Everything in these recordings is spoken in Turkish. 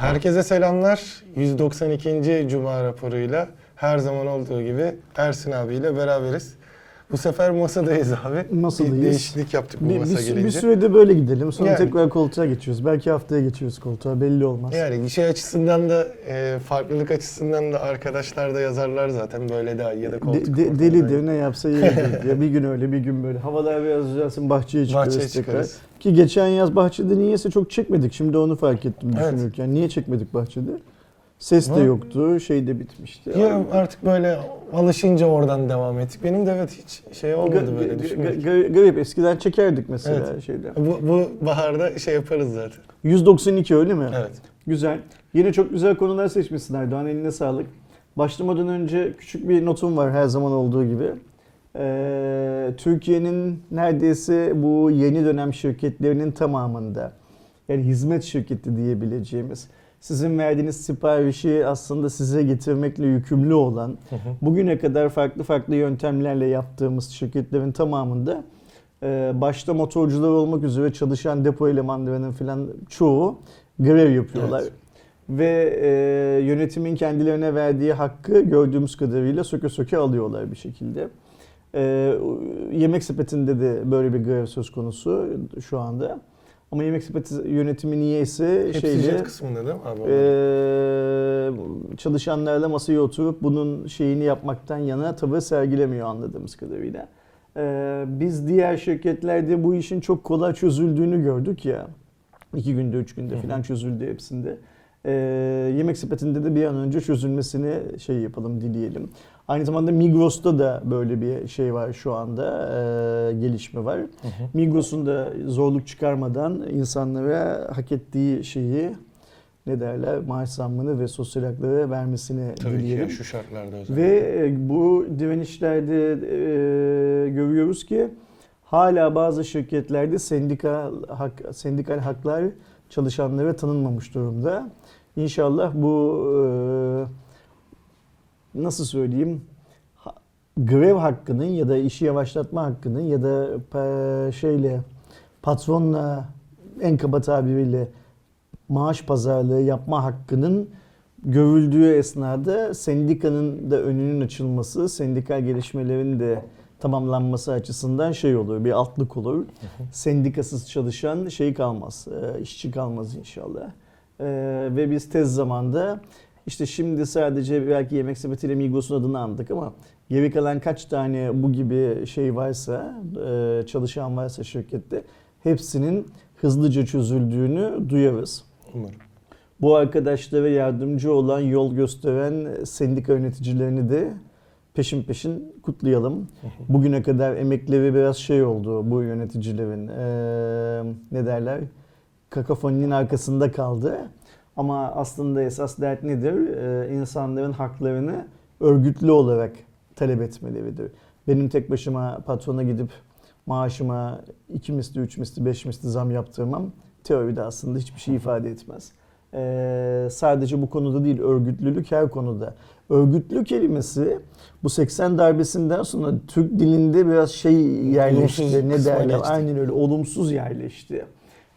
Herkese selamlar. 192. Cuma raporuyla her zaman olduğu gibi Ersin abiyle beraberiz. Bu sefer masadayız abi. Masadayız. Bir değişiklik yaptık bu Bir, masa bir, gelince. bir sürede böyle gidelim. Sonra Yani. tekrar koltuğa geçiyoruz. Belki haftaya geçiyoruz koltuğa. Belli olmaz. Yani şey açısından da e, farklılık açısından da arkadaşlar da yazarlar zaten böyle daha ya da De- koltuk de- iyi. delidir ne yapsa yeridir diye. Bir gün öyle bir gün böyle. Havalar biraz düzelsin bahçeye çıkarız Bahçeye tekrar. çıkarız. Ki geçen yaz bahçede niyeyse çok çekmedik. Şimdi onu fark ettim Evet. düşünürken. Niye çekmedik bahçede? Ses de yoktu. Şey de bitmişti. Ya artık böyle alışınca oradan devam ettik. Benim de evet hiç şey olmadı böyle düşünmek. ga- Garip. Eskiden çekerdik mesela Evet. şeyde. Bu, bu baharda şey yaparız zaten. 192 öyle mi? Evet. Güzel. Yine çok güzel konular seçmişsin Erdoğan. Eline sağlık. Başlamadan önce küçük bir notum var her zaman olduğu gibi. Ee, Türkiye'nin neredeyse bu yeni dönem şirketlerinin tamamında yani hizmet şirketi diyebileceğimiz sizin verdiğiniz siparişi aslında size getirmekle yükümlü olan bugüne kadar farklı farklı yöntemlerle yaptığımız şirketlerin tamamında e, başta motorcular olmak üzere çalışan depo elemanlarının falan çoğu grev yapıyorlar. Evet. Ve e, yönetimin kendilerine verdiği hakkı gördüğümüz kadarıyla söke söke alıyorlar bir şekilde. E, yemek sepetinde de böyle bir grev söz konusu şu anda. Ama yemek sepeti yönetimi niyeyse Hepsi şeyle jet kısmında değil mi abi? e, çalışanlarla masaya oturup bunun şeyini yapmaktan yana tavır sergilemiyor anladığımız kadarıyla. E, biz diğer şirketlerde bu işin çok kolay çözüldüğünü gördük ya. İki günde, üç günde falan çözüldü hepsinde. E, yemek sepetinde de bir an önce çözülmesini şey yapalım, dileyelim. Aynı zamanda Migros'ta da böyle bir şey var şu anda, e, gelişme var. Hı hı. Migros'un da zorluk çıkarmadan insanlara hak ettiği şeyi ne derler maaş zammını ve sosyal hakları vermesini Tabii ki dileyelim. ya, şu şartlarda özellikle. Ve e, bu direnişlerde e, görüyoruz ki hala bazı şirketlerde sendikal hak, sendikal haklar çalışanlara tanınmamış durumda. İnşallah bu e, nasıl söyleyeyim grev hakkının ya da işi yavaşlatma hakkının ya da şeyle patronla en kaba tabiriyle maaş pazarlığı yapma hakkının görüldüğü esnada sendikanın da önünün açılması, sendikal gelişmelerin de tamamlanması açısından şey olur, bir altlık olur. Sendikasız çalışan şey kalmaz, e, işçi kalmaz inşallah. E, Ve biz tez zamanda işte şimdi sadece belki yemek sepetiyle Migros'un adını andık ama geri kalan kaç tane bu gibi şey varsa, e, çalışan varsa şirkette hepsinin hızlıca çözüldüğünü duyarız. Umarım. Bu arkadaşlara yardımcı olan, yol gösteren sendika yöneticilerini de peşin peşin kutlayalım. Bugüne kadar emekleri biraz şey oldu bu yöneticilerin. eee, ne derler? Kakafoninin arkasında kaldı. Ama aslında esas dert nedir? Eee, insanların haklarını örgütlü olarak talep etmeleridir. Benim tek başıma patrona gidip maaşıma iki misli, üç misli, beş misli zam yaptırmam teoride aslında hiçbir şey ifade etmez. Ee, sadece bu konuda değil örgütlülük her konuda. Örgütlü kelimesi bu 80 darbesinden sonra Türk dilinde biraz şey yerleşti. Olumsuz Ne derler? Aynen öyle olumsuz yerleşti.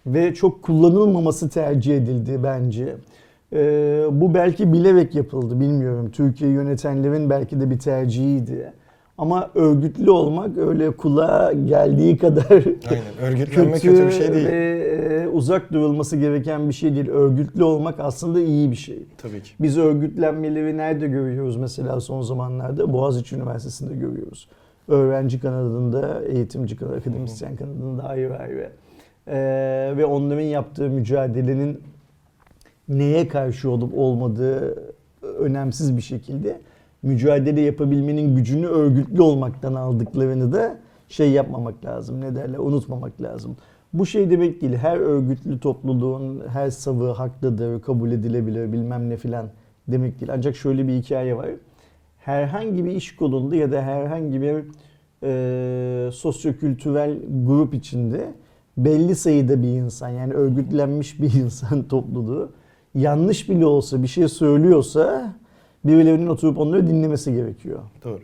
Ve çok kullanılmaması tercih edildi bence. Ee, bu belki bilerek yapıldı bilmiyorum. Türkiye yönetenlerin belki de bir tercihiydi. Ama örgütlü olmak öyle kulağa geldiği kadar Aynen. Örgütlenme kötü, bir şey değil. ve e, uzak durulması gereken bir şey değil. Örgütlü olmak aslında iyi bir şey. Tabii ki. Biz örgütlenmeleri nerede görüyoruz mesela son zamanlarda? Boğaziçi Üniversitesi'nde görüyoruz. Öğrenci kanadında, eğitimci kanadında, akademisyen kanadında ayrı ayrı. Ee, ve onların yaptığı mücadelenin neye karşı olup olmadığı önemsiz bir şekilde mücadele yapabilmenin gücünü örgütlü olmaktan aldıklarını da şey yapmamak lazım. Ne derler? Unutmamak lazım. Bu şey demek değil. Her örgütlü topluluğun her savı haklıdır, kabul edilebilir bilmem ne filan demek değil. Ancak şöyle bir hikaye var. Herhangi bir iş kolunda ya da herhangi bir e, sosyokültürel grup içinde belli sayıda bir insan yani örgütlenmiş bir insan topluluğu yanlış bile olsa bir şey söylüyorsa birilerinin oturup onları dinlemesi gerekiyor. Doğru.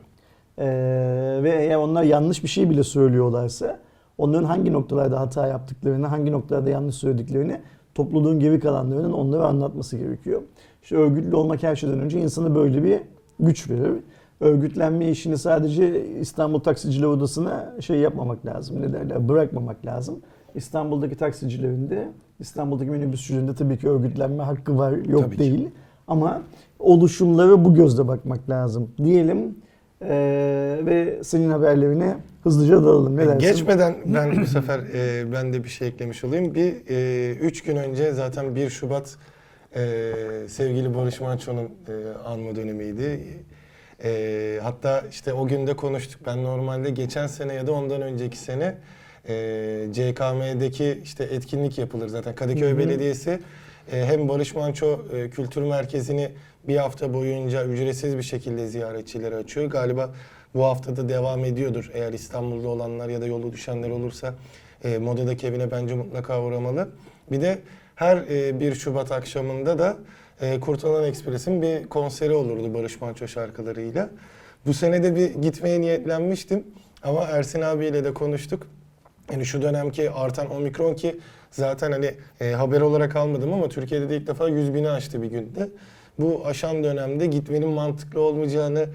Ee, ve eğer onlar yanlış bir şey bile söylüyorlarsa onların hangi noktalarda hata yaptıklarını, hangi noktalarda yanlış söylediklerini topluluğun geri kalanlarının onları anlatması gerekiyor. İşte örgütlü olmak her şeyden önce insana böyle bir güç verir. Örgütlenme işini sadece İstanbul Taksiciler Odası'na şey yapmamak lazım. Ne derler? Bırakmamak lazım. İstanbul'daki taksicilerin de, İstanbul'daki minibüsçülerin de tabii ki örgütlenme hakkı var, yok Tabii ki. değil. Ama oluşumlara bu gözle bakmak lazım diyelim. Ee, ve senin haberlerine hızlıca dalalım. Ne dersin? Geçmeden ben bu sefer e, ben de bir şey eklemiş olayım. Bir e, üç gün önce zaten 1 Şubat e, sevgili Barış Manço'nun e, anma dönemiydi. E, hatta işte o günde konuştuk. Ben normalde geçen sene ya da ondan önceki sene e, CKM'deki işte etkinlik yapılır zaten. Kadıköy Hı hı. Belediyesi e, hem Barış Manço e, Kültür Merkezi'ni bir hafta boyunca ücretsiz bir şekilde ziyaretçilere açıyor. Galiba bu haftada devam ediyordur. Eğer İstanbul'da olanlar ya da yolu düşenler olursa e, Moda'daki evine bence mutlaka uğramalı. Bir de her e, 1 Şubat akşamında da e, Kurtalan Ekspres'in bir konseri olurdu Barış Manço şarkılarıyla. Bu sene de bir gitmeye niyetlenmiştim. Ama Ersin abiyle de konuştuk. Yani şu dönemki artan omikron ki zaten hani e, haber olarak almadım ama Türkiye'de de ilk defa 100 bini aştı bir günde. Bu aşan dönemde gitmenin mantıklı olmayacağını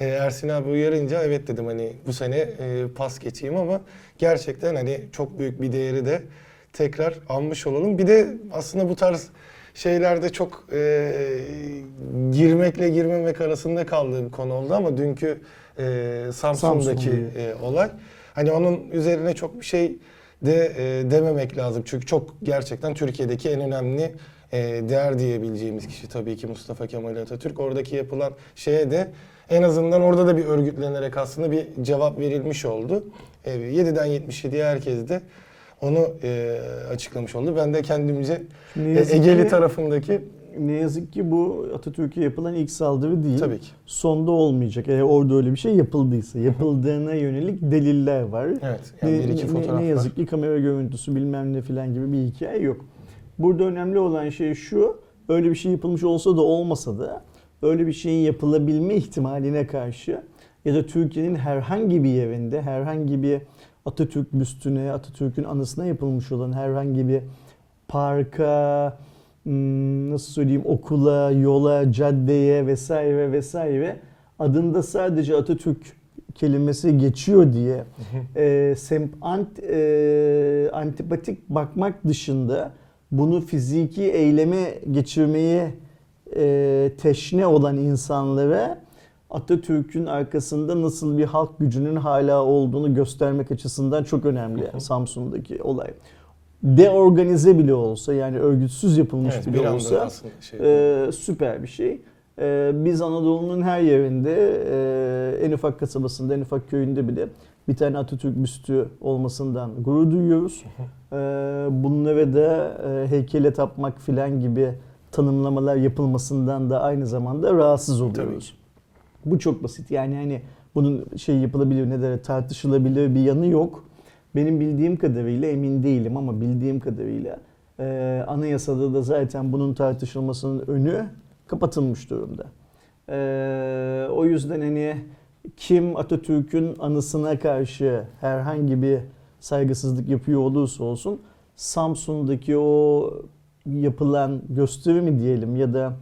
e, Ersin abi uyarınca evet dedim hani bu sene e, pas geçeyim ama gerçekten hani çok büyük bir değeri de tekrar almış olalım. Bir de aslında bu tarz şeylerde çok e, girmekle girmemek arasında kaldığım konu oldu ama dünkü e, Samsun'daki Samsun. e, olay. Hani onun üzerine çok bir şey de e, dememek lazım. Çünkü çok gerçekten Türkiye'deki en önemli e, değer diyebileceğimiz kişi tabii ki Mustafa Kemal Atatürk. Oradaki yapılan şeye de en azından orada da bir örgütlenerek aslında bir cevap verilmiş oldu. E, 7'den 77'ye herkes de onu e, açıklamış oldu. Ben de kendimce e, Egeli ki- tarafındaki Ne yazık ki bu Atatürk'e yapılan ilk saldırı değil. tabii ki. Sonda olmayacak. Eğer orada öyle bir şey yapıldıysa. Yapıldığına yönelik deliller var. Evet. Yani ne, bir iki ne- fotoğraf ne var. yazık ki kamera görüntüsü bilmem ne filan gibi bir hikaye yok. Burada önemli olan şey şu. Öyle bir şey yapılmış olsa da olmasa da öyle bir şeyin yapılabilme ihtimaline karşı ya da Türkiye'nin herhangi bir yerinde herhangi bir Atatürk büstüne, Atatürk'ün anısına yapılmış olan herhangi bir parka, nasıl söyleyeyim okula, yola, caddeye vesaire vesaire. Adında sadece Atatürk kelimesi geçiyor diye e, sem, ant, e, antipatik bakmak dışında bunu fiziki eyleme geçirmeye e, teşne olan insanlara Atatürk'ün arkasında nasıl bir halk gücünün hala olduğunu göstermek açısından çok önemli Samsun'daki olay. Deorganize bile olsa yani örgütsüz yapılmış Evet, bir bile anda olsa şey. ee, süper bir şey. Ee, biz Anadolu'nun her yerinde, e, en ufak kasabasında, en ufak köyünde bile bir tane Atatürk büstü olmasından gurur duyuyoruz. Ee, bunlara da e, heykele tapmak filan gibi tanımlamalar yapılmasından da aynı zamanda rahatsız oluyoruz. Bu çok basit. Yani hani bunun şey yapılabilir, ne der, tartışılabilir bir yanı yok. Benim bildiğim kadarıyla emin değilim ama bildiğim kadarıyla e, anayasada da zaten bunun tartışılmasının önü kapatılmış durumda. E, o yüzden hani kim Atatürk'ün anısına karşı herhangi bir saygısızlık yapıyor olursa olsun Samsun'daki o yapılan gösteri mi diyelim ya da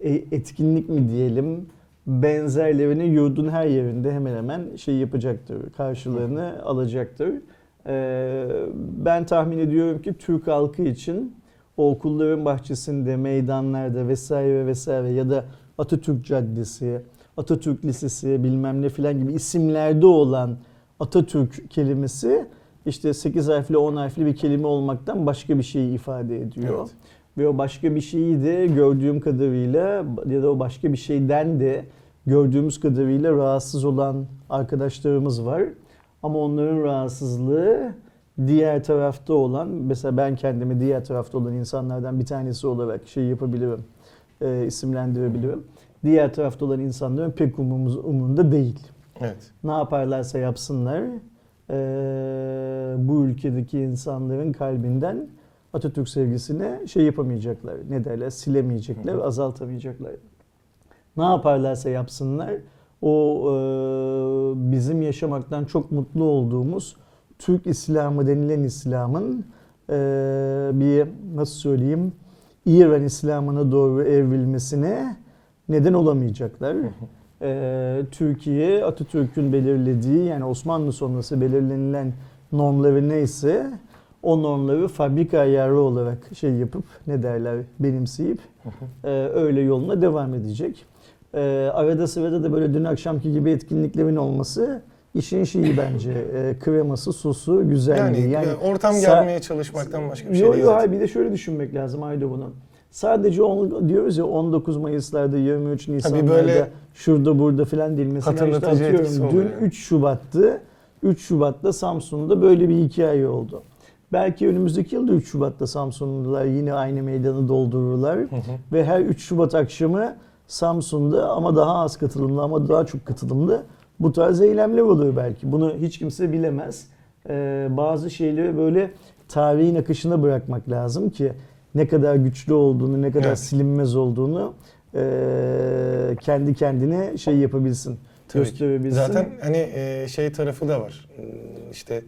e- etkinlik mi diyelim benzerlerini yurdun her yerinde hemen hemen şey yapacaktır, karşılığını alacaktır. Ee, ben tahmin ediyorum ki Türk halkı için o okulların bahçesinde, meydanlarda vesaire vesaire ya da Atatürk Caddesi, Atatürk Lisesi bilmem ne filan gibi isimlerde olan Atatürk kelimesi işte 8 harfli 10 harfli bir kelime olmaktan başka bir şeyi ifade ediyor. Evet. Ve o başka bir şeyi de gördüğüm kadarıyla ya da o başka bir şeyden de gördüğümüz kadarıyla rahatsız olan arkadaşlarımız var. Ama onların rahatsızlığı diğer tarafta olan, mesela ben kendimi diğer tarafta olan insanlardan bir tanesi olarak şey yapabilirim, e, isimlendirebilirim. Diğer tarafta olan insanların pek umumuz, umurunda değil. Evet. Ne yaparlarsa yapsınlar, e, bu ülkedeki insanların kalbinden Atatürk sevgisini şey yapamayacaklar, ne derler, silemeyecekler, azaltamayacaklar. Ne yaparlarsa yapsınlar, o e, bizim yaşamaktan çok mutlu olduğumuz Türk İslamı denilen İslam'ın e, bir nasıl söyleyeyim İran İslam'ına doğru evrilmesine neden olamayacaklar. Ee, Türkiye Atatürk'ün belirlediği yani Osmanlı sonrası belirlenilen normları neyse o normları fabrika ayarı olarak şey yapıp ne derler benimseyip e, öyle yoluna devam edecek. E, arada sırada da böyle dün akşamki gibi etkinliklerin olması işin şeyi bence. E, kreması, sosu, güzelliği. Yani, Yani, ortam sa- germeye çalışmaktan başka bir şey Yo değil. yo zaten. hayır bir de şöyle düşünmek lazım Aydo bunun. Sadece on, diyoruz ya 19 Mayıs'larda 23 Nisan'larda böyle şurada burada filan değil. Mesela işte atıyorum dün yani. 3 Şubat'tı. 3 Şubat'ta Samsun'da böyle bir hikaye oldu. Belki önümüzdeki yılda 3 Şubat'ta Samsunlular yine aynı meydanı doldururlar. Ve her 3 Şubat akşamı Samsun'da ama daha az katılımlı ama daha çok katılımlı bu tarz eylemler oluyor belki. Bunu hiç kimse bilemez. Ee, bazı şeyleri böyle tarihin akışına bırakmak lazım ki ne kadar güçlü olduğunu, ne kadar Evet. silinmez olduğunu ee, kendi kendine şey yapabilsin, Tabii gösterebilsin. Zaten hani e, şey tarafı da var. Hmm, İşte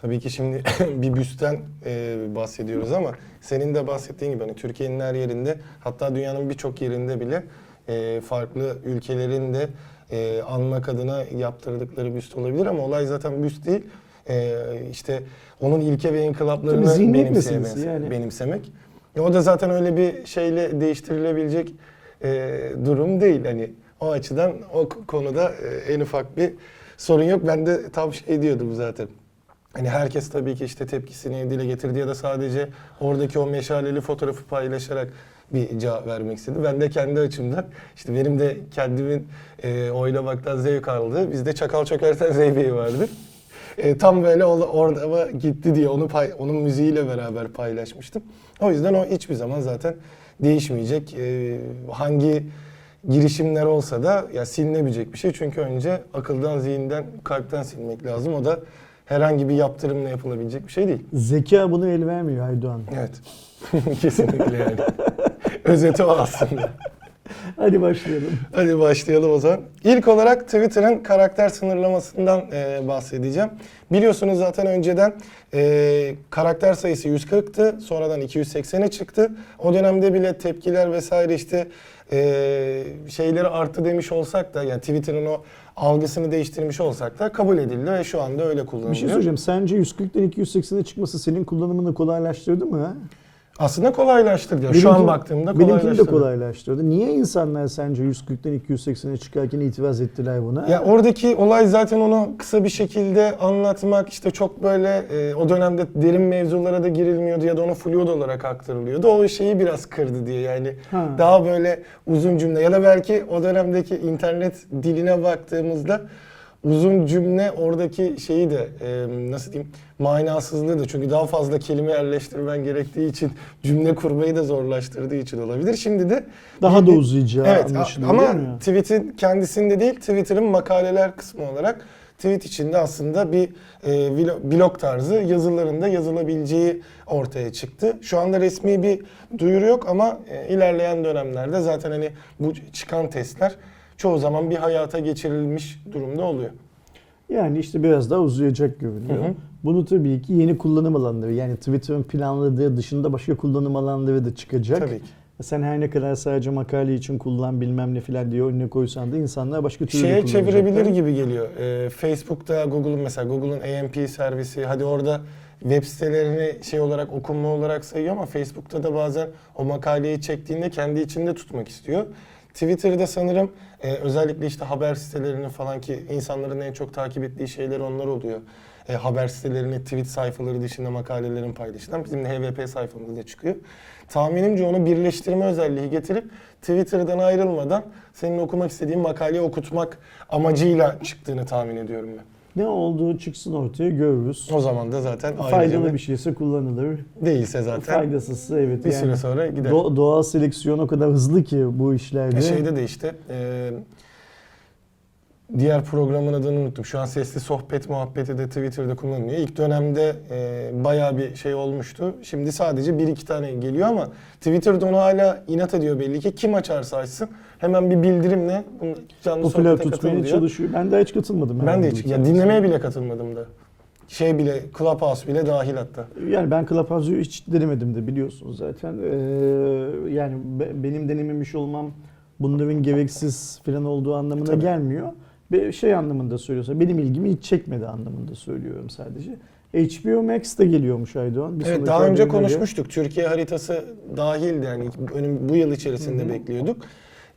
tabii ki şimdi bir büsten e, bahsediyoruz ama senin de bahsettiğin gibi hani Türkiye'nin her yerinde hatta dünyanın birçok yerinde bile e, farklı ülkelerin de e, anmak adına yaptırdıkları büst olabilir ama olay zaten büst değil. E, işte onun ilke ve inkılaplarını meselesi yani. benimsemek. E, o da zaten öyle bir şeyle değiştirilebilecek e, durum değil. Hani o açıdan o konuda e, en ufak bir sorun yok. Ben de tam şey diyordum zaten. Hani herkes tabii ki işte tepkisini dile getirdi ya da sadece oradaki o meşaleli fotoğrafı paylaşarak bir cevap vermek istedi. Ben de kendi açımdan işte benim de kendimin e, oylamaktan zevk aldığı bizde Çakal Çökerten Zeybe'yi vardı. E, tam böyle orada gitti diye onu pay, onun müziğiyle beraber paylaşmıştım. O yüzden o hiçbir zaman zaten değişmeyecek. E, hangi girişimler olsa da ya silinebilecek bir şey. Çünkü önce akıldan, zihinden, kalpten silmek lazım. O da herhangi bir yaptırımla yapılabilecek bir şey değil. Zeka bunu el vermiyor Aydoğan. Evet. Kesinlikle yani. Özeti o aslında. Hadi başlayalım. Hadi başlayalım o zaman. İlk olarak Twitter'ın karakter sınırlamasından e, bahsedeceğim. Biliyorsunuz zaten önceden e, karakter sayısı 140'tı. Sonradan 280'e çıktı. O dönemde bile tepkiler vesaire işte e, şeyleri arttı demiş olsak da yani Twitter'ın o algısını değiştirmiş olsak da kabul edildi ve şu anda öyle kullanılıyor. Bir şey söyleyeceğim. Sence 140'tan 280'e çıkması senin kullanımını kolaylaştırdı mı? Aslında kolaylaştırdı. Yani şu an Benimki- baktığımda Benimkini de kolaylaştırdı. kolaylaştırdı. Niye insanlar sence 140'tan 280'e çıkarken itiraz ettiler buna? Ya oradaki olay zaten onu kısa bir şekilde anlatmak işte çok böyle e, o dönemde derin mevzulara da girilmiyordu ya da onu fluid olarak aktarılıyordu. O şeyi biraz kırdı diye yani Ha. daha böyle uzun cümle ya da belki o dönemdeki internet diline baktığımızda uzun cümle oradaki şeyi de e, nasıl diyeyim manasızlığı da çünkü daha fazla kelime yerleştirmen gerektiği için cümle kurmayı da zorlaştırdığı için olabilir. Şimdi de Daha da uzayacağı Evet anlaşılıyor ama tweet'in kendisinde değil Twitter'ın makaleler kısmı olarak tweet içinde aslında bir e, blog tarzı yazılarında yazılabileceği ortaya çıktı. Şu anda resmi bir duyuru yok ama e, ilerleyen dönemlerde zaten hani bu çıkan testler çoğu zaman bir hayata geçirilmiş durumda oluyor. Yani işte biraz daha uzayacak görünüyor. Hı hı. Bunu tabii ki yeni kullanım alanları yani Twitter'ın planladığı dışında başka kullanım alanları da çıkacak. Tabii ki. Sen her ne kadar sadece makale için kullan bilmem ne filan diye önüne koysan da insanlar başka türlü Şeye çevirebilir gibi geliyor. Ee, Facebook'ta Google'un mesela Google'un AMP servisi hadi orada web sitelerini şey olarak okunma olarak sayıyor ama Facebook'ta da bazen o makaleyi çektiğinde kendi içinde tutmak istiyor. Twitter'da sanırım e, özellikle işte haber sitelerini falan ki insanların en çok takip ettiği şeyler onlar oluyor. E, haber sitelerini tweet sayfaları dışında makalelerin paylaşılan bizim HVP sayfamızda çıkıyor. Tahminimce onu birleştirme özelliği getirip Twitter'dan ayrılmadan senin okumak istediğin makaleyi okutmak amacıyla çıktığını tahmin ediyorum ben. Ne olduğu çıksın ortaya görürüz. O zaman da zaten Faydalı bir bir şeyse kullanılır. değilse zaten Faydasızsa evet bir yani. süre sonra gider. Do- doğal seleksiyon o kadar hızlı ki bu işlerde. E şeyde de işte e, diğer programın adını unuttum. Şu an sesli sohbet muhabbeti de Twitter'da kullanılıyor. İlk dönemde e, bayağı bir şey olmuştu. Şimdi sadece bir iki tane geliyor ama Twitter'da onu hala inat ediyor belli ki. Kim açarsa açsın hemen bir bildirimle bunu canlı popüler sohbete tutmaya katıl diyor. çalışıyor. Ben de hiç katılmadım. Ben de hiç ya dinlemeye bile katılmadım da. şey bile Clubhouse bile dahil hatta. Yani ben Clubhouse'u hiç denemedim de biliyorsunuz zaten. Ee, yani be- benim denememiş olmam bunların gereksiz falan olduğu anlamına Tabii. gelmiyor. Ve şey anlamında söylüyorsa benim ilgimi hiç çekmedi anlamında söylüyorum sadece. HBO Max de geliyormuş Aydoğan. Bir Evet daha önce konuşmuştuk. Türkiye haritası dahildi yani önüm bu yıl içerisinde Hı hı. bekliyorduk.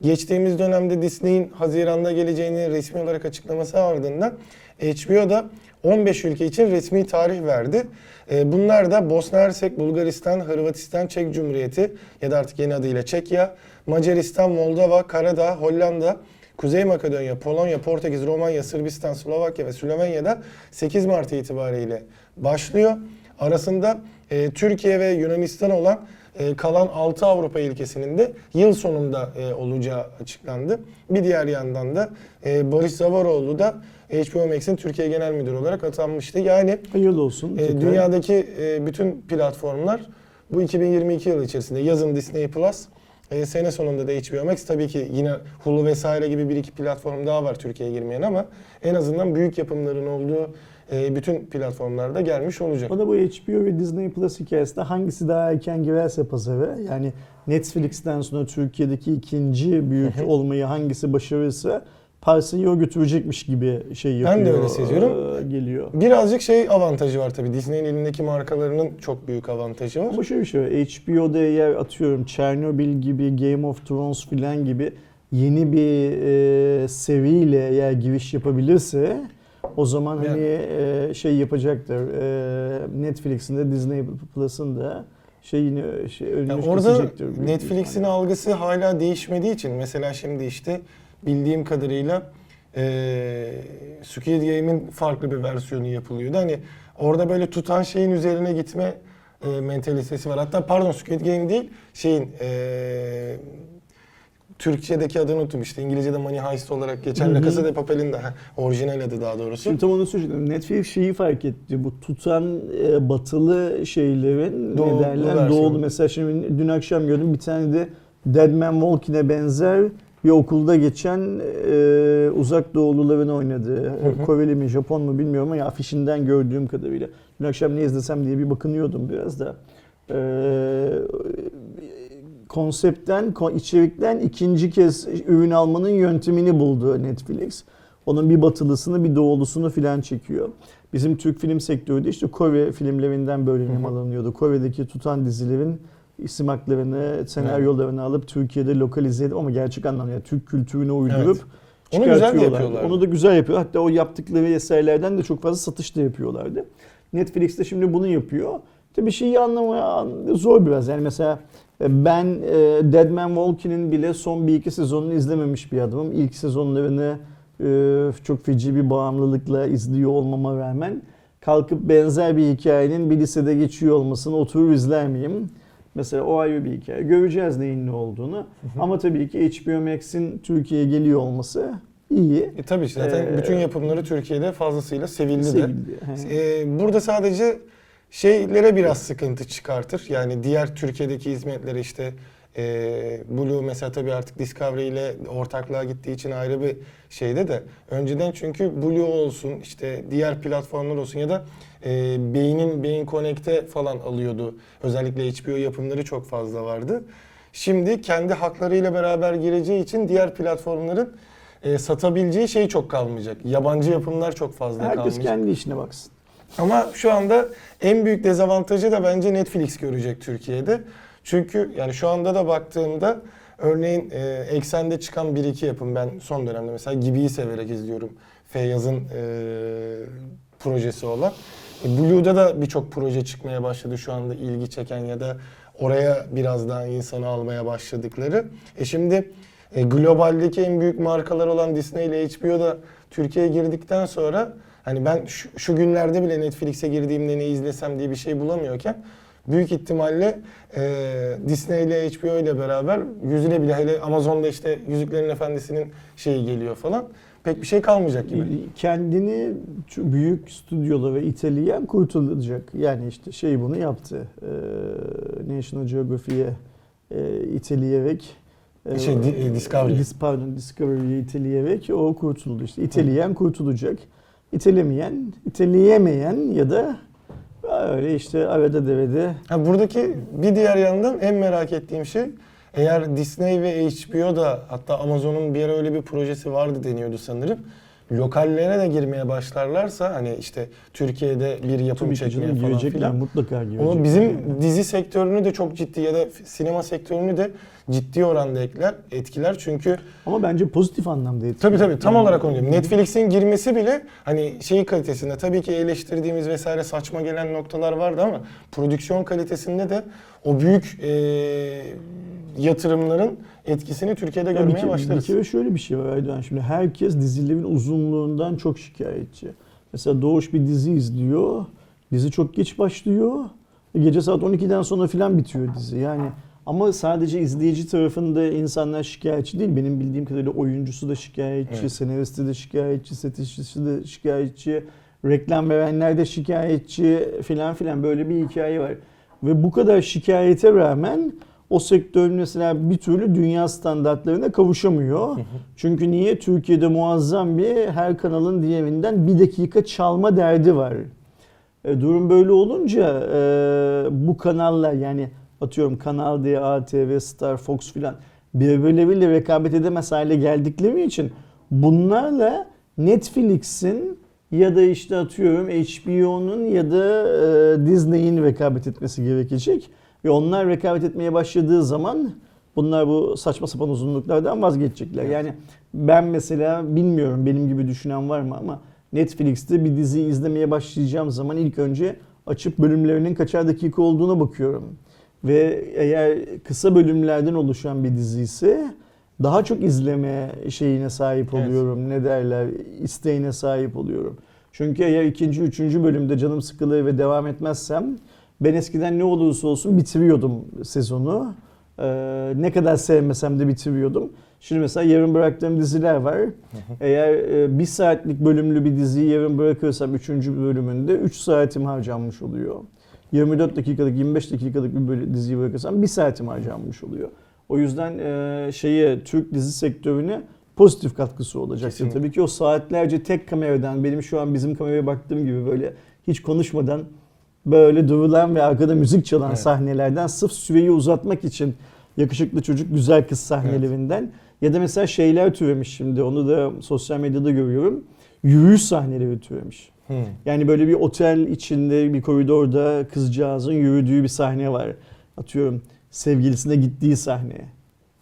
Geçtiğimiz dönemde Disney'in Haziran'da geleceğini resmi olarak açıklaması ardından HBO da 15 ülke için resmi tarih verdi. Ee, Bunlar da Bosna Hersek, Bulgaristan, Hırvatistan, Çek Cumhuriyeti ya da artık yeni adıyla Çekya, Macaristan, Moldova, Karadağ, Hollanda, Kuzey Makedonya, Polonya, Portekiz, Romanya, Sırbistan, Slovakya ve Slovenya'da 8 Mart itibariyle başlıyor. Arasında e, Türkiye ve Yunanistan olan e, kalan 6 Avrupa ülkesinin de yıl sonunda e, olacağı açıklandı. Bir diğer yandan da e, Barış Zavaroğlu da HBO Max'in Türkiye Genel Müdürü olarak atanmıştı. Yani Hayırlı olsun. e, dünyadaki e, bütün platformlar bu 2022 yılı içerisinde yazın Disney Plus, e, sene sonunda da HBO Max tabii ki yine Hulu vesaire gibi bir iki platform daha var Türkiye'ye girmeyen ama en azından büyük yapımların olduğu e, bütün platformlarda gelmiş olacak. Bana bu HBO ve Disney Plus hikayesinde hangisi daha erken girerse pazara yani Netflix'ten sonra Türkiye'deki ikinci büyük olmayı hangisi başarırsa parsayı o götürecekmiş gibi şey yapıyor. Ben de öyle seziyorum. e, Geliyor. Birazcık şey avantajı var tabii. Disney'in elindeki markalarının çok büyük avantajı var. Ama şöyle bir şey var. HBO'da eğer atıyorum Chernobyl gibi, Game of Thrones filan gibi yeni bir e, seviyeyle eğer giriş yapabilirse o zaman Yani. hani e, şey yapacaktır. E, Netflix'in de Disney Plus'ın da şeyini şey önünü Yani orada Netflix'in algısı hala değişmediği için mesela şimdi işte bildiğim kadarıyla eee Squid Game'in farklı bir versiyonu yapılıyordu. Hani orada böyle tutan şeyin üzerine gitme eee mentalitesi var. Hatta pardon Squid Game değil şeyin eee Türkçedeki adını unuttum işte İngilizce'de Money Heist olarak geçen La. Casa de Papel'in de ha, orijinal adı daha doğrusu. Şimdi tam onu söyleyeceğim. Netflix şeyi fark etti. Bu tutan e, batılı şeylerin Doğulu ne derler? Doğulu mesela şimdi dün akşam gördüm bir tane de Dead Man Walking'e benzer bir okulda geçen e, uzak doğuluların oynadığı. hı. Koreli mi Japon mu bilmiyorum ama afişinden gördüğüm kadarıyla. Dün akşam ne izlesem diye bir bakınıyordum biraz da. E, konseptten, ko- içerikten ikinci kez ürün almanın yöntemini buldu Netflix. Onun bir batılısını bir doğulusunu filan çekiyor. Bizim Türk film sektörü de işte Kore filmlerinden böyle Hı hı. alınıyordu. Kore'deki tutan dizilerin isim haklarını, senaryolarını alıp Türkiye'de lokalize edip ama gerçek anlamda yani Türk kültürüne uydurup Evet. Onu güzel de yapıyorlardı. Onu da güzel yapıyor. Hatta o yaptıkları eserlerden de çok fazla satış da yapıyorlardı. Netflix de şimdi bunu yapıyor. Tabii şeyi anlamaya zor biraz. Yani mesela e, ben e, Dead Man Walking'in bile son bir iki sezonunu izlememiş bir adamım. İlk sezonlarını e, çok feci bir bağımlılıkla izliyor olmama rağmen kalkıp benzer bir hikayenin bir lisede geçiyor olmasını oturur izler miyim? Mesela o ayrı bir hikaye. Göreceğiz neyin ne olduğunu. Ama tabii ki HBO Max'in Türkiye'ye geliyor olması iyi. E tabii ki zaten Ee, bütün yapımları Türkiye'de fazlasıyla sevildi de. Sevildi. He. Ee, burada sadece şeylere biraz sıkıntı çıkartır. Yani diğer Türkiye'deki hizmetlere işte e, Blue mesela tabii artık Discovery ile ortaklığa gittiği için ayrı bir şeyde de önceden çünkü Blue olsun işte diğer platformlar olsun ya da e, Beyin'in Beyin Connect'e falan alıyordu. Özellikle HBO yapımları çok fazla vardı. Şimdi kendi haklarıyla beraber gireceği için diğer platformların e, satabileceği şey çok kalmayacak. Yabancı yapımlar çok fazla Herkes kalmayacak. kendi işine baksın. Ama şu anda en büyük dezavantajı da bence Netflix görecek Türkiye'de. Çünkü yani şu anda da baktığımda örneğin e, Eksen'de çıkan bir iki yapım ben son dönemde mesela Gibi'yi severek izliyorum. Feyyaz'ın e, projesi olan. E, Blue'da da birçok proje çıkmaya başladı şu anda ilgi çeken ya da oraya biraz daha insanı almaya başladıkları. E şimdi e, globaldeki en büyük markalar olan Disney ile HBO da Türkiye'ye girdikten sonra hani ben şu, şu günlerde bile Netflix'e girdiğimde ne izlesem diye bir şey bulamıyorken büyük ihtimalle e, Disney ile HBO ile beraber yüzüne bile hele Amazon'da işte Yüzüklerin Efendisi'nin şeyi geliyor falan pek bir şey kalmayacak gibi. Kendini şu büyük stüdyolara iteleyen kurtulacak. Yani işte şey bunu yaptı. Ee, National Geographic'e e, iteleyerek e, Şey, e, Discovery. Dis, pardon Discovery'ye iteleyerek o kurtuldu işte. İteleyen kurtulacak. itelemeyen, iteleyemeyen ya da öyle işte arada derede Ha, buradaki bir diğer yandan en merak ettiğim şey eğer Disney ve HBO da hatta Amazon'un bir ara öyle bir projesi vardı deniyordu sanırım. Lokallere de girmeye başlarlarsa hani işte Türkiye'de bir yapım tabii çekmeye falan girecekler filan. mutlaka girecekler. O bizim dizi sektörünü de çok ciddi ya da sinema sektörünü de ciddi oranda ekler, etkiler. Çünkü Ama bence pozitif anlamda etkili. tabii tabii tam Yani- olarak onu diyorum. Netflix'in girmesi bile hani şey kalitesinde tabii ki eleştirdiğimiz vesaire saçma gelen noktalar vardı ama prodüksiyon kalitesinde de o büyük eee, yatırımların etkisini Türkiye'de Ya bir, görmeye bir başlarız. kere şöyle bir şey var Aydoğan. Şimdi herkes dizilerin uzunluğundan çok şikayetçi. Mesela Doğuş bir dizi izliyor. Dizi çok geç başlıyor. Gece saat 12'den sonra filan bitiyor dizi. Yani ama sadece izleyici tarafında insanlar şikayetçi değil. Benim bildiğim kadarıyla oyuncusu da şikayetçi, Evet. senaristi de şikayetçi, set işçisi de şikayetçi, reklam verenler de şikayetçi filan filan böyle bir hikaye var. Ve bu kadar şikayete rağmen o sektör mesela bir türlü dünya standartlarına kavuşamıyor. Çünkü niye? Türkiye'de muazzam bir her kanalın diğerinden bir dakika çalma derdi var. E, durum böyle olunca e, bu kanallar yani atıyorum Kanal D, ATV, Star, Fox filan birbirleriyle rekabet edemez hale geldikleri için bunlarla Netflix'in ya da işte atıyorum HBO'nun ya da e, Disney'in rekabet etmesi gerekecek. Ve onlar rekabet etmeye başladığı zaman bunlar bu saçma sapan uzunluklardan vazgeçecekler. Yani ben mesela bilmiyorum benim gibi düşünen var mı ama Netflix'te bir dizi izlemeye başlayacağım zaman ilk önce açıp bölümlerinin kaçar dakika olduğuna bakıyorum. Ve eğer kısa bölümlerden oluşan bir dizi ise daha çok izleme şeyine sahip Evet. oluyorum. Ne derler? isteğine sahip oluyorum. Çünkü eğer ikinci, üçüncü bölümde canım sıkılır ve devam etmezsem ben eskiden ne olursa olsun bitiriyordum sezonu. Ee, ne kadar sevmesem de bitiriyordum. Şimdi mesela yarım bıraktığım diziler var. Eğer e, bir saatlik bölümlü bir diziyi yarım bırakırsam 3. bölümünde 3 saatim harcanmış oluyor. 24 dakikalık 25 dakikalık bir bölü- diziyi bırakırsam 1 saatim harcanmış oluyor. O yüzden e, şeye Türk dizi sektörüne pozitif katkısı olacaktır. Kesinlikle. Tabii ki o saatlerce tek kameradan benim şu an bizim kameraya baktığım gibi böyle hiç konuşmadan böyle durulan ve arkada müzik çalan Evet. sahnelerden sırf süreyi uzatmak için yakışıklı çocuk güzel kız sahnelerinden ya da mesela şeyler türemiş şimdi onu da sosyal medyada görüyorum. Yürüyüş sahneleri türemiş. Hmm. Yani böyle bir otel içinde bir koridorda kızcağızın yürüdüğü bir sahne var. Atıyorum sevgilisine gittiği sahne.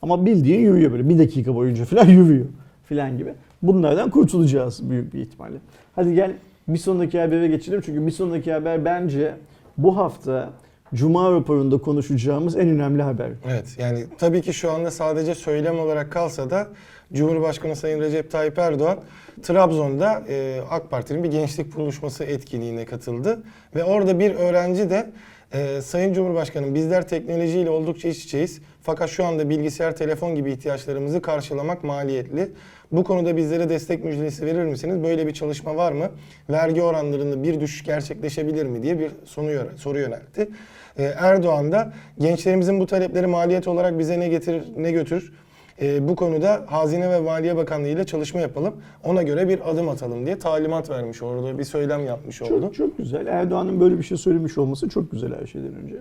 Ama bildiğin yürüyor böyle bir dakika boyunca falan yürüyor falan gibi. Bunlardan kurtulacağız büyük bir ihtimalle. Hadi gel bir sonraki habere geçelim. Çünkü bir sonraki haber bence bu hafta Cuma raporunda konuşacağımız en önemli haber. Evet yani tabii ki şu anda sadece söylem olarak kalsa da Cumhurbaşkanı Sayın Recep Tayyip Erdoğan Trabzon'da e, AK Parti'nin bir gençlik buluşması etkinliğine katıldı. Ve orada bir öğrenci de e, Sayın Cumhurbaşkanım bizler teknolojiyle oldukça iç içeyiz. Fakat şu anda bilgisayar, telefon gibi ihtiyaçlarımızı karşılamak maliyetli. Bu konuda bizlere destek müjdesi verir misiniz? Böyle bir çalışma var mı? Vergi oranlarında bir düşüş gerçekleşebilir mi diye bir soru, yö- soru yöneltti. Ee, Erdoğan da gençlerimizin bu talepleri maliyet olarak bize ne getirir ne götürür? Ee, bu konuda Hazine ve Maliye Bakanlığı ile çalışma yapalım. Ona göre bir adım atalım diye talimat vermiş orada bir söylem yapmış oldu. Çok, çok güzel. Erdoğan'ın böyle bir şey söylemiş olması çok güzel her şeyden önce.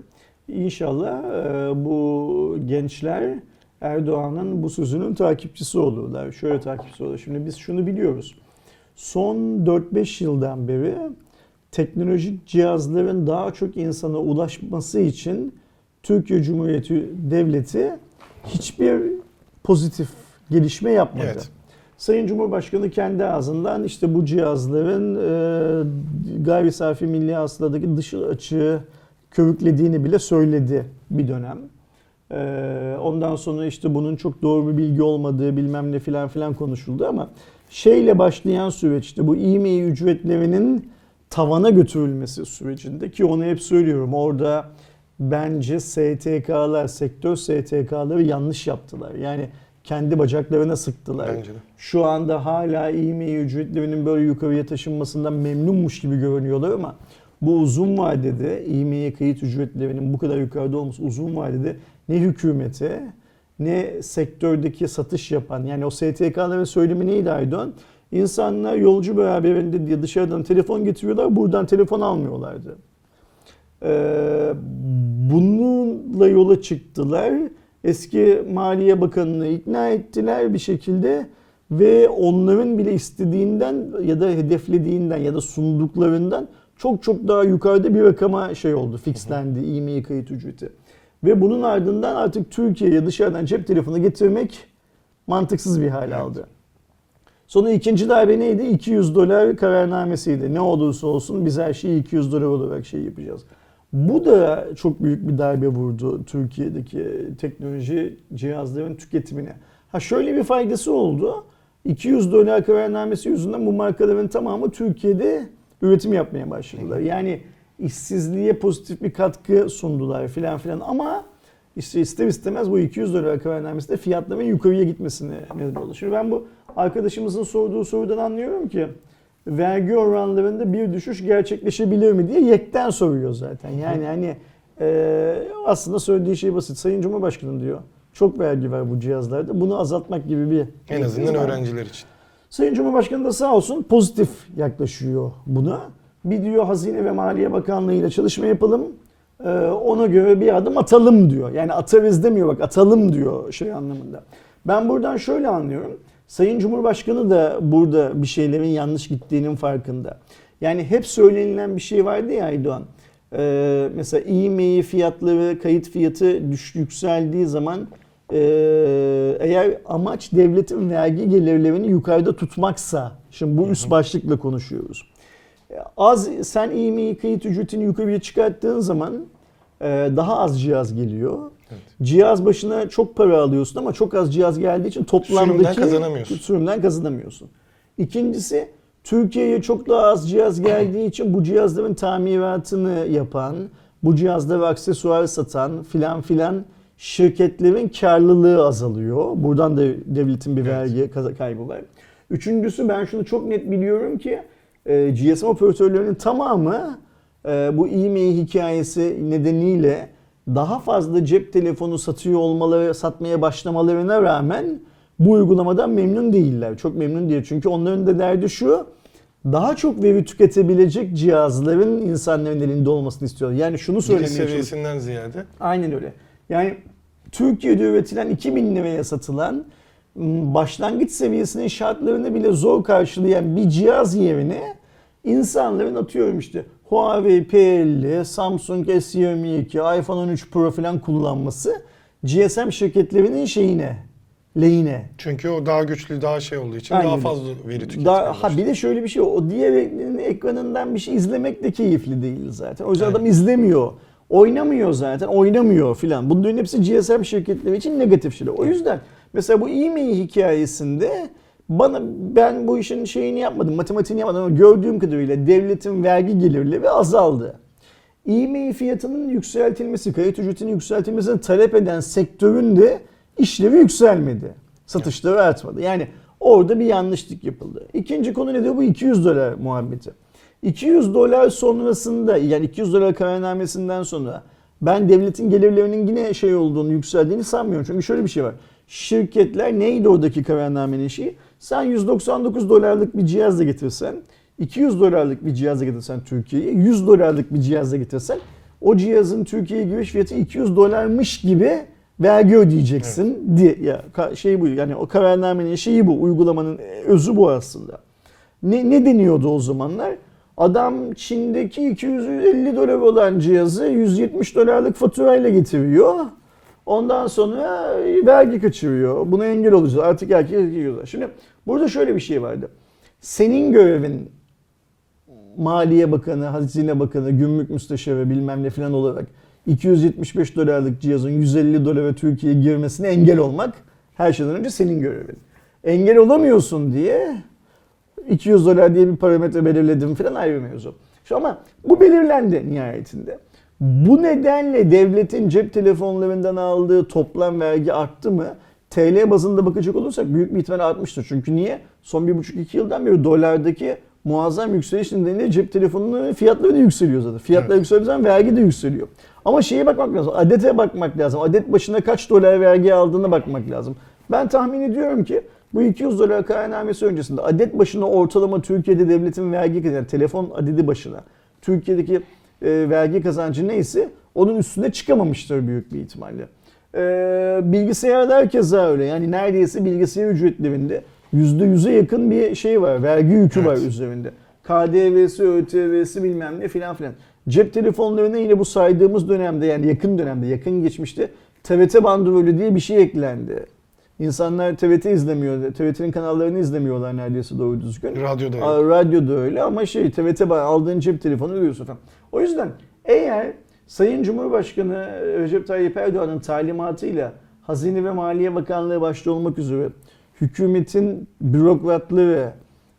İnşallah e, bu gençler Erdoğan'ın bu sözünün takipçisi olurlar. Şöyle takipçisi olurlar. Şimdi biz şunu biliyoruz. Son 4-5 yıldan beri teknolojik cihazların daha çok insana ulaşması için Türkiye Cumhuriyeti Devleti hiçbir pozitif gelişme yapmadı. Evet. Sayın Cumhurbaşkanı kendi ağzından işte bu cihazların e, gayri safi milli hasıladaki dışı açığı körüklediğini bile söyledi bir dönem. E, ondan sonra işte bunun çok doğru bir bilgi olmadığı bilmem ne filan filan konuşuldu ama şeyle başlayan süreçte bu e-mail ücretlerinin tavana götürülmesi sürecinde ki onu hep söylüyorum orada bence STK'lar, sektör STK'ları yanlış yaptılar. Yani kendi bacaklarına sıktılar. Bence de. Şu anda hala e-mail ücretlerinin böyle yukarıya taşınmasından memnunmuş gibi görünüyorlar ama bu uzun vadede e-mail kayıt ücretlerinin bu kadar yukarıda olması uzun vadede ne hükümete ne sektördeki satış yapan yani o STK'ların söylemi neydi Aydoğan? İnsanlar yolcu beraberinde diye dışarıdan telefon getiriyorlar, buradan telefon almıyorlardı. Ee, bununla yola çıktılar. Eski Maliye Bakanı'nı ikna ettiler bir şekilde ve onların bile istediğinden ya da hedeflediğinden ya da sunduklarından çok çok daha yukarıda bir rakama şey oldu, fixlendi e-mail kayıt ücreti. Ve bunun ardından artık Türkiye'ye dışarıdan cep telefonu getirmek mantıksız bir hal aldı. Sonra ikinci darbe neydi? 200 dolar kararnamesiydi. Ne olursa olsun biz her şeyi 200 dolar olarak şey yapacağız. Bu da çok büyük bir darbe vurdu Türkiye'deki teknoloji cihazların tüketimine. Ha şöyle bir faydası oldu. 200 dolar kararnamesi yüzünden bu markaların tamamı Türkiye'de üretim yapmaya başladılar. Yani işsizliğe pozitif bir katkı sundular filan filan ama işte ister istemez bu 200 dolar kararnamesi de fiyatların yukarıya gitmesine neden oldu. Şimdi ben bu arkadaşımızın sorduğu sorudan anlıyorum ki vergi oranlarında bir düşüş gerçekleşebilir mi diye yekten soruyor zaten. Yani hani e, aslında söylediği şey basit. Sayın Cumhurbaşkanı diyor. Çok vergi var bu cihazlarda. Bunu azaltmak gibi bir En azından öğrenciler için. Sayın Cumhurbaşkanı da sağ olsun pozitif yaklaşıyor buna. Bir diyor Hazine ve Maliye Bakanlığı ile çalışma yapalım. Ee, ona göre bir adım atalım diyor. Yani atarız demiyor bak atalım diyor şey anlamında. Ben buradan şöyle anlıyorum. Sayın Cumhurbaşkanı da burada bir şeylerin yanlış gittiğinin farkında. Yani hep söylenilen bir şey vardı ya Aydoğan. Ee, mesela e-mail fiyatları, kayıt fiyatı düş, yükseldiği zaman ee, eğer amaç devletin vergi gelirlerini yukarıda tutmaksa, şimdi bu üst başlıkla konuşuyoruz. Az sen e-mail kayıt ücretini yukarıya çıkarttığın zaman e, daha az cihaz geliyor. Evet. Cihaz başına çok para alıyorsun ama çok az cihaz geldiği için toplamdaki Sürümden kazanamıyorsun. sürümden kazanamıyorsun. İkincisi Türkiye'ye çok daha az cihaz geldiği için bu cihazların tamiratını yapan, bu cihazları aksesuar satan filan filan şirketlerin karlılığı azalıyor. Buradan da devletin bir Evet. vergi kaybı var. Üçüncüsü ben şunu çok net biliyorum ki e, GSM operatörlerinin tamamı e, bu e-mail hikayesi nedeniyle daha fazla cep telefonu satıyor olmaları, satmaya başlamalarına rağmen bu uygulamadan memnun değiller. Çok memnun değil. Çünkü onların da derdi şu, daha çok veri tüketebilecek cihazların insanların elinde olmasını istiyorlar. Yani şunu söylemeye çalışıyorum. seviyesinden ziyade. Aynen öyle. Yani Türkiye'de üretilen 2000 liraya satılan başlangıç seviyesinin şartlarını bile zor karşılayan bir cihaz yerine insanların atıyorum işte Huawei P50, Samsung S22, iPhone 13 Pro falan kullanması GSM şirketlerinin şeyine, lehine. Çünkü o daha güçlü, daha şey olduğu için Aynen daha fazla veri Daha, ha bir de şöyle bir şey o diğer ekranından bir şey izlemek de keyifli değil zaten. O yüzden Aynen. adam izlemiyor. Oynamıyor zaten. Oynamıyor filan. Bunların hepsi GSM şirketleri için negatif şeyler. O yüzden mesela bu e-mail hikayesinde bana ben bu işin şeyini yapmadım, matematiğini yapmadım ama gördüğüm kadarıyla devletin vergi gelirleri azaldı. E-mail fiyatının yükseltilmesi, kayıt ücretinin yükseltilmesini talep eden sektörün de işlevi yükselmedi. Satışları artmadı. Yani orada bir yanlışlık yapıldı. İkinci konu nedir? Bu 200 dolar muhabbeti. 200 dolar sonrasında yani 200 dolar kararnamesinden sonra ben devletin gelirlerinin yine şey olduğunu yükseldiğini sanmıyorum. Çünkü şöyle bir şey var. Şirketler neydi oradaki kararnamenin şeyi? Sen 199 dolarlık bir cihaz da getirsen, 200 dolarlık bir cihaz da getirsen Türkiye'ye, 100 dolarlık bir cihaz da getirsen o cihazın Türkiye'ye giriş fiyatı 200 dolarmış gibi vergi ödeyeceksin diye ya şey bu yani o kararnamenin şeyi bu uygulamanın özü bu aslında. Ne, ne deniyordu o zamanlar? Adam Çin'deki 250 dolar olan cihazı 170 dolarlık faturayla getiriyor. Ondan sonra vergi kaçırıyor. Buna engel olacağız. Artık herkes giriyorlar. Şimdi burada şöyle bir şey vardı. Senin görevin Maliye Bakanı, Hazine Bakanı, Gümrük Müsteşarı bilmem ne falan olarak 275 dolarlık cihazın 150 dolara Türkiye'ye girmesine engel olmak her şeyden önce senin görevin. Engel olamıyorsun diye 200 dolar diye bir parametre belirledim falan ayrı mevzu. Şu ama bu belirlendi nihayetinde. Bu nedenle devletin cep telefonlarından aldığı toplam vergi arttı mı? TL bazında bakacak olursak büyük bir ihtimalle artmıştır. Çünkü niye? Son bir buçuk iki yıldan beri dolardaki muazzam yükseliş nedeniyle cep telefonunun fiyatları da yükseliyor zaten. Fiyatlar Evet. yükseldiği zaman vergi de yükseliyor. Ama şeye bakmak lazım. Adete bakmak lazım. Adet başına kaç dolar vergi aldığına bakmak lazım. Ben tahmin ediyorum ki Bu 200 dolar kararnamesi öncesinde adet başına ortalama Türkiye'de devletin vergi yani telefon adedi başına Türkiye'deki e, vergi kazancı neyse onun üstüne çıkamamıştır büyük bir ihtimalle. E, bilgisayarda herkese öyle. Yani neredeyse bilgisayar ücretlerinde %100'e yakın bir şey var. Vergi yükü var Evet. üzerinde. KDV'si, ÖTV'si bilmem ne filan filan. Cep telefonlarına yine bu saydığımız dönemde yani yakın dönemde, yakın geçmişte TRT bandrolü diye bir şey eklendi. İnsanlar TRT izlemiyor, TRT'nin kanallarını izlemiyorlar neredeyse doğru düzgün. Radyoda. Aa, Radyoda öyle ama şey ba- aldığın cep telefonu görüyorsun falan. O yüzden eğer Sayın Cumhurbaşkanı Recep Tayyip Erdoğan'ın talimatıyla Hazine ve Maliye Bakanlığı başta olmak üzere hükümetin bürokratları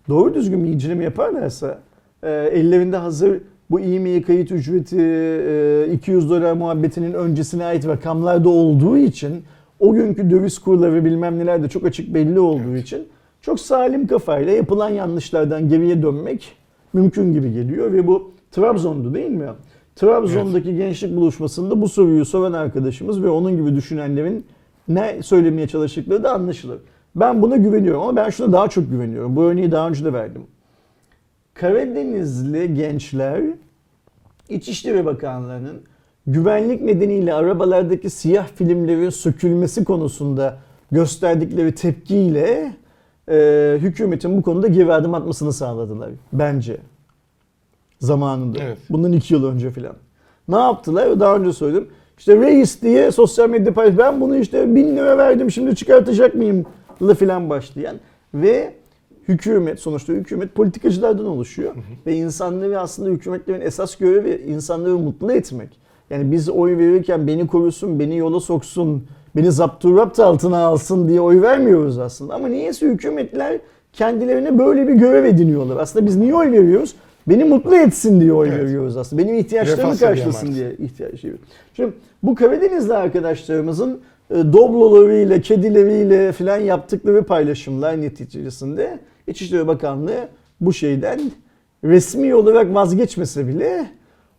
doğru düzgün bir inceleme yaparlarsa e, ellerinde hazır bu e-mail kayıt ücreti e, 200 dolar muhabbetinin öncesine ait rakamlar da olduğu için o günkü döviz kurları bilmem neler de çok açık belli olduğu için çok salim kafayla yapılan yanlışlardan geriye dönmek mümkün gibi geliyor ve bu Trabzon'du değil mi? Trabzon'daki gençlik buluşmasında bu soruyu soran arkadaşımız ve onun gibi düşünenlerin ne söylemeye çalıştıkları da anlaşılır. Ben buna güveniyorum ama ben şuna daha çok güveniyorum. Bu örneği daha önce de verdim. Karadenizli gençler İçişleri Bakanlığı'nın güvenlik nedeniyle arabalardaki siyah filmlerin sökülmesi konusunda gösterdikleri tepkiyle e, hükümetin bu konuda geri adım atmasını sağladılar bence zamanında. Evet. Bundan iki yıl önce filan. Ne yaptılar? Daha önce söyledim. İşte reis diye sosyal medya paylaş. Ben bunu işte bin lira verdim şimdi çıkartacak mıyım? La filan başlayan. Ve hükümet sonuçta hükümet politikacılardan oluşuyor. Ve insanları aslında hükümetlerin esas görevi insanları mutlu etmek. Yani biz oy verirken beni korusun, beni yola soksun, beni zapturapt altına alsın diye oy vermiyoruz aslında. Ama niyeyse hükümetler kendilerine böyle bir görev ediniyorlar. Aslında biz niye oy veriyoruz? Beni mutlu etsin diye oy Evet. veriyoruz aslında. Benim ihtiyaçlarımı Refah karşılasın diye ihtiyaç duyuyor. Şimdi bu Karadenizli arkadaşlarımızın e, doblolarıyla, kedileriyle filan yaptıkları paylaşımlar neticesinde İçişleri Bakanlığı bu şeyden resmi olarak vazgeçmese bile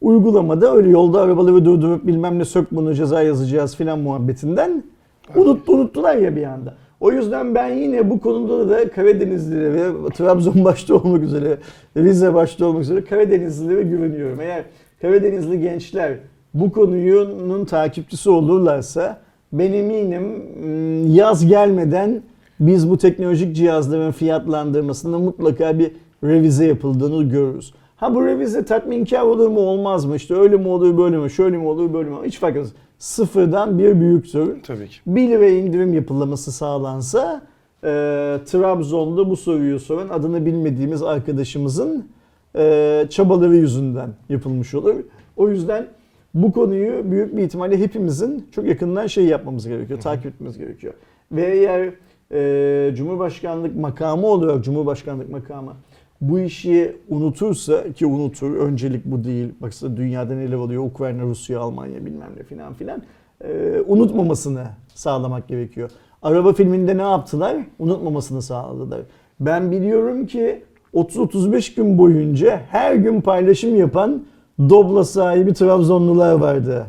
uygulamada öyle yolda arabaları durdurup bilmem ne sök bunu ceza yazacağız filan muhabbetinden unuttu, unuttular ya bir anda. O yüzden ben yine bu konuda da Karadenizlilere ve Trabzon başta olmak üzere, Rize başta olmak üzere Karadenizlilere güveniyorum. Eğer Karadenizli gençler bu konunun takipçisi olurlarsa ben eminim mm, yaz gelmeden biz bu teknolojik cihazların fiyatlandırmasında mutlaka bir revize yapıldığını görürüz. Ha bu revize tatminkar olur mu olmaz mı? İşte öyle mi olur böyle mi? Şöyle mi olur böyle mi? Hiç fark etmez. Sıfırdan bir büyüktür. Tabii ki. 1 lira indirim yapılması sağlansa e, Trabzon'da bu soruyu soran adını bilmediğimiz arkadaşımızın e, çabaları yüzünden yapılmış olur. O yüzden bu konuyu büyük bir ihtimalle hepimizin çok yakından şey yapmamız gerekiyor, takip etmemiz gerekiyor. Ve eğer e, Cumhurbaşkanlık makamı olarak Cumhurbaşkanlık makamı bu işi unutursa ki unutur öncelik bu değil. Baksana dünyada neler oluyor Ukrayna, Rusya, Almanya bilmem ne filan filan. Ee, unutmamasını sağlamak gerekiyor. Araba filminde ne yaptılar? Unutmamasını sağladılar. Ben biliyorum ki 30-35 gün boyunca her gün paylaşım yapan Doblo sahibi Trabzonlular vardı.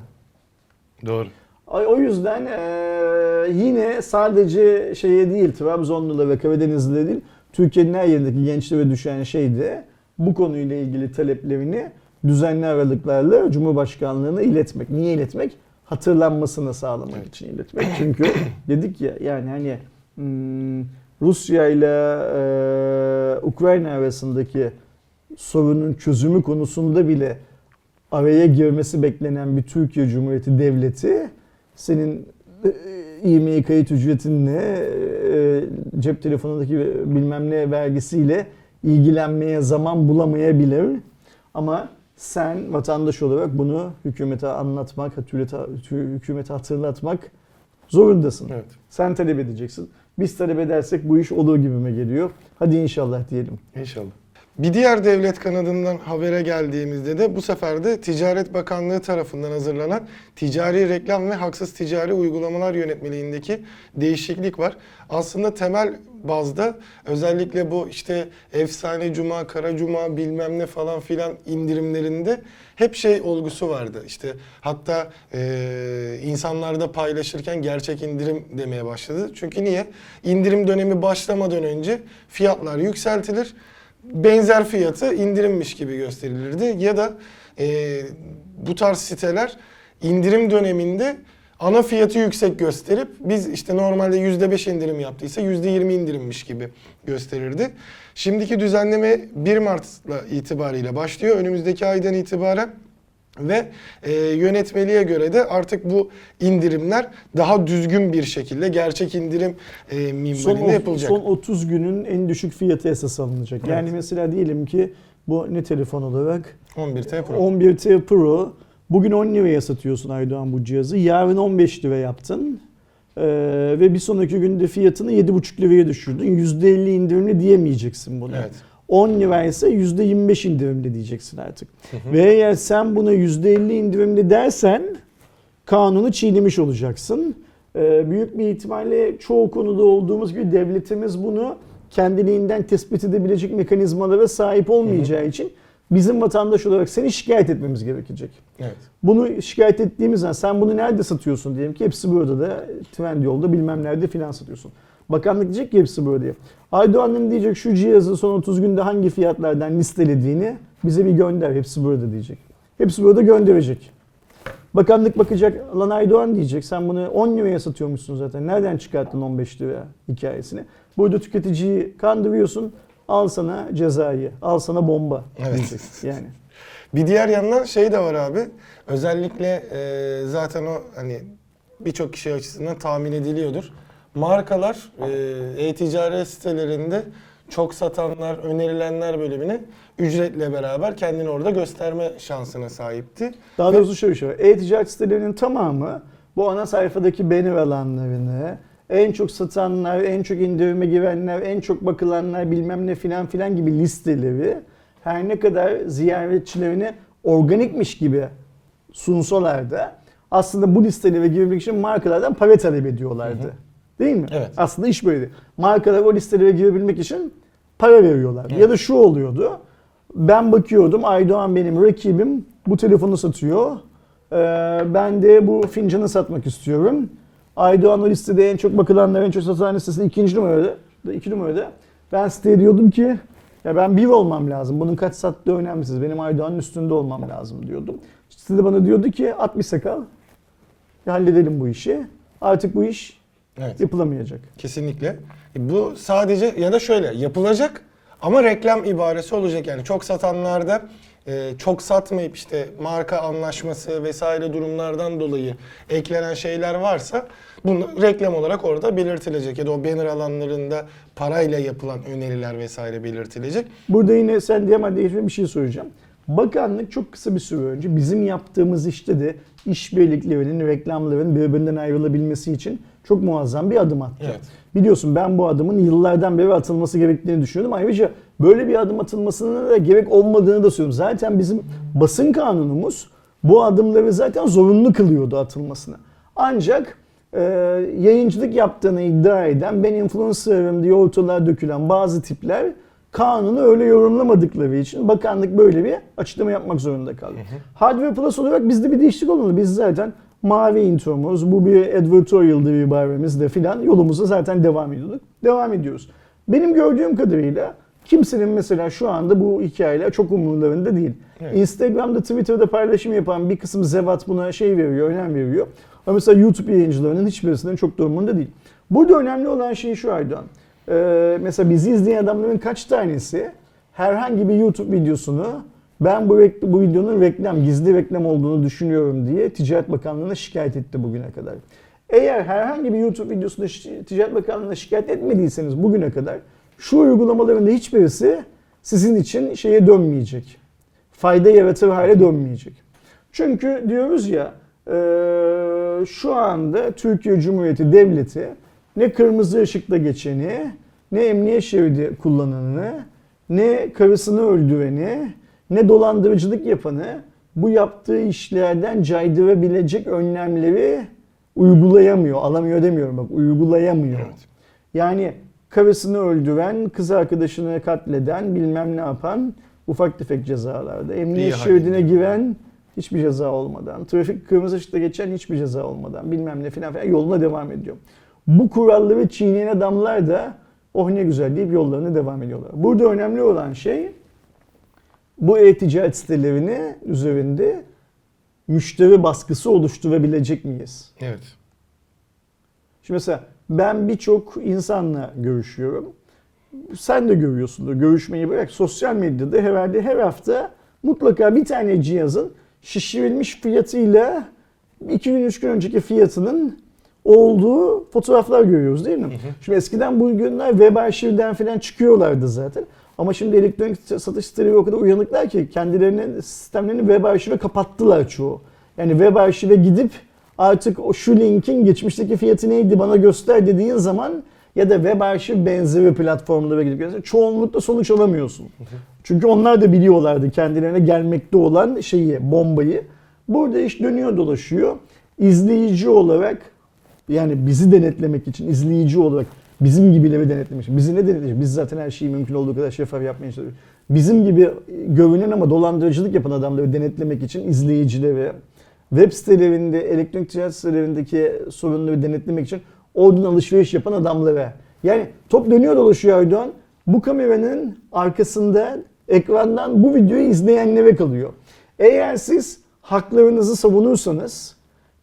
Doğru. O yüzden eee, yine sadece şeye değil Trabzonlular ve Karadenizliler değil Türkiye'nin her yerindeki gençlere düşen şey de bu konuyla ilgili taleplerini düzenli aralıklarla Cumhurbaşkanlığına iletmek. Niye iletmek? Hatırlanmasını sağlamak Evet. için iletmek. Çünkü dedik ya yani hani hmm, Rusya ile eee, Ukrayna arasındaki sorunun çözümü konusunda bile araya girmesi beklenen bir Türkiye Cumhuriyeti Devleti senin e, e-mail kayıt ücretinle e, cep telefonundaki bilmem ne vergisiyle ilgilenmeye zaman bulamayabilir. Ama sen vatandaş olarak bunu hükümete anlatmak, hükümete, hatırlatmak zorundasın. Evet. Sen talep edeceksin. Biz talep edersek bu iş olur gibime geliyor. Hadi inşallah diyelim. İnşallah. Bir diğer devlet kanadından habere geldiğimizde de bu sefer de Ticaret Bakanlığı tarafından hazırlanan Ticari Reklam ve Haksız Ticari Uygulamalar Yönetmeliğindeki değişiklik var. Aslında temel bazda özellikle bu işte efsane cuma, kara cuma bilmem ne falan filan indirimlerinde hep şey olgusu vardı. İşte hatta e, insanlarda paylaşırken gerçek indirim demeye başladı. Çünkü niye? İndirim dönemi başlamadan önce fiyatlar yükseltilir benzer fiyatı indirimmiş gibi gösterilirdi. Ya da e, bu tarz siteler indirim döneminde ana fiyatı yüksek gösterip biz işte normalde %5 indirim yaptıysa %20 indirimmiş gibi gösterirdi. Şimdiki düzenleme 1 Mart'la itibariyle başlıyor. Önümüzdeki aydan itibaren ve e, yönetmeliğe göre de artık bu indirimler daha düzgün bir şekilde gerçek indirim e, Son, minvalinde yapılacak. son 30 günün en düşük fiyatı esas alınacak. Yani Evet. mesela diyelim ki bu ne telefon olarak? 11T Pro. 11T Pro. Bugün 10 liraya satıyorsun Aydoğan bu cihazı. Yarın 15 lira yaptın. Ee, ve bir sonraki günde fiyatını 7,5 liraya düşürdün. %50 indirimli diyemeyeceksin buna. Evet. 10 lira ise %25 indirimli diyeceksin artık. Ve eğer sen buna %50 indirimli dersen kanunu çiğnemiş olacaksın. Ee, büyük bir ihtimalle çoğu konuda olduğumuz gibi devletimiz bunu kendiliğinden tespit edebilecek mekanizmalara sahip olmayacağı için bizim vatandaş olarak seni şikayet etmemiz gerekecek. Evet. Bunu şikayet ettiğimiz zaman sen bunu nerede satıyorsun diyelim ki hepsi burada da Trendyol'da bilmem nerede filan satıyorsun. Bakanlık diyecek ki hepsi böyle diye. Aydoğan'ın diyecek şu cihazı son 30 günde hangi fiyatlardan listelediğini bize bir gönder. Hepsi burada diyecek. Hepsi burada gönderecek. Bakanlık bakacak lan Aydoğan diyecek sen bunu 10 liraya satıyormuşsun zaten. Nereden çıkarttın 15 liraya hikayesini. Burada tüketiciyi kandırıyorsun. Al sana cezayı. Al sana bomba. Evet. diyecek Yani. Bir diğer yandan şey de var abi. Özellikle e, zaten o hani birçok kişi açısından tahmin ediliyordur. Markalar e, e-ticaret sitelerinde çok satanlar, önerilenler bölümüne ücretle beraber kendini orada gösterme şansına sahipti. Daha doğrusu şöyle şey. E-ticaret sitelerinin tamamı bu ana sayfadaki banner alanlarını, en çok satanlar, en çok indirime girenler, en çok bakılanlar bilmem ne filan filan gibi listeleri her ne kadar ziyaretçilerine organikmiş gibi sunsalar da aslında bu listelere girmek için markalardan para talep ediyorlardı. Değil mi? Evet. Aslında iş böyle. Markalar o listelere girebilmek için para veriyorlar. Ya da şu oluyordu. Ben bakıyordum Aydoğan benim rakibim bu telefonu satıyor. Ee, ben de bu fincanı satmak istiyorum. Aydoğan o listede en çok bakılanlar, en çok satılan listesinde ikinci numarada. iki numarada. Ben siteye diyordum ki ya ben bir olmam lazım. Bunun kaç sattığı önemsiz. Benim Aydoğan'ın üstünde olmam lazım diyordum. Sitede bana diyordu ki at bir sakal. Halledelim bu işi. Artık bu iş Evet. yapılamayacak. Kesinlikle. E, Bu sadece ya da şöyle yapılacak ama reklam ibaresi olacak yani çok satanlarda e, çok satmayıp işte marka anlaşması vesaire durumlardan dolayı eklenen şeyler varsa bunu reklam olarak orada belirtilecek ya da o banner alanlarında parayla yapılan öneriler vesaire belirtilecek. Burada yine sen diyemem değişme bir şey soracağım. Bakanlık çok kısa bir süre önce bizim yaptığımız işte de işbirliklerinin, reklamların birbirinden ayrılabilmesi için çok muazzam bir adım attı. Evet. Biliyorsun ben bu adımın yıllardan beri atılması gerektiğini düşünüyordum. Ayrıca böyle bir adım atılmasına da gerek olmadığını da söylüyorum. Zaten bizim basın kanunumuz bu adımları zaten zorunlu kılıyordu atılmasını. Ancak e, yayıncılık yaptığını iddia eden ben influencer'ım diye ortalığa dökülen bazı tipler kanunu öyle yorumlamadıkları için bakanlık böyle bir açıklama yapmak zorunda kaldı. Hardware Plus olarak bizde bir değişiklik olmadı. Biz zaten mavi intromuz, bu bir advertorial'dı bir ibaremizde filan yolumuza zaten devam ediyorduk. Devam ediyoruz. Benim gördüğüm kadarıyla kimsenin mesela şu anda bu hikayeler çok umurlarında değil. Evet. Instagram'da, Twitter'da paylaşım yapan bir kısım zevat buna şey veriyor, önem veriyor. Ama mesela YouTube yayıncılarının hiçbirisinin çok da umurunda değil. Burada önemli olan şey şu Aydoğan. Ee, mesela bizi izleyen adamların kaç tanesi herhangi bir YouTube videosunu ben bu, bu videonun reklam, gizli reklam olduğunu düşünüyorum diye Ticaret Bakanlığı'na şikayet etti bugüne kadar. Eğer herhangi bir YouTube videosunda Ticaret Bakanlığı'na şikayet etmediyseniz bugüne kadar şu uygulamaların da hiçbirisi sizin için şeye dönmeyecek. Fayda yaratır hale dönmeyecek. Çünkü diyoruz ya eee, şu anda Türkiye Cumhuriyeti Devleti ne kırmızı ışıkta geçeni, ne emniyet şeridi kullananını, ne karısını öldüreni, ne dolandırıcılık yapanı bu yaptığı işlerden caydırabilecek önlemleri uygulayamıyor. Alamıyor demiyorum bak uygulayamıyor. Evet. Yani karısını öldüren, kız arkadaşını katleden, bilmem ne yapan ufak tefek cezalarda. Emniyet şeridine giren hiçbir ceza olmadan, trafik kırmızı ışıkta geçen hiçbir ceza olmadan bilmem ne filan filan yoluna devam ediyor. Bu kuralları çiğneyen adamlar da oh ne güzel deyip yollarına devam ediyorlar. Burada önemli olan şey bu e-ticaret sitelerinin üzerinde müşteri baskısı oluşturabilecek miyiz? Evet. Şimdi mesela ben birçok insanla görüşüyorum. Sen de görüyorsundur. Görüşmeyi bırak. Sosyal medyada herhalde her hafta mutlaka bir tane cihazın şişirilmiş fiyatıyla 2 gün 3 gün önceki fiyatının olduğu fotoğraflar görüyoruz değil mi? Şimdi eskiden bu günler web arşivden falan çıkıyorlardı zaten. Ama şimdi elektronik satış siteleri o kadar uyanıklar ki kendilerinin sistemlerini web arşive kapattılar çoğu. Yani web arşive gidip artık o şu linkin geçmişteki fiyatı neydi bana göster dediğin zaman ya da web arşiv benzeri platformlara gidip göster- çoğunlukla sonuç alamıyorsun. Çünkü onlar da biliyorlardı kendilerine gelmekte olan şeyi, bombayı. Burada iş dönüyor dolaşıyor. İzleyici olarak yani bizi denetlemek için izleyici olarak bizim gibileri denetlemek için. Bizi ne denetleyecek? Biz zaten her şeyi mümkün olduğu kadar şeffaf yapmaya çalışıyoruz. Bizim gibi görünen ama dolandırıcılık yapan adamları denetlemek için izleyicileri, web sitelerinde, elektronik ticaret sitelerindeki sorunları denetlemek için oradan alışveriş yapan adamlara. Yani top dönüyor dolaşıyor Aydoğan. Bu kameranın arkasında ekrandan bu videoyu izleyenlere kalıyor. Eğer siz haklarınızı savunursanız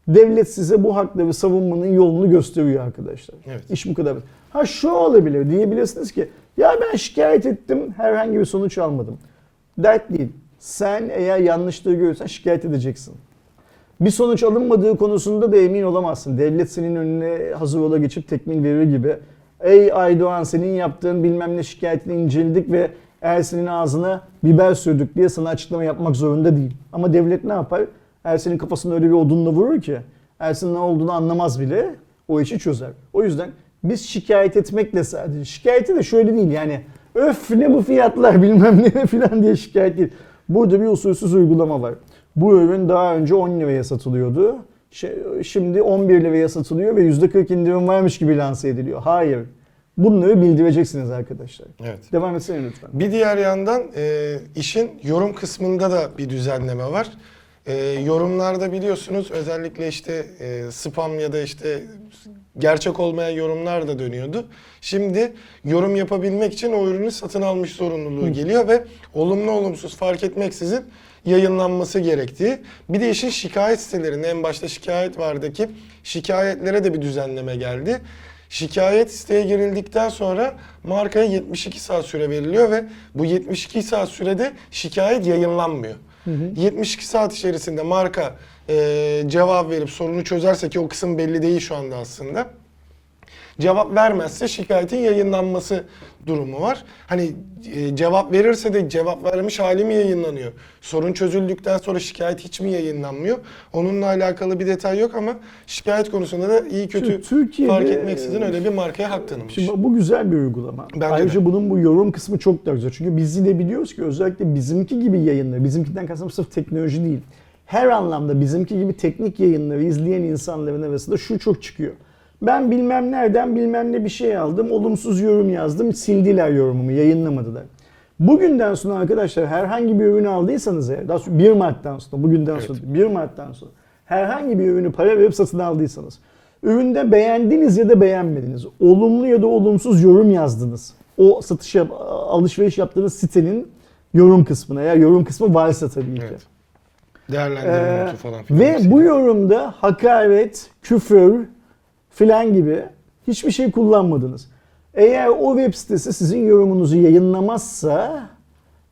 devlet size bu hakları savunmanın yolunu gösteriyor arkadaşlar. Evet. İş bu kadar. Ha şu olabilir diyebilirsiniz ki ya ben şikayet ettim herhangi bir sonuç almadım. Dert değil. Sen eğer yanlışlığı görürsen şikayet edeceksin. Bir sonuç alınmadığı konusunda da emin olamazsın. Devlet senin önüne hazır ola geçip tekmil verir gibi. Ey Aydoğan senin yaptığın bilmem ne şikayetini inceledik ve Ersin'in ağzına biber sürdük diye sana açıklama yapmak zorunda değil. Ama devlet ne yapar? Ersin'in kafasına öyle bir odunla vurur ki Ersin ne olduğunu anlamaz bile o işi çözer. O yüzden biz şikayet etmekle sadece şikayeti de şöyle değil yani öf ne bu fiyatlar bilmem ne falan diye şikayet değil. Burada bir usulsüz uygulama var. Bu ürün daha önce 10 liraya satılıyordu. Şi- Şimdi 11 liraya satılıyor ve %40 indirim varmış gibi lanse ediliyor. Hayır. Bunları bildireceksiniz arkadaşlar. Evet. Devam etsene lütfen. Bir diğer yandan e, işin yorum kısmında da bir düzenleme var. E, yorumlarda biliyorsunuz özellikle işte e, spam ya da işte gerçek olmayan yorumlar da dönüyordu. Şimdi yorum yapabilmek için o ürünü satın almış zorunluluğu geliyor ve olumlu olumsuz fark etmeksizin yayınlanması gerektiği. Bir de işin şikayet sitelerinde en başta şikayet vardı ki şikayetlere de bir düzenleme geldi. Şikayet siteye girildikten sonra markaya 72 saat süre veriliyor ve bu 72 saat sürede şikayet yayınlanmıyor. 72 saat içerisinde marka e, cevap verip sorunu çözerse ki o kısım belli değil şu anda aslında. Cevap vermezse şikayetin yayınlanması durumu var. Hani e, cevap verirse de cevap vermiş hali mi yayınlanıyor? Sorun çözüldükten sonra şikayet hiç mi yayınlanmıyor? Onunla alakalı bir detay yok ama şikayet konusunda da iyi kötü Şimdi Türkiye'de- fark etmeksizin öyle bir markaya hak tanınmış. Şimdi bu güzel bir uygulama. Bence Ayrıca de. bunun bu yorum kısmı çok da güzel. Çünkü biz yine biliyoruz ki özellikle bizimki gibi yayınları, bizimkinden kastım sırf teknoloji değil. Her anlamda bizimki gibi teknik yayınları izleyen insanların arasında şu çok çıkıyor. Ben bilmem nereden bilmem ne bir şey aldım, olumsuz yorum yazdım, sildiler yorumumu, yayınlamadılar. Bugünden sonra arkadaşlar herhangi bir ürünü aldıysanız eğer, daha sonra 1 Mart'tan sonra, bugünden Evet. sonra 1 Mart'tan sonra herhangi bir ürünü para verip satın aldıysanız, üründe beğendiniz ya da beğenmediniz, olumlu ya da olumsuz yorum yazdınız. O satış yap- alışveriş yaptığınız sitenin yorum kısmına, eğer yorum kısmı varsa tabii ki. Evet. Değerlendirme Ee, falan filan. ve bu yorumda hakaret, küfür filan gibi hiçbir şey kullanmadınız. Eğer o web sitesi sizin yorumunuzu yayınlamazsa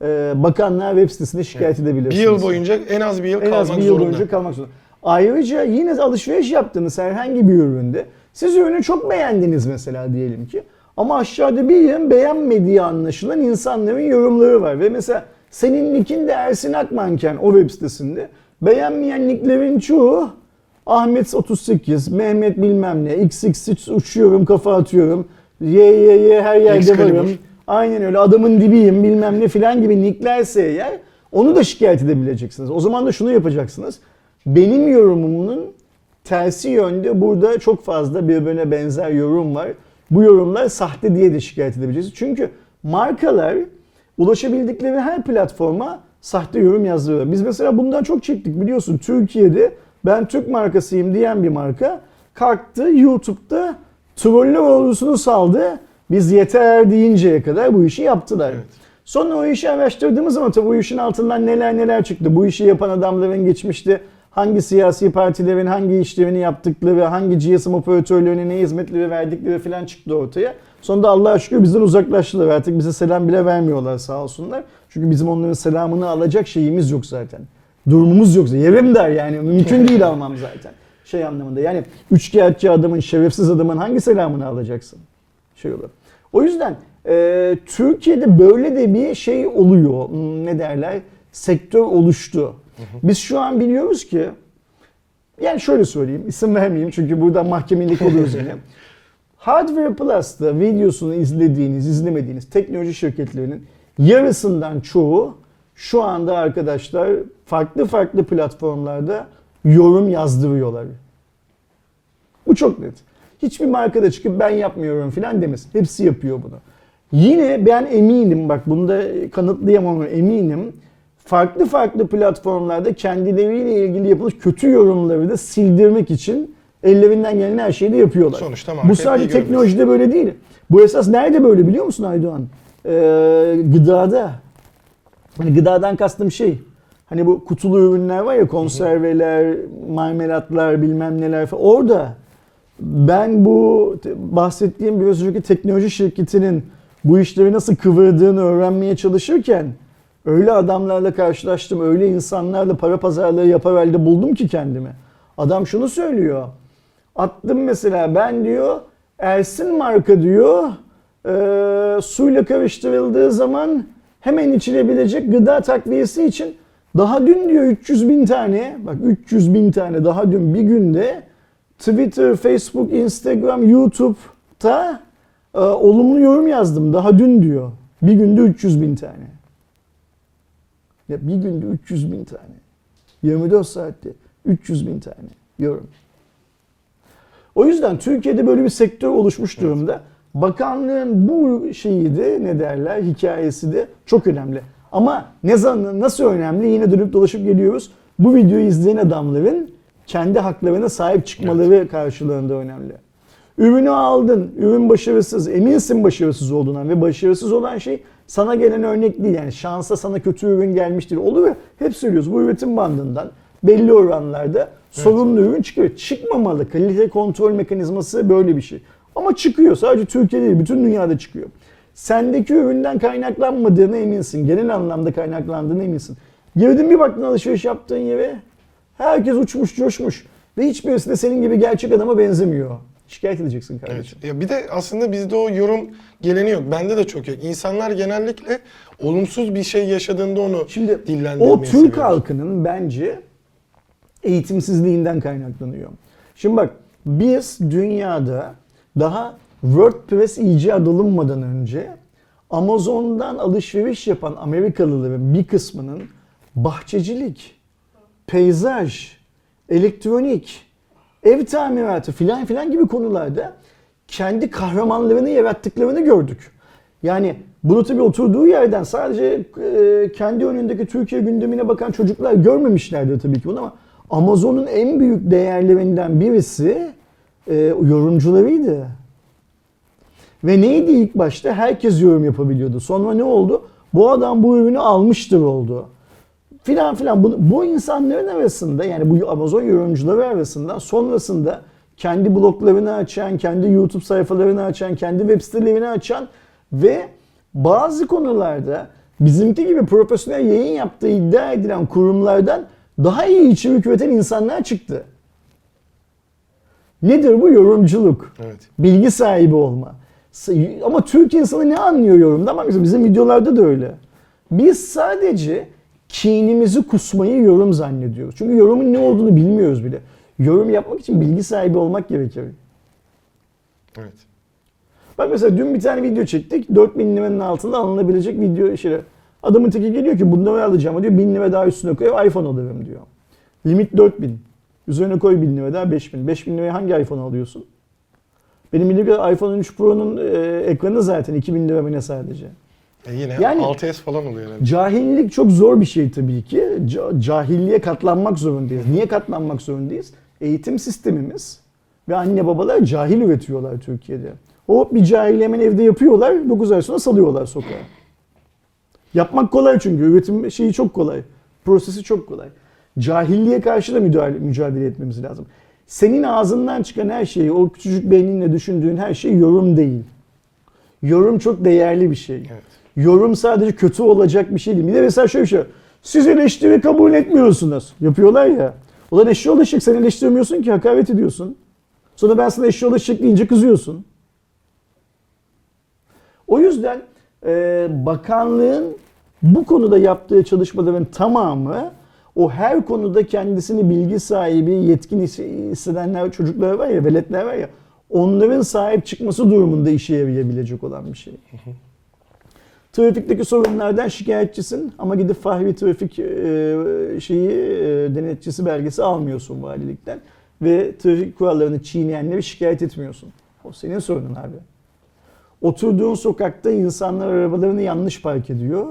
e, bakanlar web sitesine şikayet bir edebilirsiniz. yıl boyunca en az bir yıl en az kalmak bir yıl zorunda. boyunca kalmak zorunda. Ayrıca yine alışveriş yaptığınız herhangi bir üründe siz ürünü çok beğendiniz mesela diyelim ki ama aşağıda bir yerin beğenmediği anlaşılan insanların yorumları var ve mesela senin nickin de Ersin Akmanken o web sitesinde beğenmeyen nicklerin çoğu Ahmet 38, Mehmet bilmem ne, XX uçuyorum kafa atıyorum, ye ye ye her yerde varım, aynen öyle adamın dibiyim bilmem ne filan gibi nicklerse eğer onu da şikayet edebileceksiniz. O zaman da şunu yapacaksınız. Benim yorumumun tersi yönde burada çok fazla birbirine benzer yorum var. Bu yorumlar sahte diye de şikayet edebileceksiniz. Çünkü markalar ulaşabildikleri her platforma sahte yorum yazdırıyor. Biz mesela bundan çok çektik biliyorsun. Türkiye'de ben Türk markasıyım diyen bir marka kalktı YouTube'da troller ordusunu saldı. Biz yeter deyinceye kadar bu işi yaptılar. Evet. Sonra o işi araştırdığımız zaman tabii bu işin altından neler neler çıktı. Bu işi yapan adamların geçmişte hangi siyasi partilerin hangi işlerini yaptıkları, hangi GSM operatörlerine ne hizmetleri verdikleri falan çıktı ortaya. Sonunda Allah'a şükür bizden uzaklaştılar. Artık bize selam bile vermiyorlar sağ olsunlar. Çünkü bizim onların selamını alacak şeyimiz yok zaten. Durumumuz yok. Yerim der yani. Mümkün değil almam zaten. Şey anlamında yani üçkağıtçı adamın, şerefsiz adamın hangi selamını alacaksın? Şey olur. O yüzden e, Türkiye'de böyle de bir şey oluyor. Hmm, Ne derler? Sektör oluştu. Biz şu an biliyoruz ki yani şöyle söyleyeyim isim vermeyeyim çünkü burada mahkemelik oluyoruz yine. Hardware Plus'ta videosunu izlediğiniz, izlemediğiniz teknoloji şirketlerinin yarısından çoğu şu anda arkadaşlar farklı farklı platformlarda yorum yazdırıyorlar. Bu çok net. Hiçbir markada çıkıp ben yapmıyorum filan demesin. Hepsi yapıyor bunu. Yine ben eminim bak bunda kanıtlayamam ama eminim farklı farklı platformlarda kendileriyle ilgili yapılmış kötü yorumları da sildirmek için ellerinden gelen her şeyi de yapıyorlar. Sonuçta Bu sadece teknolojide böyle değil. Bu esas nerede böyle biliyor musun Aydoğan? Ee, gıdada. Hani gıdadan kastım şey. Hani bu kutulu ürünler var ya konserveler, marmelatlar bilmem neler falan. Orada ben bu bahsettiğim biraz önceki teknoloji şirketinin bu işleri nasıl kıvırdığını öğrenmeye çalışırken öyle adamlarla karşılaştım, öyle insanlarla para pazarlığı yapar halde buldum ki kendimi. Adam şunu söylüyor. Attım mesela ben diyor Ersin marka diyor e, suyla karıştırıldığı zaman hemen içilebilecek gıda takviyesi için daha dün diyor 300 bin tane bak 300 bin tane daha dün bir günde Twitter, Facebook, Instagram, YouTube'da e, olumlu yorum yazdım daha dün diyor. Bir günde 300 bin tane. Ya bir günde 300 bin tane. 24 saatte 300 bin tane yorum. O yüzden Türkiye'de böyle bir sektör oluşmuş durumda. Bakanlığın bu şeyi de ne derler hikayesi de çok önemli. Ama ne zaman nasıl önemli yine dönüp dolaşıp geliyoruz. Bu videoyu izleyen adamların kendi haklarına sahip çıkmaları karşılığında önemli. Ürünü aldın, ürün başarısız, eminsin başarısız olduğundan ve başarısız olan şey sana gelen örnek değil. Yani şansa sana kötü ürün gelmiştir. Olur ya hep söylüyoruz bu üretim bandından belli oranlarda sorunlu ürün çıkıyor. Çıkmamalı. Kalite kontrol mekanizması böyle bir şey. Ama çıkıyor. Sadece Türkiye'de değil, bütün dünyada çıkıyor. Sendeki üründen kaynaklanmadığına eminsin. Genel anlamda kaynaklandığına eminsin. Girdin bir baktın alışveriş yaptığın yere. Herkes uçmuş, coşmuş. Ve hiçbirisi de senin gibi gerçek adama benzemiyor. Şikayet edeceksin kardeşim. Evet. Ya bir de aslında bizde o yorum geleni yok. Bende de çok yok. İnsanlar genellikle olumsuz bir şey yaşadığında onu Şimdi dillendirmeyi o Türk seviyorlar. halkının bence eğitimsizliğinden kaynaklanıyor. Şimdi bak biz dünyada daha WordPress icat olunmadan önce Amazon'dan alışveriş yapan Amerikalıların bir kısmının bahçecilik, peyzaj, elektronik, ev tamiratı filan filan gibi konularda kendi kahramanlarını yarattıklarını gördük. Yani bunu tabii oturduğu yerden sadece e, kendi önündeki Türkiye gündemine bakan çocuklar görmemişlerdir tabii ki bunu ama Amazon'un en büyük değerlerinden birisi e, yorumcularıydı. Ve neydi ilk başta? Herkes yorum yapabiliyordu. Sonra ne oldu? Bu adam bu ürünü almıştır oldu. Filan filan. Bu, bu insanların arasında yani bu Amazon yorumcuları arasında sonrasında kendi bloglarını açan, kendi YouTube sayfalarını açan, kendi web sitelerini açan ve bazı konularda bizimki gibi profesyonel yayın yaptığı iddia edilen kurumlardan daha iyi içerik üreten insanlar çıktı. Nedir bu? Yorumculuk. Evet. Bilgi sahibi olma. Ama Türk insanı ne anlıyor yorumdan? Bak mesela bizim videolarda da öyle. Biz sadece kinimizi kusmayı yorum zannediyoruz. Çünkü yorumun ne olduğunu bilmiyoruz bile. Yorum yapmak için bilgi sahibi olmak gerekir. Evet. Bak mesela dün bir tane video çektik. 4000 liranın altında alınabilecek video şeyler. Adamın teki geliyor ki bunları alacağım diyor. 1000 lira daha üstüne koyuyor iPhone alırım diyor. Limit 4000. Üzerine koy 1000 lira daha 5000. 5000 liraya hangi iPhone alıyorsun? Benim bildiğim kadarıyla iPhone 13 Pro'nun e, ekranı zaten 2000 lira ne sadece. E yine Yani- 6S falan oluyor herhalde. Cahillik çok zor bir şey tabii ki. Ca- cahilliğe katlanmak zorundayız. Niye katlanmak zorundayız? Eğitim sistemimiz ve anne babalar cahil üretiyorlar Türkiye'de. Hop bir cahil hemen evde yapıyorlar, 9 ay sonra salıyorlar sokağa. Yapmak kolay çünkü üretim şeyi çok kolay. Prosesi çok kolay. Cahilliğe karşı da müdahale, mücadele etmemiz lazım. Senin ağzından çıkan her şey, o küçücük beyninle düşündüğün her şey yorum değil. Yorum çok değerli bir şey. Evet. Yorum sadece kötü olacak bir şey değil. Bir de mesela şöyle bir şey. Siz eleştiri kabul etmiyorsunuz. Yapıyorlar ya. Ulan eşya ulaşık sen eleştirmiyorsun ki hakaret ediyorsun. Sonra ben sana eşya ulaşık deyince kızıyorsun. O yüzden e, bakanlığın bu konuda yaptığı çalışmaların tamamı o her konuda kendisini bilgi sahibi, yetkin his- hissedenler, çocuklar var ya, veletler var ya onların sahip çıkması durumunda işe yarayabilecek olan bir şey. Trafikteki sorunlardan şikayetçisin ama gidip Fahri Trafik e, şeyi e, denetçisi belgesi almıyorsun valilikten ve trafik kurallarını çiğneyenleri şikayet etmiyorsun. O senin sorunun abi. Oturduğun sokakta insanlar arabalarını yanlış park ediyor.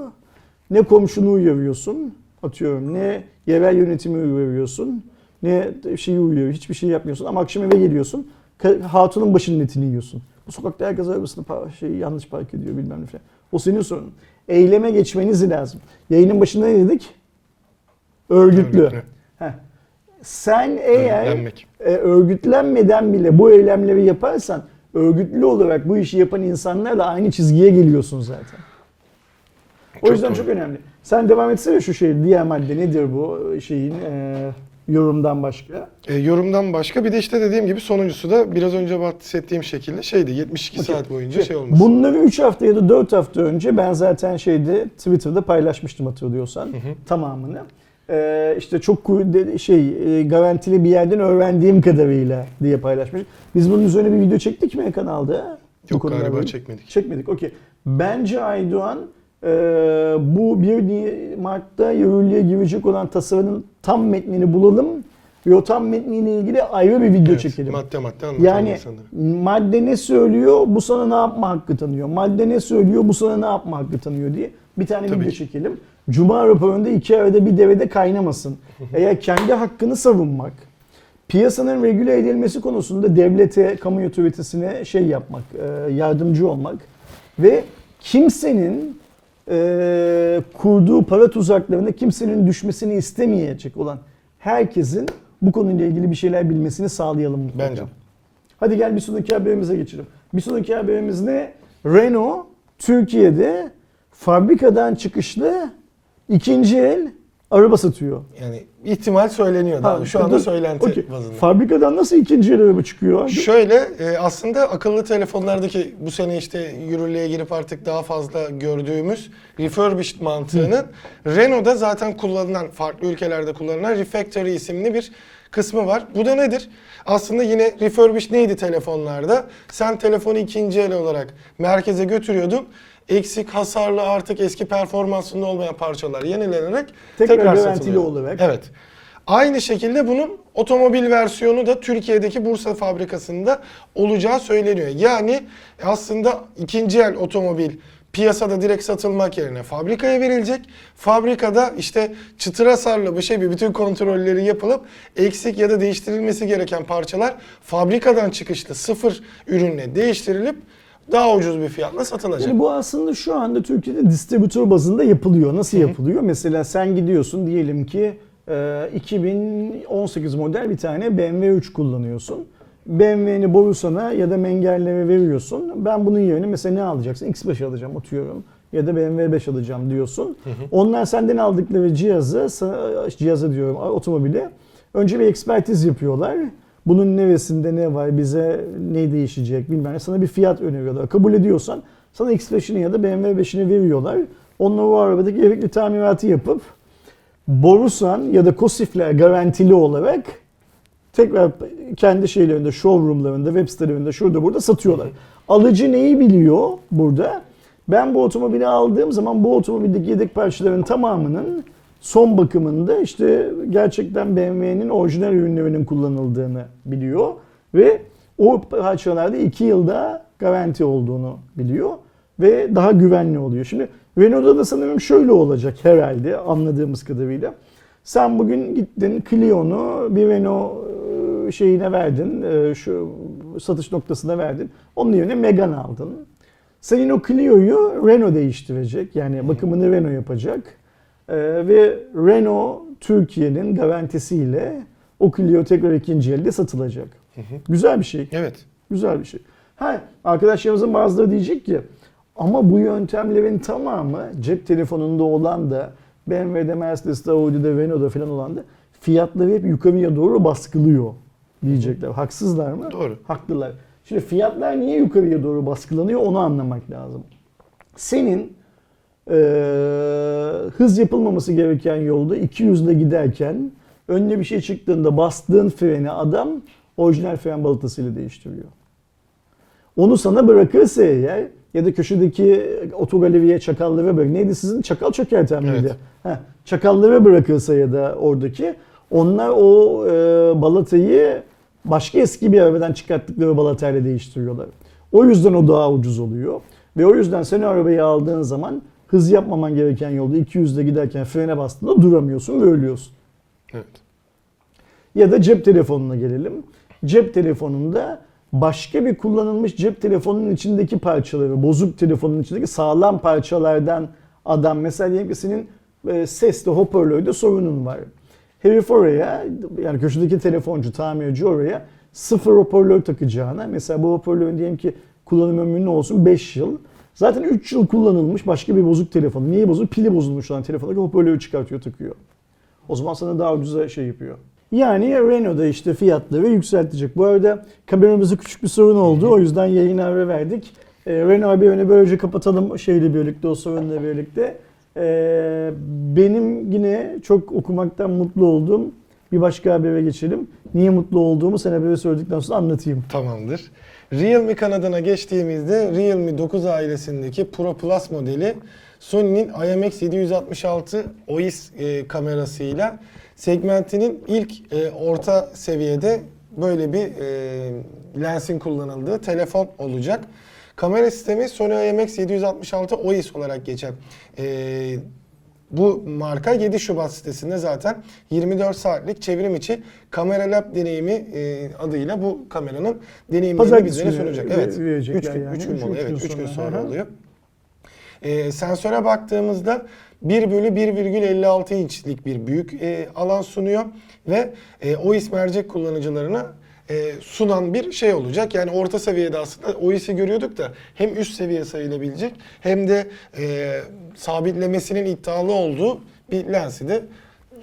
Ne komşunu uyarıyorsun, atıyorum, ne yerel yönetimi uyarıyorsun, ne şeyi uyarıyor, hiçbir şey yapmıyorsun ama akşam eve geliyorsun, hatunun başının etini yiyorsun. Bu sokakta herkes arabasını şey, yanlış park ediyor bilmem ne falan. O senin sorunun. Eyleme geçmeniz lazım. Yayının başında ne dedik? Örgütlü. Örgütlü. Heh. Sen eğer e, örgütlenmeden bile bu eylemleri yaparsan örgütlü olarak bu işi yapan insanlarla aynı çizgiye geliyorsun zaten. O yüzden doğru. çok önemli. Sen devam etsene şu şey diğer madde nedir bu şeyin e, yorumdan başka? E, yorumdan başka bir de işte dediğim gibi sonuncusu da biraz önce bahsettiğim şekilde şeydi 72 Okey. saat boyunca şey olması. Bunları 3 hafta ya da 4 hafta önce ben zaten şeyde Twitter'da paylaşmıştım hatırlıyorsan tamamını. Ee, işte çok şey e, garantili bir yerden öğrendiğim kadarıyla diye paylaşmışım. Biz bunun üzerine bir video çektik mi kanalda? Yok galiba ilgili. çekmedik. Çekmedik okey. Bence Aydoğan e, bu 1 Ni- Mart'ta yürürlüğe girecek olan tasarının tam metnini bulalım ve o tam metniyle ilgili ayrı bir video Evet, çekelim. Madde madde anlatalım Yani insanlara. madde ne söylüyor, bu sana ne yapma hakkı tanıyor. Madde ne söylüyor, bu sana ne yapma hakkı tanıyor diye bir tane Tabii video ki. çekelim. Cuma raporunda iki arada bir devede kaynamasın. Eğer kendi hakkını savunmak, piyasanın regüle edilmesi konusunda devlete, kamu otoritesine şey yapmak, e, yardımcı olmak ve kimsenin e, kurduğu para tuzaklarına kimsenin düşmesini istemeyecek olan herkesin bu konuyla ilgili bir şeyler bilmesini sağlayalım mutlaka. Bence. Hadi gel bir sonraki haberimize geçelim. Bir sonraki haberimiz ne? Renault Türkiye'de fabrikadan çıkışlı ikinci el araba satıyor. Yani ihtimal söyleniyor daha. Ha, Şu anda söylenti Okey. bazında. Fabrikadan nasıl ikinci el araba çıkıyor? Şöyle e, aslında akıllı telefonlardaki bu sene işte yürürlüğe girip artık daha fazla gördüğümüz refurbished mantığının Renault'da zaten kullanılan farklı ülkelerde kullanılan refactory isimli bir kısmı var. Bu da nedir? Aslında yine refurbished neydi telefonlarda? Sen telefonu ikinci el olarak merkeze götürüyordun. Eksik, hasarlı artık eski performansında olmayan parçalar yenilenerek Tekrar tekrar, garantili olarak. Evet. Aynı şekilde bunun otomobil versiyonu da Türkiye'deki Bursa fabrikasında olacağı söyleniyor. Yani aslında ikinci el otomobil piyasada direkt satılmak yerine fabrikaya verilecek. Fabrikada işte çıtır hasarlı bir şey bir bütün kontrolleri yapılıp eksik ya da değiştirilmesi gereken parçalar fabrikadan çıkışlı sıfır ürünle değiştirilip daha ucuz bir fiyatla satılacak. Yani bu aslında şu anda Türkiye'de distribütör bazında yapılıyor. Nasıl yapılıyor? Mesela sen gidiyorsun diyelim ki e, 2018 model bir tane BMW 3 kullanıyorsun. BMW'ni Borusan'a ya da Mengerlere veriyorsun. Ben bunun yerine mesela ne alacaksın? X5 alacağım atıyorum. Ya da BMW 5 alacağım diyorsun. Onlar senden aldıkları cihazı, cihazı diyorum otomobili. Önce bir ekspertiz yapıyorlar. Bunun neresinde ne var, bize ne değişecek bilmem ne. Sana bir fiyat öneriyorlar. Kabul ediyorsan sana X5'ini ya da BMW 5'ini veriyorlar. Onunla o arabadaki gerekli tamiratı yapıp Borusan ya da Kosifler garantili olarak tekrar kendi şeylerinde, showroomlarında, web sitelerinde şurada burada satıyorlar. Alıcı neyi biliyor burada? Ben bu otomobili aldığım zaman bu otomobildeki yedek parçaların tamamının son bakımında işte gerçekten BMW'nin orijinal ürünlerinin kullanıldığını biliyor ve o parçalarda 2 yılda garanti olduğunu biliyor ve daha güvenli oluyor. Şimdi Renault'da da sanırım şöyle olacak herhalde anladığımız kadarıyla. Sen bugün gittin Clio'nu bir Renault e, şeyine verdin, e, şu satış noktasına verdin. Onun yerine Megane aldın. Senin o Clio'yu Renault değiştirecek. Yani bakımını Renault yapacak. E, ve Renault Türkiye'nin garantisiyle o Clio tekrar ikinci elde satılacak. Güzel bir şey. Evet. Güzel bir şey. Ha, arkadaşlarımızın bazıları diyecek ki ama bu yöntemlerin tamamı cep telefonunda olan da BMW'de, Mercedes'te, Audi'de, Renault'da falan olan da fiyatları hep yukarıya doğru baskılıyor diyecekler. Haksızlar mı? Doğru. Haklılar. Şimdi fiyatlar niye yukarıya doğru baskılanıyor onu anlamak lazım. Senin eee, hız yapılmaması gereken yolda 200 ile giderken önüne bir şey çıktığında bastığın freni adam orijinal fren balatasıyla değiştiriyor. Onu sana bırakırsa eğer ya da köşedeki otogaleriye çakallara bırak. Neydi sizin? Çakal çökerten miydi? Evet. Heh, çakallara bırakırsa ya da oradaki onlar o e, balatayı başka eski bir arabadan çıkarttıkları balatayla değiştiriyorlar. O yüzden o daha ucuz oluyor. Ve o yüzden sen arabayı aldığın zaman hız yapmaman gereken yolda 200'de giderken frene bastığında duramıyorsun ve ölüyorsun. Evet. Ya da cep telefonuna gelelim. Cep telefonunda başka bir kullanılmış cep telefonunun içindeki parçaları, bozuk telefonun içindeki sağlam parçalardan adam mesela diyelim ki senin e, sesli hoparlörde sorunun var. Herif oraya yani köşedeki telefoncu, tamirci oraya sıfır hoparlör takacağına mesela bu hoparlörün diyelim ki kullanım ömrü ne olsun 5 yıl. Zaten 3 yıl kullanılmış başka bir bozuk telefon. Niye bozuk? Pili bozulmuş olan telefondaki hoparlörü çıkartıyor takıyor. O zaman sana daha ucuza şey yapıyor. Yani Renault'da işte fiyatları yükseltecek. Bu arada kameramızda küçük bir sorun oldu. O yüzden yayın ara verdik. Ee, Renault bir öne böylece kapatalım şeyle birlikte, o sorunla birlikte. Ee, benim yine çok okumaktan mutlu olduğum bir başka habere geçelim. Niye mutlu olduğumu sen haberi söyledikten sonra anlatayım. Tamamdır. Realme kanadına geçtiğimizde Realme 9 ailesindeki Pro Plus modeli Sony'nin IMX766 OIS e, kamerasıyla segmentinin ilk e, orta seviyede böyle bir e, lensin kullanıldığı telefon olacak. Kamera sistemi Sony IMX766 OIS olarak geçen e, bu marka 7 Şubat sitesinde zaten 24 saatlik çevrim içi Kamera Lab deneyimi e, adıyla bu kameranın deneyimlerini bizlere sunacak. ve- Evet. verecekler 3 gün, yani. üç gün Üç- mola, üç evet gün 3 gün sonra. sonra Aha. oluyor. E, sensöre baktığımızda 1 bölü 1,56 inçlik bir büyük e, alan sunuyor ve e, OIS mercek kullanıcılarına e, sunan bir şey olacak. Yani orta seviyede aslında OIS'i görüyorduk da hem üst seviye sayılabilecek hem de e, sabitlemesinin iddialı olduğu bir lensi de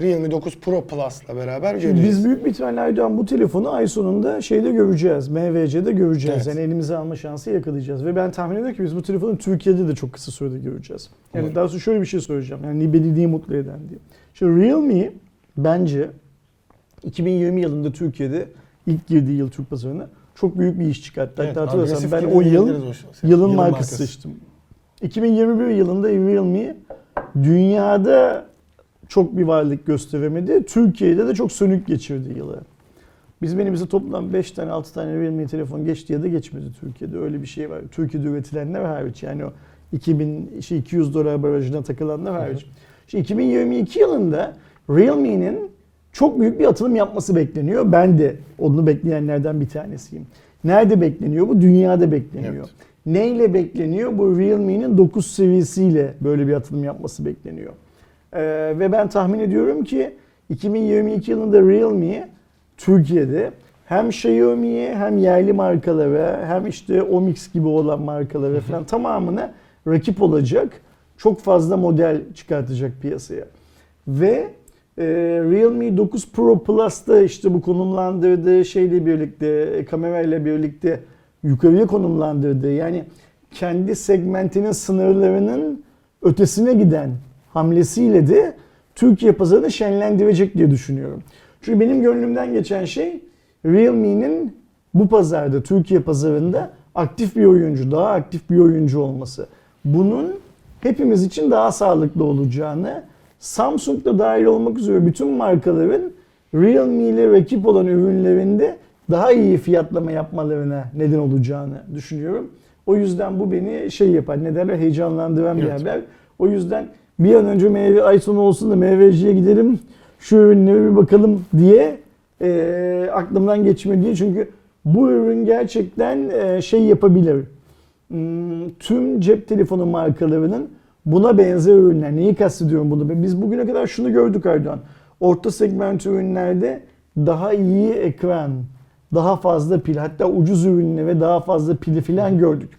Realme 9 Pro Plus'la beraber göreceğiz. biz büyük bir ihtimalle Aydoğan bu telefonu ay sonunda şeyde göreceğiz. MVC'de göreceğiz. Evet. Yani elimize alma şansı yakalayacağız. Ve ben tahmin ediyorum ki biz bu telefonu Türkiye'de de çok kısa sürede göreceğiz. Yani Umarım. daha sonra şöyle bir şey söyleyeceğim. Yani beni niye mutlu eden diye. Şimdi Realme bence 2020 yılında Türkiye'de ilk girdiği yıl Türk pazarına çok büyük bir iş çıkarttı. Evet, Hatta hatırlarsan ben o yıl o yılın markası markası. seçtim. 2021 yılında Realme dünyada çok bir varlık gösteremedi. Türkiye'de de çok sönük geçirdi yılı. Bizim elimizde toplam 5 tane 6 tane Realme telefon geçti ya da geçmedi Türkiye'de. Öyle bir şey var. Türkiye'de üretilenler hariç yani o 2000 şey 200 dolar barajına takılanlar hariç. Şimdi 2022 yılında Realme'nin çok büyük bir atılım yapması bekleniyor. Ben de onu bekleyenlerden bir tanesiyim. Nerede bekleniyor bu? Dünyada bekleniyor. Evet. Neyle bekleniyor? Bu Realme'nin 9 seviyesiyle böyle bir atılım yapması bekleniyor. Ee, ve ben tahmin ediyorum ki 2022 yılında Realme Türkiye'de hem Xiaomi'ye hem yerli markalara hem işte Omix gibi olan markalara falan tamamına rakip olacak. Çok fazla model çıkartacak piyasaya. Ve e, Realme 9 Pro Plus'ta işte bu konumlandırdığı şeyle birlikte, kamerayla birlikte yukarıya konumlandırdığı yani kendi segmentinin sınırlarının ötesine giden hamlesiyle de Türkiye pazarını şenlendirecek diye düşünüyorum. Çünkü benim gönlümden geçen şey Realme'nin bu pazarda, Türkiye pazarında aktif bir oyuncu, daha aktif bir oyuncu olması. Bunun hepimiz için daha sağlıklı olacağını, Samsung da dahil olmak üzere bütün markaların Realme ile rakip olan ürünlerinde daha iyi fiyatlama yapmalarına neden olacağını düşünüyorum. O yüzden bu beni şey yapar, ne derler heyecanlandıran bir Evet. haber. O yüzden bir an önce meyve ay sonu olsun da meyveciye gidelim, şu ürünlere bir bakalım diye e, aklımdan geçmiyor diye. Çünkü bu ürün gerçekten e, şey yapabilir. Hmm, tüm cep telefonu markalarının buna benzer ürünler. Neyi kastediyorum bunu? Biz bugüne kadar şunu gördük Erdoğan. Orta segment ürünlerde daha iyi ekran, daha fazla pil, hatta ucuz ürünle ve daha fazla pili filan gördük.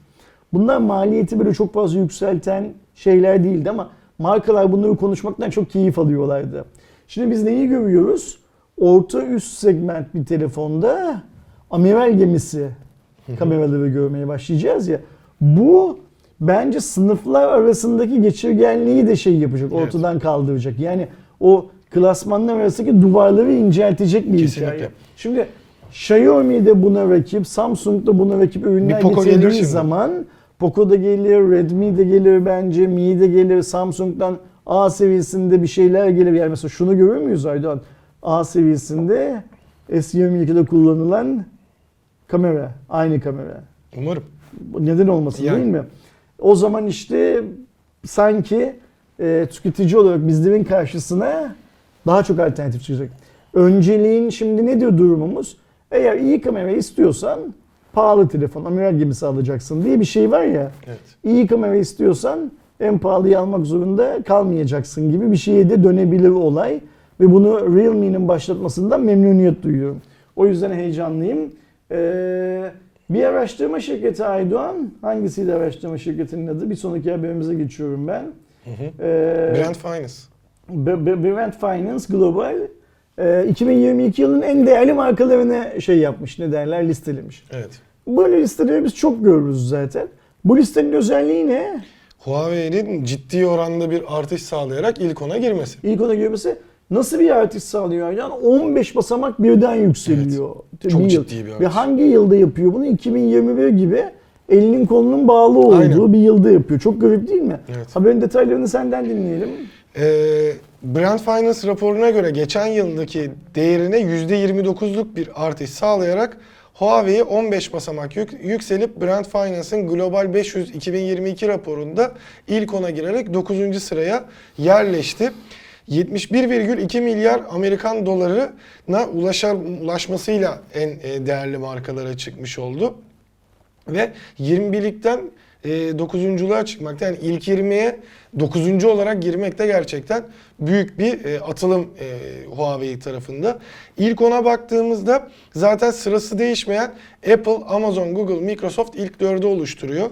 Bunlar maliyeti böyle çok fazla yükselten şeyler değildi ama markalar bunları konuşmaktan çok keyif alıyorlardı. Şimdi biz neyi görüyoruz? Orta üst segment bir telefonda amiral gemisi kameraları görmeye başlayacağız ya. Bu bence sınıflar arasındaki geçirgenliği de şey yapacak, Evet. ortadan kaldıracak. Yani o klasmanlar arasındaki duvarları inceltecek bir Kesinlikle. hikaye. Şimdi Xiaomi de buna rakip, Samsung da buna rakip ürünler getirdiği zaman Poco da gelir, Redmi de gelir bence, Mi de gelir, Samsung'dan A seviyesinde bir şeyler gelir. Yani mesela şunu görür müyüz Aydoğan? A seviyesinde S22'de kullanılan kamera, aynı kamera. Umarım. Neden olmasın Yani. değil mi? O zaman işte sanki e, tüketici olarak bizlerin karşısına daha çok alternatif çıkacak. Önceliğin şimdi ne diyor durumumuz? Eğer iyi kamera istiyorsan pahalı telefon, amiral gemisi alacaksın diye bir şey var ya. Evet. İyi kamera istiyorsan en pahalıyı almak zorunda kalmayacaksın gibi bir şeye de dönebilir olay. Ve bunu Realme'nin başlatmasından memnuniyet duyuyorum. O yüzden heyecanlıyım. Ee, bir araştırma şirketi Aydoğan. Hangisiydi araştırma şirketinin adı? Bir sonraki haberimize geçiyorum ben. Hı hı. Ee, Brand Finance. B- B- Brand Finance Global e, 2022 yılının en değerli markalarını şey yapmış, ne derler listelemiş. Evet. Böyle listeleri biz çok görürüz zaten. Bu listenin özelliği ne? Huawei'nin ciddi oranda bir artış sağlayarak ilk ona girmesi. İlk ona girmesi nasıl bir artış sağlıyor Aydan? 15 basamak birden yükseliyor. Çok Bir yıl. ciddi bir Ve artış. hangi yılda yapıyor bunu? 2021 gibi elinin kolunun bağlı olduğu Aynen. bir yılda yapıyor. Çok garip değil mi? Evet. Haberin detaylarını senden dinleyelim. Ee, Brand Finance raporuna göre geçen yıldaki değerine %29'luk bir artış sağlayarak Huawei 15 basamak yük- yükselip Brand Finance'ın Global 500 2022 raporunda ilk ona girerek 9. sıraya yerleşti. 71,2 milyar Amerikan dolarına ulaşar, ulaşmasıyla en e, değerli markalara çıkmış oldu. Ve 21'likten e, 9'unculuğa çıkmakta yani ilk 20'ye 9. olarak girmek de gerçekten büyük bir e, atılım e, Huawei tarafında. İlk ona baktığımızda zaten sırası değişmeyen Apple, Amazon, Google, Microsoft ilk dördü oluşturuyor.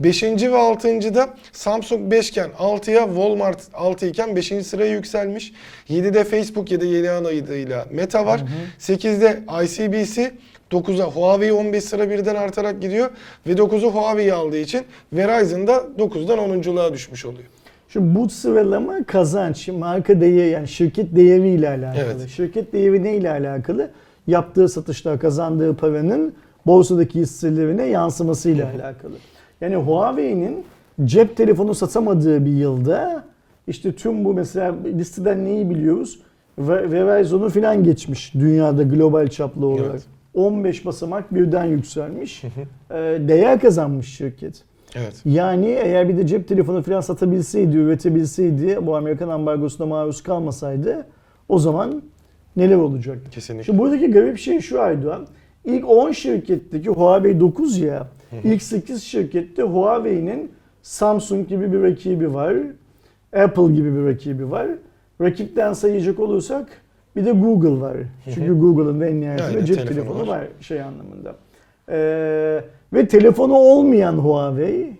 5. ve 6. da Samsung 5 iken 6'ya Walmart 6 iken 5. sıraya yükselmiş. 7'de Facebook ya da yeni adıyla Meta var. 8'de ICBC 9'a Huawei 15 sıra birden artarak gidiyor ve 9'u Huawei aldığı için Verizon da 9'dan 10'unculuğa düşmüş oluyor. Şimdi bu sıralama kazanç, marka değeri yani şirket değeriyle alakalı. Evet. Şirket değeri neyle alakalı? Yaptığı satışlar, kazandığı paranın borsadaki hisselerine yansımasıyla alakalı. Yani Huawei'nin cep telefonu satamadığı bir yılda işte tüm bu mesela listeden neyi biliyoruz? Ve Verizon'u filan geçmiş dünyada global çaplı olarak. Evet. 15 basamak birden yükselmiş. Ee, Değer kazanmış şirket. Evet. Yani eğer bir de cep telefonu falan satabilseydi, üretebilseydi, bu Amerikan ambargosuna maruz kalmasaydı o zaman neler olacaktı? Kesinlikle. Şimdi buradaki garip şey şu Aydoğan. İlk 10 şirketteki Huawei 9 ya, ilk 8 şirkette Huawei'nin Samsung gibi bir rakibi var, Apple gibi bir rakibi var. Rakipten sayacak olursak bir de Google var. Çünkü Google'ın da en nihayetinde cep telefonu telefonu var. var şey anlamında. Ee, ve telefonu olmayan Huawei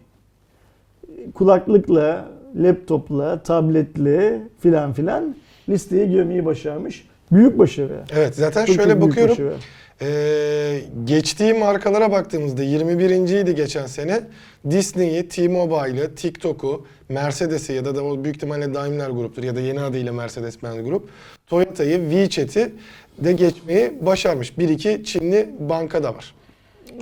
kulaklıkla, laptopla, tabletle filan filan listeye girmeyi başarmış. Büyük başarı. Evet zaten Çok şöyle çok bakıyorum. başarı. Ee, geçtiği markalara baktığımızda 21. idi geçen sene. Disney'i, T-Mobile'ı, TikTok'u, Mercedes'i ya da, da o büyük ihtimalle Daimler gruptur ya da yeni adıyla Mercedes-Benz Grup. Toyota'yı, WeChat'i de geçmeyi başarmış. Bir iki Çinli banka da var.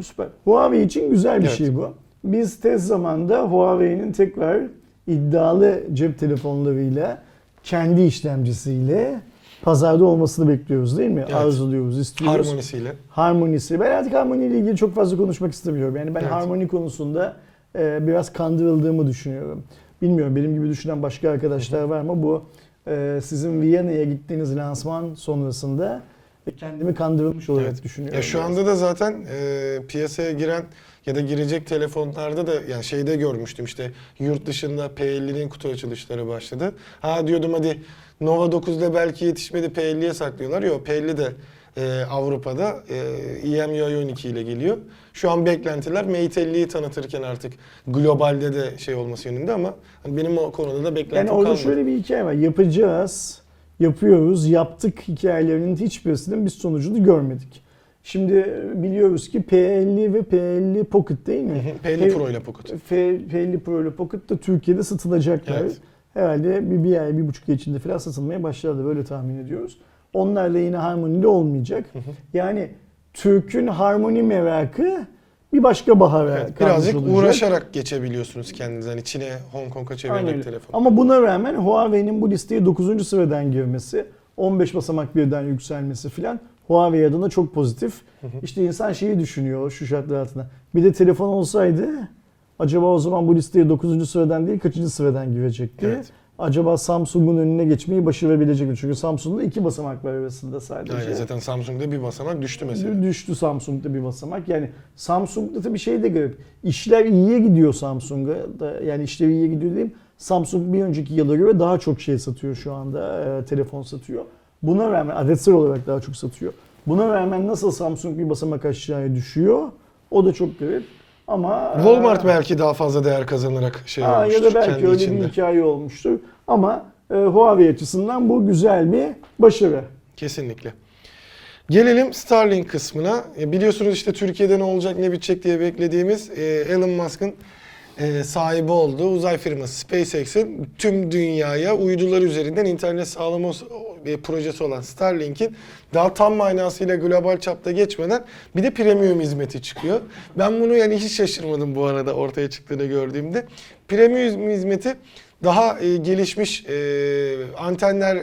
Süper. Huawei için güzel bir Evet. şey bu. Biz tez zamanda Huawei'nin tekrar iddialı cep telefonlarıyla kendi işlemcisiyle pazarda olmasını bekliyoruz değil mi? Evet. Arzuluyoruz, istiyoruz. Harmonisiyle. Harmonisi. Ben artık harmoni ile ilgili çok fazla konuşmak istemiyorum. Yani ben Evet. harmoni konusunda e, biraz kandırıldığımı düşünüyorum. Bilmiyorum benim gibi düşünen başka arkadaşlar var mı? Bu e, sizin Viyana'ya gittiğiniz lansman sonrasında kendimi kandırılmış olarak Evet. düşünüyorum. Ya şu anda da zaten e, piyasaya giren ya da girecek telefonlarda da yani şeyde görmüştüm işte yurt dışında P50'nin kutu açılışları başladı. Ha diyordum hadi Nova 9'da belki yetişmedi P50'ye saklıyorlar. Yok P50 de e, Avrupa'da e, EMUI 12 ile geliyor. Şu an beklentiler Mate 50'yi tanıtırken artık globalde de şey olması yönünde ama hani benim o konuda da beklentim Yani orada kalmadı. şöyle bir hikaye var. Yapacağız, yapıyoruz, yaptık hikayelerinin hiçbirisinin biz sonucunu görmedik. Şimdi biliyoruz ki P50 ve P50 Pocket değil mi? P50 Pro ile Pocket. F- P50 Pro ile Pocket da Türkiye'de satılacaklar. Evet. Herhalde bir, bir ay, bir buçuk ay içinde falan satılmaya başladı. Böyle tahmin ediyoruz. Onlar da yine harmonili olmayacak. Yani Türk'ün harmoni merakı bir başka bahara Evet, birazcık olacak. uğraşarak geçebiliyorsunuz kendiniz. Hani Çin'e, Hong Kong'a Aynen çevirmek öyle. telefon. Ama buna rağmen Huawei'nin bu listeye 9. sıradan girmesi, 15 basamak birden yükselmesi filan Huawei adına çok pozitif. İşte insan şeyi düşünüyor şu şartlar altında. Bir de telefon olsaydı acaba o zaman bu listeye 9. sıradan değil kaçıncı sıradan girecekti? Evet. Acaba Samsung'un önüne geçmeyi başarabilecek mi? Çünkü Samsung'da iki basamak var arasında sadece. Aynen zaten Samsung'da bir basamak düştü mesela. Düştü Samsung'da bir basamak. Yani Samsung'da tabii şey de garip. İşler iyiye gidiyor Samsung'a. da Yani işler iyiye gidiyor diyeyim. Samsung bir önceki yıla göre daha çok şey satıyor şu anda. e, telefon satıyor. Buna rağmen adetsel olarak daha çok satıyor. Buna rağmen nasıl Samsung bir basamak aşağıya düşüyor? O da çok garip. Ama Walmart e, belki daha fazla değer kazanarak şey Aa, olmuştur ya da belki öyle içinde. bir hikaye olmuştur. Ama e, Huawei açısından bu güzel bir başarı. Kesinlikle. Gelelim Starlink kısmına. E, biliyorsunuz işte Türkiye'de ne olacak ne bitecek diye beklediğimiz e, Elon Musk'ın e, sahibi olduğu uzay firması SpaceX'in tüm dünyaya uydular üzerinden internet sağlama e, projesi olan Starlink'in daha tam manasıyla global çapta geçmeden bir de premium hizmeti çıkıyor. Ben bunu yani hiç şaşırmadım bu arada ortaya çıktığını gördüğümde. Premium hizmeti daha e, gelişmiş e, antenler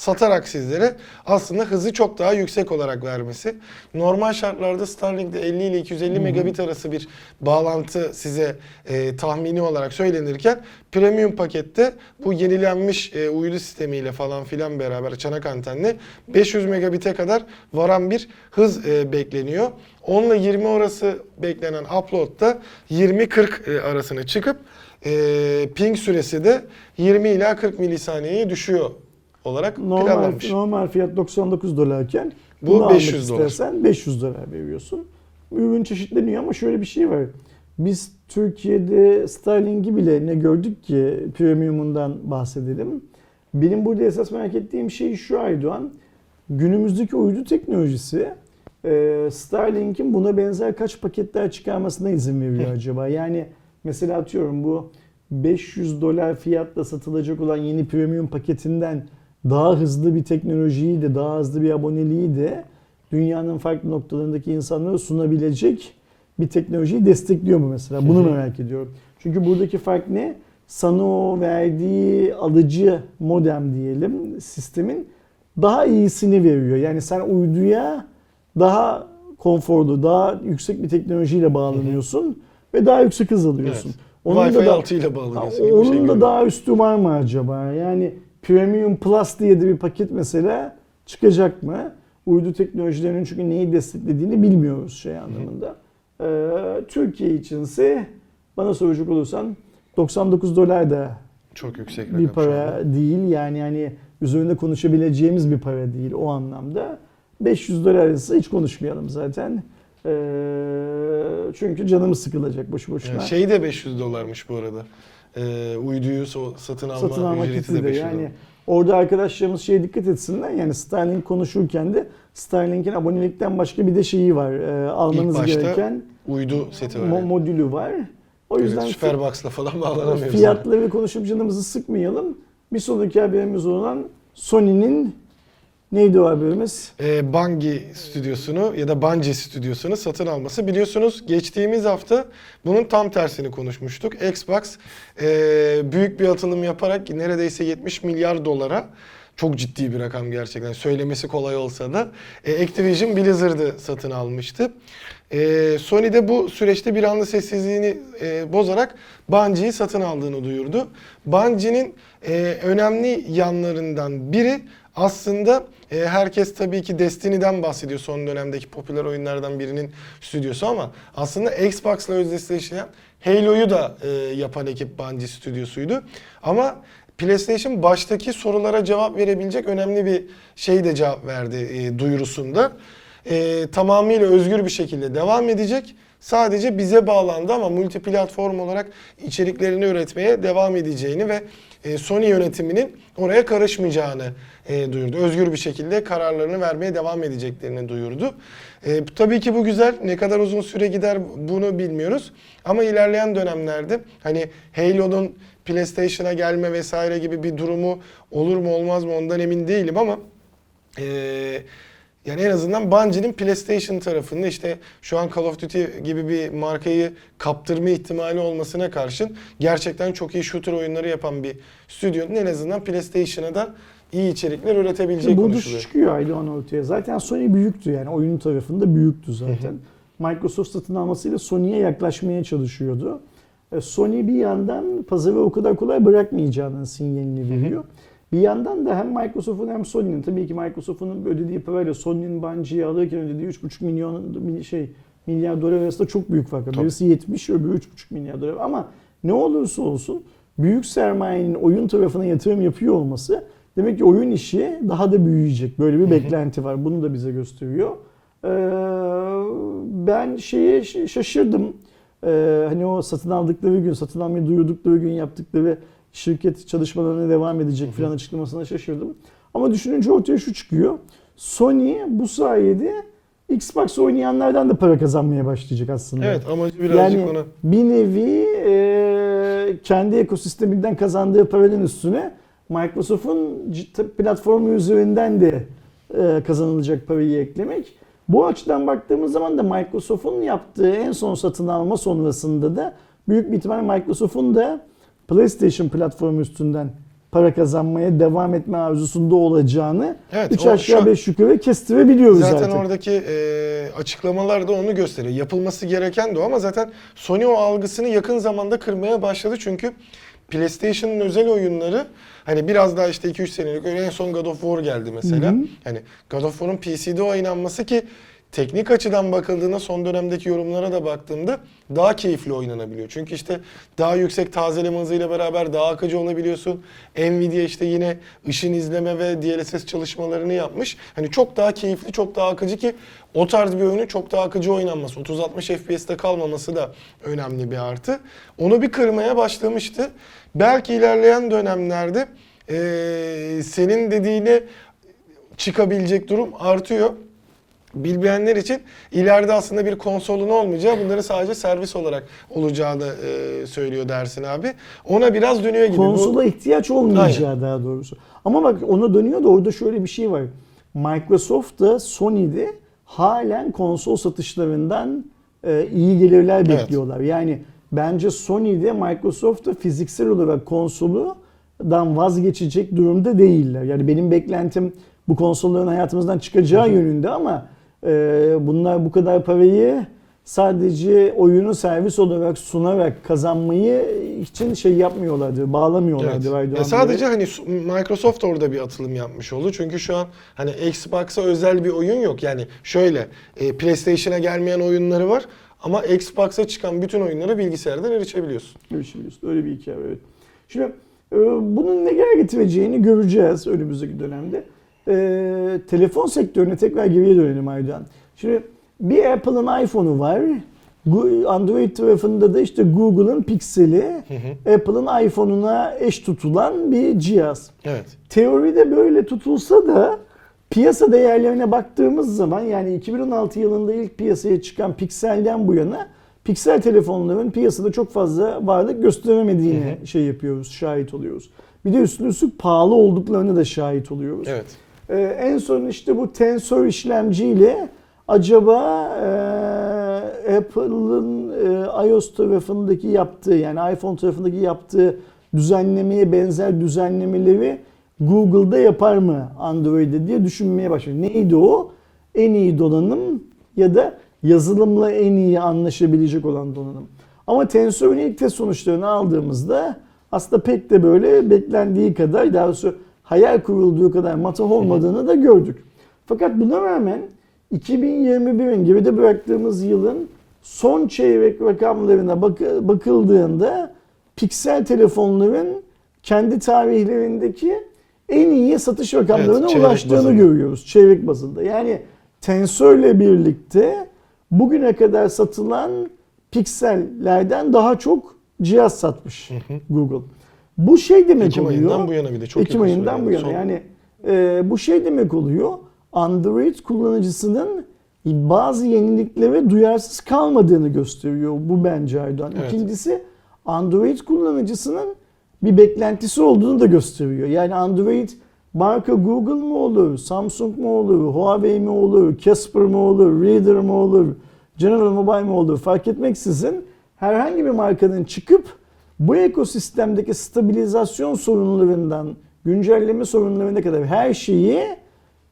satarak sizlere aslında hızı çok daha yüksek olarak vermesi. Normal şartlarda Starlink'te 50 ile 250 megabit arası bir bağlantı size e, tahmini olarak söylenirken premium pakette bu yenilenmiş e, uydu sistemiyle falan filan beraber çanak antenle 500 megabit'e kadar varan bir hız e, bekleniyor. 10 ile 20 arası beklenen upload'da 20-40 e, arasına çıkıp e, ping süresi de 20 ila 40 milisaniyeye düşüyor olarak Normal, planlanmış. normal fiyat 99 dolarken Bu bunu almak 500 dolar. istersen 500 dolar veriyorsun. Ürün çeşitleniyor ama şöyle bir şey var. Biz Türkiye'de Starlink'i bile ne gördük ki premiumundan bahsedelim. Benim burada esas merak ettiğim şey şu Aydoğan. Günümüzdeki uydu teknolojisi e, Starlink'in buna benzer kaç paketler çıkarmasına izin veriyor acaba? Yani mesela atıyorum bu 500 dolar fiyatla satılacak olan yeni premium paketinden daha hızlı bir teknolojiyi de daha hızlı bir aboneliği de dünyanın farklı noktalarındaki insanlara sunabilecek bir teknolojiyi destekliyor mu mesela? Bunu merak ediyorum. Çünkü buradaki fark ne? Sana o verdiği alıcı modem diyelim sistemin daha iyisini veriyor. Yani sen uyduya daha konforlu, daha yüksek bir teknolojiyle bağlanıyorsun ve daha yüksek hız alıyorsun. Evet. Wi-Fi 6 ile bağlanıyorsun gibi bir Onun şey da görüyorum. daha üstü var mı acaba? Yani Premium Plus diye de bir paket mesela çıkacak mı? Uydu teknolojilerinin çünkü neyi desteklediğini bilmiyoruz şey anlamında. Ee, Türkiye içinse bana soracak olursan 99 dolar da Çok yüksek bir para değil. Yani yani üzerinde konuşabileceğimiz bir para değil o anlamda. 500 dolar arası hiç konuşmayalım zaten. Ee, çünkü canımız sıkılacak boşu boşuna. Yani şey de 500 dolarmış bu arada. Ee, uyduyu so- satın alma, satın alma ücreti de de 500 yani orada arkadaşlarımız şeye dikkat etsinler yani Starlink konuşurken de Starlink'in abonelikten başka bir de şeyi var e, almanız başta gereken Uydu seti var. mo- yani. modülü var. O Evet, yüzden Superbox'la falan bağlanamıyoruz. fiyatları konuşup canımızı sıkmayalım. Bir sonraki haberimiz olan Sony'nin Neydi o haberimiz? e, Bungie stüdyosunu ya da Bungie stüdyosunu satın alması. Biliyorsunuz geçtiğimiz hafta bunun tam tersini konuşmuştuk. Xbox e, büyük bir atılım yaparak neredeyse 70 milyar dolara çok ciddi bir rakam gerçekten söylemesi kolay olsa da e, Activision Blizzard'ı satın almıştı. E, Sony de bu süreçte bir anda sessizliğini e, bozarak Bungie'yi satın aldığını duyurdu. Bungie'nin e, önemli yanlarından biri aslında e, herkes tabii ki Destiny'den bahsediyor son dönemdeki popüler oyunlardan birinin stüdyosu ama aslında Xbox'la özdeşleşen Halo'yu da e, yapan ekip Bungie stüdyosuydu. Ama PlayStation baştaki sorulara cevap verebilecek önemli bir şey de cevap verdi e, duyurusunda. E, tamamıyla özgür bir şekilde devam edecek. Sadece bize bağlandı ama multiplatform olarak içeriklerini üretmeye devam edeceğini ve e, Sony yönetiminin oraya karışmayacağını e, duyurdu. Özgür bir şekilde kararlarını vermeye devam edeceklerini duyurdu. E, tabii ki bu güzel. Ne kadar uzun süre gider bunu bilmiyoruz. Ama ilerleyen dönemlerde hani Halo'nun PlayStation'a gelme vesaire gibi bir durumu olur mu olmaz mı ondan emin değilim ama e, yani en azından Bungie'nin PlayStation tarafında işte şu an Call of Duty gibi bir markayı kaptırma ihtimali olmasına karşın gerçekten çok iyi shooter oyunları yapan bir stüdyonun en azından PlayStation'a da iyi içerikler üretebileceği Bu konuşuluyor. çıkıyor Aydoğan ortaya. Zaten Sony büyüktü yani oyun tarafında büyüktü zaten. Microsoft satın almasıyla Sony'ye yaklaşmaya çalışıyordu. E, Sony bir yandan pazarı o kadar kolay bırakmayacağının sinyalini veriyor. Bir yandan da hem Microsoft'un hem Sony'nin tabii ki Microsoft'un ödediği parayla Sony'nin Bungie'yi alırken ödediği 3,5 milyon şey milyar dolar arasında çok büyük fark var. Tabii. Birisi 70 öbürü 3,5 milyar dolar. Ama ne olursa olsun büyük sermayenin oyun tarafına yatırım yapıyor olması demek ki oyun işi daha da büyüyecek. Böyle bir beklenti var. Bunu da bize gösteriyor. Ee, ben şeye şaşırdım. Ee, hani o satın aldıkları gün, satın almayı duyurdukları gün yaptıkları şirket çalışmalarına devam edecek filan açıklamasına şaşırdım. Ama düşününce ortaya şu çıkıyor. Sony bu sayede Xbox oynayanlardan da para kazanmaya başlayacak aslında. Evet amacı birazcık Yani ona. bir nevi e, kendi ekosisteminden kazandığı paranın üstüne Microsoft'un platformu üzerinden de e, kazanılacak parayı eklemek. Bu açıdan baktığımız zaman da Microsoft'un yaptığı en son satın alma sonrasında da büyük bir ihtimal Microsoft'un da PlayStation platformu üstünden para kazanmaya devam etme arzusunda olacağını Evet, 3 o aşağı şu- 5 yukarı kestirebiliyoruz Zaten, zaten. oradaki e, açıklamalar da onu gösteriyor. Yapılması gereken de o ama zaten Sony o algısını yakın zamanda kırmaya başladı. Çünkü PlayStation'ın özel oyunları hani biraz daha işte 2-3 senelik en son God of War geldi mesela. Hı hı. Hani God of War'un PC'de oynanması ki teknik açıdan bakıldığında son dönemdeki yorumlara da baktığımda daha keyifli oynanabiliyor. Çünkü işte daha yüksek tazeleme hızıyla beraber daha akıcı olabiliyorsun. Nvidia işte yine ışın izleme ve DLSS çalışmalarını yapmış. Hani çok daha keyifli, çok daha akıcı ki o tarz bir oyunun çok daha akıcı oynanması, 30-60 FPS'te kalmaması da önemli bir artı. Onu bir kırmaya başlamıştı. Belki ilerleyen dönemlerde eee, senin dediğine çıkabilecek durum artıyor. Bilmeyenler için ileride aslında bir konsolun olmayacağı, bunların sadece servis olarak olacağını e, söylüyor Dersin abi. Ona biraz dönüyor gibi. Bu- Konsola ihtiyaç olmayacağı daha doğrusu. Ama bak ona dönüyor da orada şöyle bir şey var. Microsoft da Sony'de halen konsol satışlarından e, iyi gelirler Evet. bekliyorlar. Yani bence Sony'de Microsoft da fiziksel olarak konsoludan vazgeçecek durumda değiller. Yani benim beklentim bu konsolların hayatımızdan çıkacağı yönünde ama e, bunlar bu kadar parayı sadece oyunu servis olarak sunarak kazanmayı için şey yapmıyorlardı, bağlamıyorlardı. Evet. Ya sadece hani Microsoft orada bir atılım yapmış oldu. Çünkü şu an hani Xbox'a özel bir oyun yok. Yani şöyle e, PlayStation'a gelmeyen oyunları var ama Xbox'a çıkan bütün oyunlara bilgisayardan erişebiliyorsun. Öyle diyorsun, öyle bir hikaye evet. Şimdi e, bunun ne kadar getireceğini göreceğiz önümüzdeki dönemde. E, telefon sektörüne tekrar geriye dönelim Aydoğan. Şimdi bir Apple'ın iPhone'u var. Android tarafında da işte Google'ın Pixel'i, Apple'ın iPhone'una eş tutulan bir cihaz. Evet. Teoride böyle tutulsa da piyasa değerlerine baktığımız zaman yani 2016 yılında ilk piyasaya çıkan Pixel'den bu yana Pixel telefonların piyasada çok fazla varlık gösteremediğini şey yapıyoruz, şahit oluyoruz. Bir de üstüne üstlük pahalı olduklarını da şahit oluyoruz. Evet. Ee, en son işte bu tensör işlemciyle acaba e, Apple'ın e, iOS tarafındaki yaptığı yani iPhone tarafındaki yaptığı düzenlemeye benzer düzenlemeleri Google'da yapar mı Android'de diye düşünmeye başladı. Neydi o? En iyi donanım ya da yazılımla en iyi anlaşabilecek olan donanım. Ama Tensor'un ilk test sonuçlarını aldığımızda aslında pek de böyle beklendiği kadar daha doğrusu hayal kurulduğu kadar matah olmadığını da gördük. Fakat buna rağmen 2021'in geride bıraktığımız yılın son çeyrek rakamlarına bak- bakıldığında piksel telefonların kendi tarihlerindeki en iyi satış rakamlarına Evet, ulaştığını bazında. görüyoruz çeyrek bazında. Yani tensörle birlikte bugüne kadar satılan piksellerden daha çok cihaz satmış Google. Bu şey demek Ekim oluyor. ayından bu yana bir de çok Ekim ayından bu süre yana. Son- Yani e, bu şey demek oluyor. Android kullanıcısının bazı yeniliklere duyarsız kalmadığını gösteriyor. Bu bence Aydoğan. Evet. İkincisi Android kullanıcısının bir beklentisi olduğunu da gösteriyor. Yani Android marka Google mu olur, Samsung mu olur, Huawei mi olur, Casper mı olur, Reader mi olur, General Mobile mi olur fark etmeksizin herhangi bir markanın çıkıp bu ekosistemdeki stabilizasyon sorunlarından güncelleme sorunlarına kadar her şeyi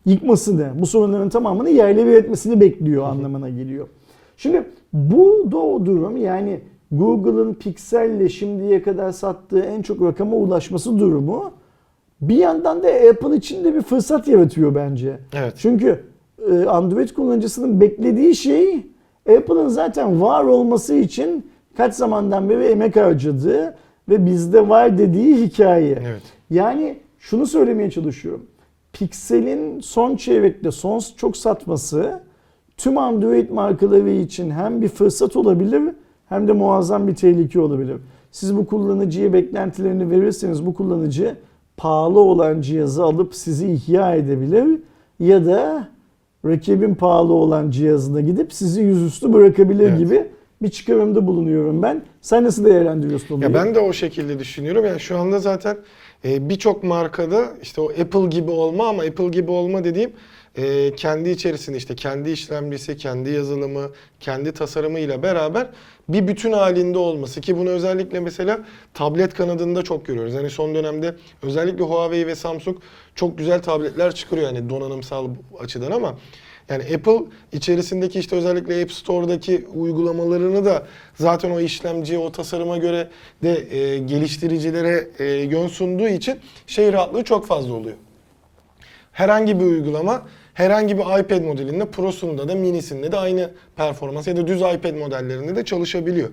yıkmasını, bu sorunların tamamını yerle bir etmesini bekliyor anlamına geliyor. Şimdi bu o durum yani Google'ın Pixel'le şimdiye kadar sattığı en çok rakama ulaşması durumu bir yandan da Apple için de bir fırsat yaratıyor bence. Evet. Çünkü e, Android kullanıcısının beklediği şey Apple'ın zaten var olması için kaç zamandan beri emek harcadığı ve bizde var dediği hikaye. Evet. Yani şunu söylemeye çalışıyorum. Pixel'in son çeyrekte son çok satması tüm Android markaları için hem bir fırsat olabilir hem de muazzam bir tehlike olabilir. Siz bu kullanıcıya beklentilerini verirseniz bu kullanıcı pahalı olan cihazı alıp sizi ihya edebilir ya da rakibin pahalı olan cihazına gidip sizi yüzüstü bırakabilir Evet. gibi bir çıkarımda bulunuyorum ben. Sen nasıl değerlendiriyorsun olayı? Ya ben de o şekilde düşünüyorum. Yani şu anda zaten e, birçok markada işte o Apple gibi olma ama Apple gibi olma dediğim e, kendi içerisinde işte kendi işlemcisi, kendi yazılımı, kendi tasarımı ile beraber bir bütün halinde olması ki bunu özellikle mesela tablet kanadında çok görüyoruz. Yani son dönemde özellikle Huawei ve Samsung çok güzel tabletler çıkarıyor yani donanımsal açıdan ama yani Apple içerisindeki işte özellikle App Store'daki uygulamalarını da zaten o işlemciye, o tasarıma göre de e, geliştiricilere e, yön sunduğu için şey rahatlığı çok fazla oluyor. Herhangi bir uygulama herhangi bir iPad modelinde Pro'sunda da minisinde de aynı performans ya da düz iPad modellerinde de çalışabiliyor.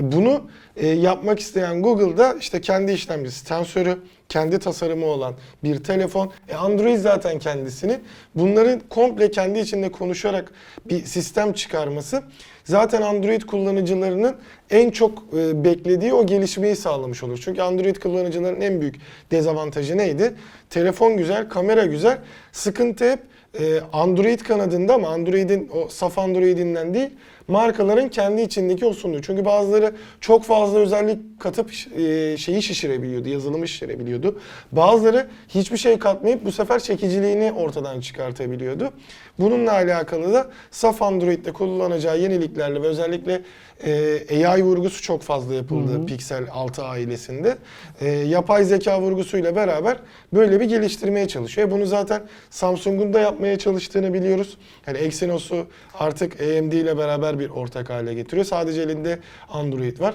E bunu e, yapmak isteyen Google'da işte kendi işlemcisi, sensörü, kendi tasarımı olan bir telefon. E Android zaten kendisini. Bunların komple kendi içinde konuşarak bir sistem çıkarması zaten Android kullanıcılarının en çok e, beklediği o gelişmeyi sağlamış olur. Çünkü Android kullanıcıların en büyük dezavantajı neydi? Telefon güzel, kamera güzel. Sıkıntı hep Android kanadında ama Android'in o saf Android'inden değil markaların kendi içindeki o sunduğu. Çünkü bazıları çok fazla özellik katıp e, şeyi şişirebiliyordu, yazılımı şişirebiliyordu. Bazıları hiçbir şey katmayıp bu sefer çekiciliğini ortadan çıkartabiliyordu. Bununla alakalı da saf Android'de kullanacağı yeniliklerle ve özellikle e, AI vurgusu çok fazla yapıldı Pixel 6 ailesinde. E, yapay zeka vurgusuyla beraber böyle bir geliştirmeye çalışıyor. E, bunu zaten Samsung'un da yapmaya çalıştığını biliyoruz. Yani Exynos'u artık AMD ile beraber bir ortak hale getiriyor. Sadece elinde Android var.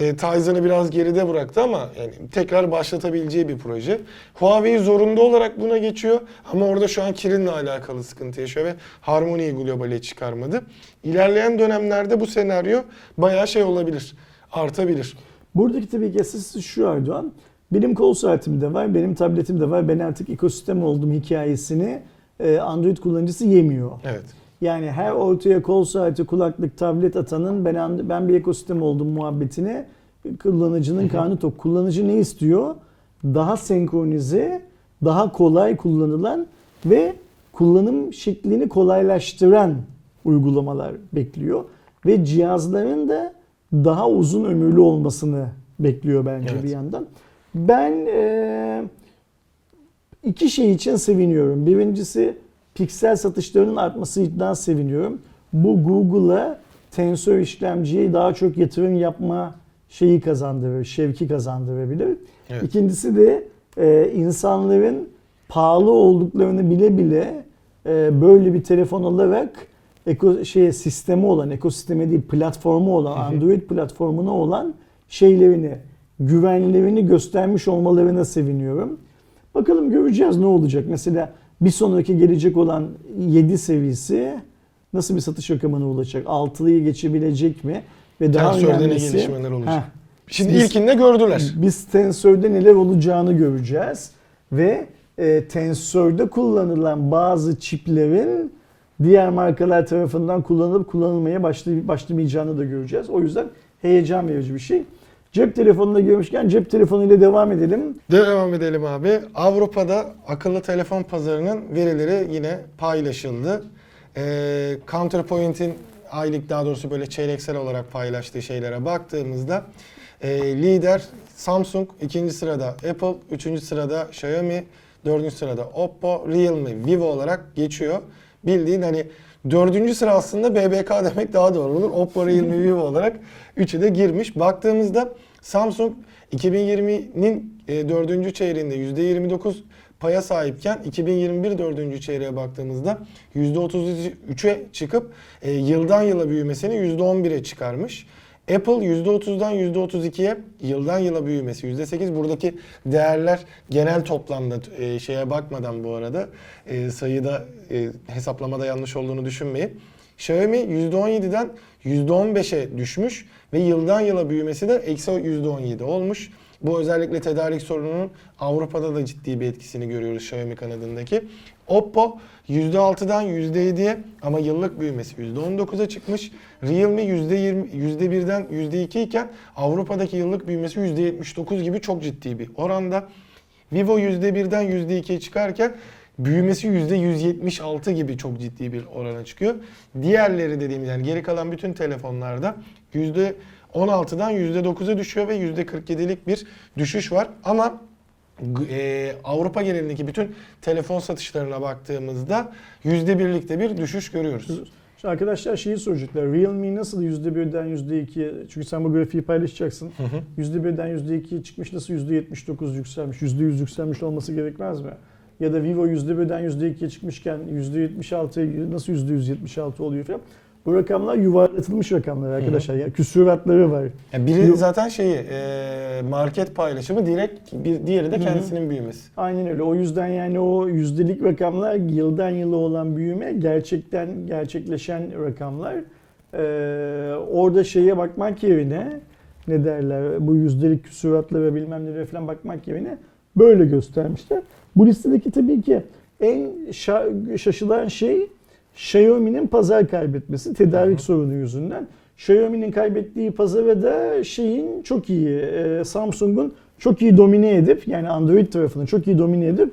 E, Tizen'ı biraz geride bıraktı ama yani tekrar başlatabileceği bir proje. Huawei zorunda olarak buna geçiyor ama orada şu an Kirin'le alakalı sıkıntı yaşıyor ve Harmony'yi globale çıkarmadı. İlerleyen dönemlerde bu senaryo bayağı şey olabilir, artabilir. Buradaki tabii ki şu Erdoğan. Benim kol saatim de var, benim tabletim de var. Ben artık ekosistem oldum hikayesini e, Android kullanıcısı yemiyor. Evet. Yani her ortaya kol saati, kulaklık, tablet atanın ben ben bir ekosistem oldum muhabbetine kullanıcının karnı tok. Kullanıcı ne istiyor? Daha senkronize, daha kolay kullanılan ve kullanım şeklini kolaylaştıran uygulamalar bekliyor ve cihazların da daha uzun ömürlü olmasını bekliyor bence Evet. bir yandan. Ben eee iki şey için seviniyorum. Birincisi piksel satışlarının artmasından seviniyorum. Bu Google'a tensör işlemciye daha çok yatırım yapma şeyi kazandırır, şevki kazandırabilir. Evet. İkincisi de e, insanların pahalı olduklarını bile bile e, böyle bir telefon alarak eko, şey sistemi olan, ekosistemi değil platformu olan, Android platformuna olan şeylerini, güvenlerini göstermiş olmalarına seviniyorum. Bakalım göreceğiz ne olacak. Mesela bir sonraki gelecek olan 7 seviyesi nasıl bir satış rakamına ulaşacak? 6'lıyı geçebilecek mi? Ve daha Tensörde ne gelişmeler olacak? Heh, Şimdi Biz- ilkinde gördüler. biz tensörde neler olacağını göreceğiz ve e, tensörde kullanılan bazı çiplerin diğer markalar tarafından kullanılıp kullanılmaya başlay- başlamayacağını da göreceğiz. O yüzden heyecan verici bir şey. Cep telefonuna görmüşken cep telefonuyla devam edelim. Devam edelim abi. Avrupa'da akıllı telefon pazarının verileri yine paylaşıldı. Ee, Counterpoint'in aylık daha doğrusu böyle çeyreksel olarak paylaştığı şeylere baktığımızda e, lider Samsung, ikinci sırada Apple, üçüncü sırada Xiaomi, dördüncü sırada Oppo, Realme, Vivo olarak geçiyor. Bildiğin hani dördüncü sıra aslında BBK demek daha doğru olur. Oppo, Realme, Vivo olarak üçü de girmiş. Baktığımızda Samsung 2020'nin e, dördüncü çeyreğinde %29 paya sahipken 2021 dördüncü çeyreğe baktığımızda %33'e çıkıp e, yıldan yıla büyümesini %11'e çıkarmış. Apple %30'dan %32'ye yıldan yıla büyümesi %8. Buradaki değerler genel toplamda e, şeye bakmadan bu arada e, sayıda e, hesaplamada yanlış olduğunu düşünmeyin. Xiaomi %17'den %15'e düşmüş ve yıldan yıla büyümesi de eksi %17 olmuş. Bu özellikle tedarik sorununun Avrupa'da da ciddi bir etkisini görüyoruz Xiaomi kanadındaki. Oppo %6'dan %7'ye ama yıllık büyümesi %19'a çıkmış. Realme %20, %1'den %2 iken Avrupa'daki yıllık büyümesi %79 gibi çok ciddi bir oranda. Vivo %1'den %2'ye çıkarken büyümesi %176 gibi çok ciddi bir orana çıkıyor. Diğerleri dediğimiz yani geri kalan bütün telefonlarda %16'dan %9'a düşüyor ve %47'lik bir düşüş var. Ama e, Avrupa genelindeki bütün telefon satışlarına baktığımızda %1'likte bir düşüş görüyoruz. Şimdi arkadaşlar şeyi soracaklar. Realme nasıl %1'den %2'ye çünkü sen bu grafiği paylaşacaksın. %1'den %2'ye çıkmış nasıl %79 yükselmiş, %100 yükselmiş olması gerekmez mi? Ya da Vivo %1'den %2'ye çıkmışken %76 nasıl %176 oluyor falan. Bu rakamlar yuvarlatılmış rakamlar arkadaşlar. Yani küsuratları var. Yani biri Yok. zaten şeyi e, market paylaşımı direkt bir diğeri de kendisinin büyümesi. Aynen öyle. O yüzden yani o yüzdelik rakamlar yıldan yıla olan büyüme gerçekten gerçekleşen rakamlar. Ee, orada şeye bakmak yerine ne derler bu yüzdelik küsuratlara bilmem nelere falan bakmak yerine böyle göstermişler. Bu listedeki tabii ki en şa- şaşılan şey Xiaomi'nin pazar kaybetmesi tedarik sorunu yüzünden. Xiaomi'nin kaybettiği pazara da şeyin çok iyi, e, Samsung'un çok iyi domine edip yani Android tarafını çok iyi domine edip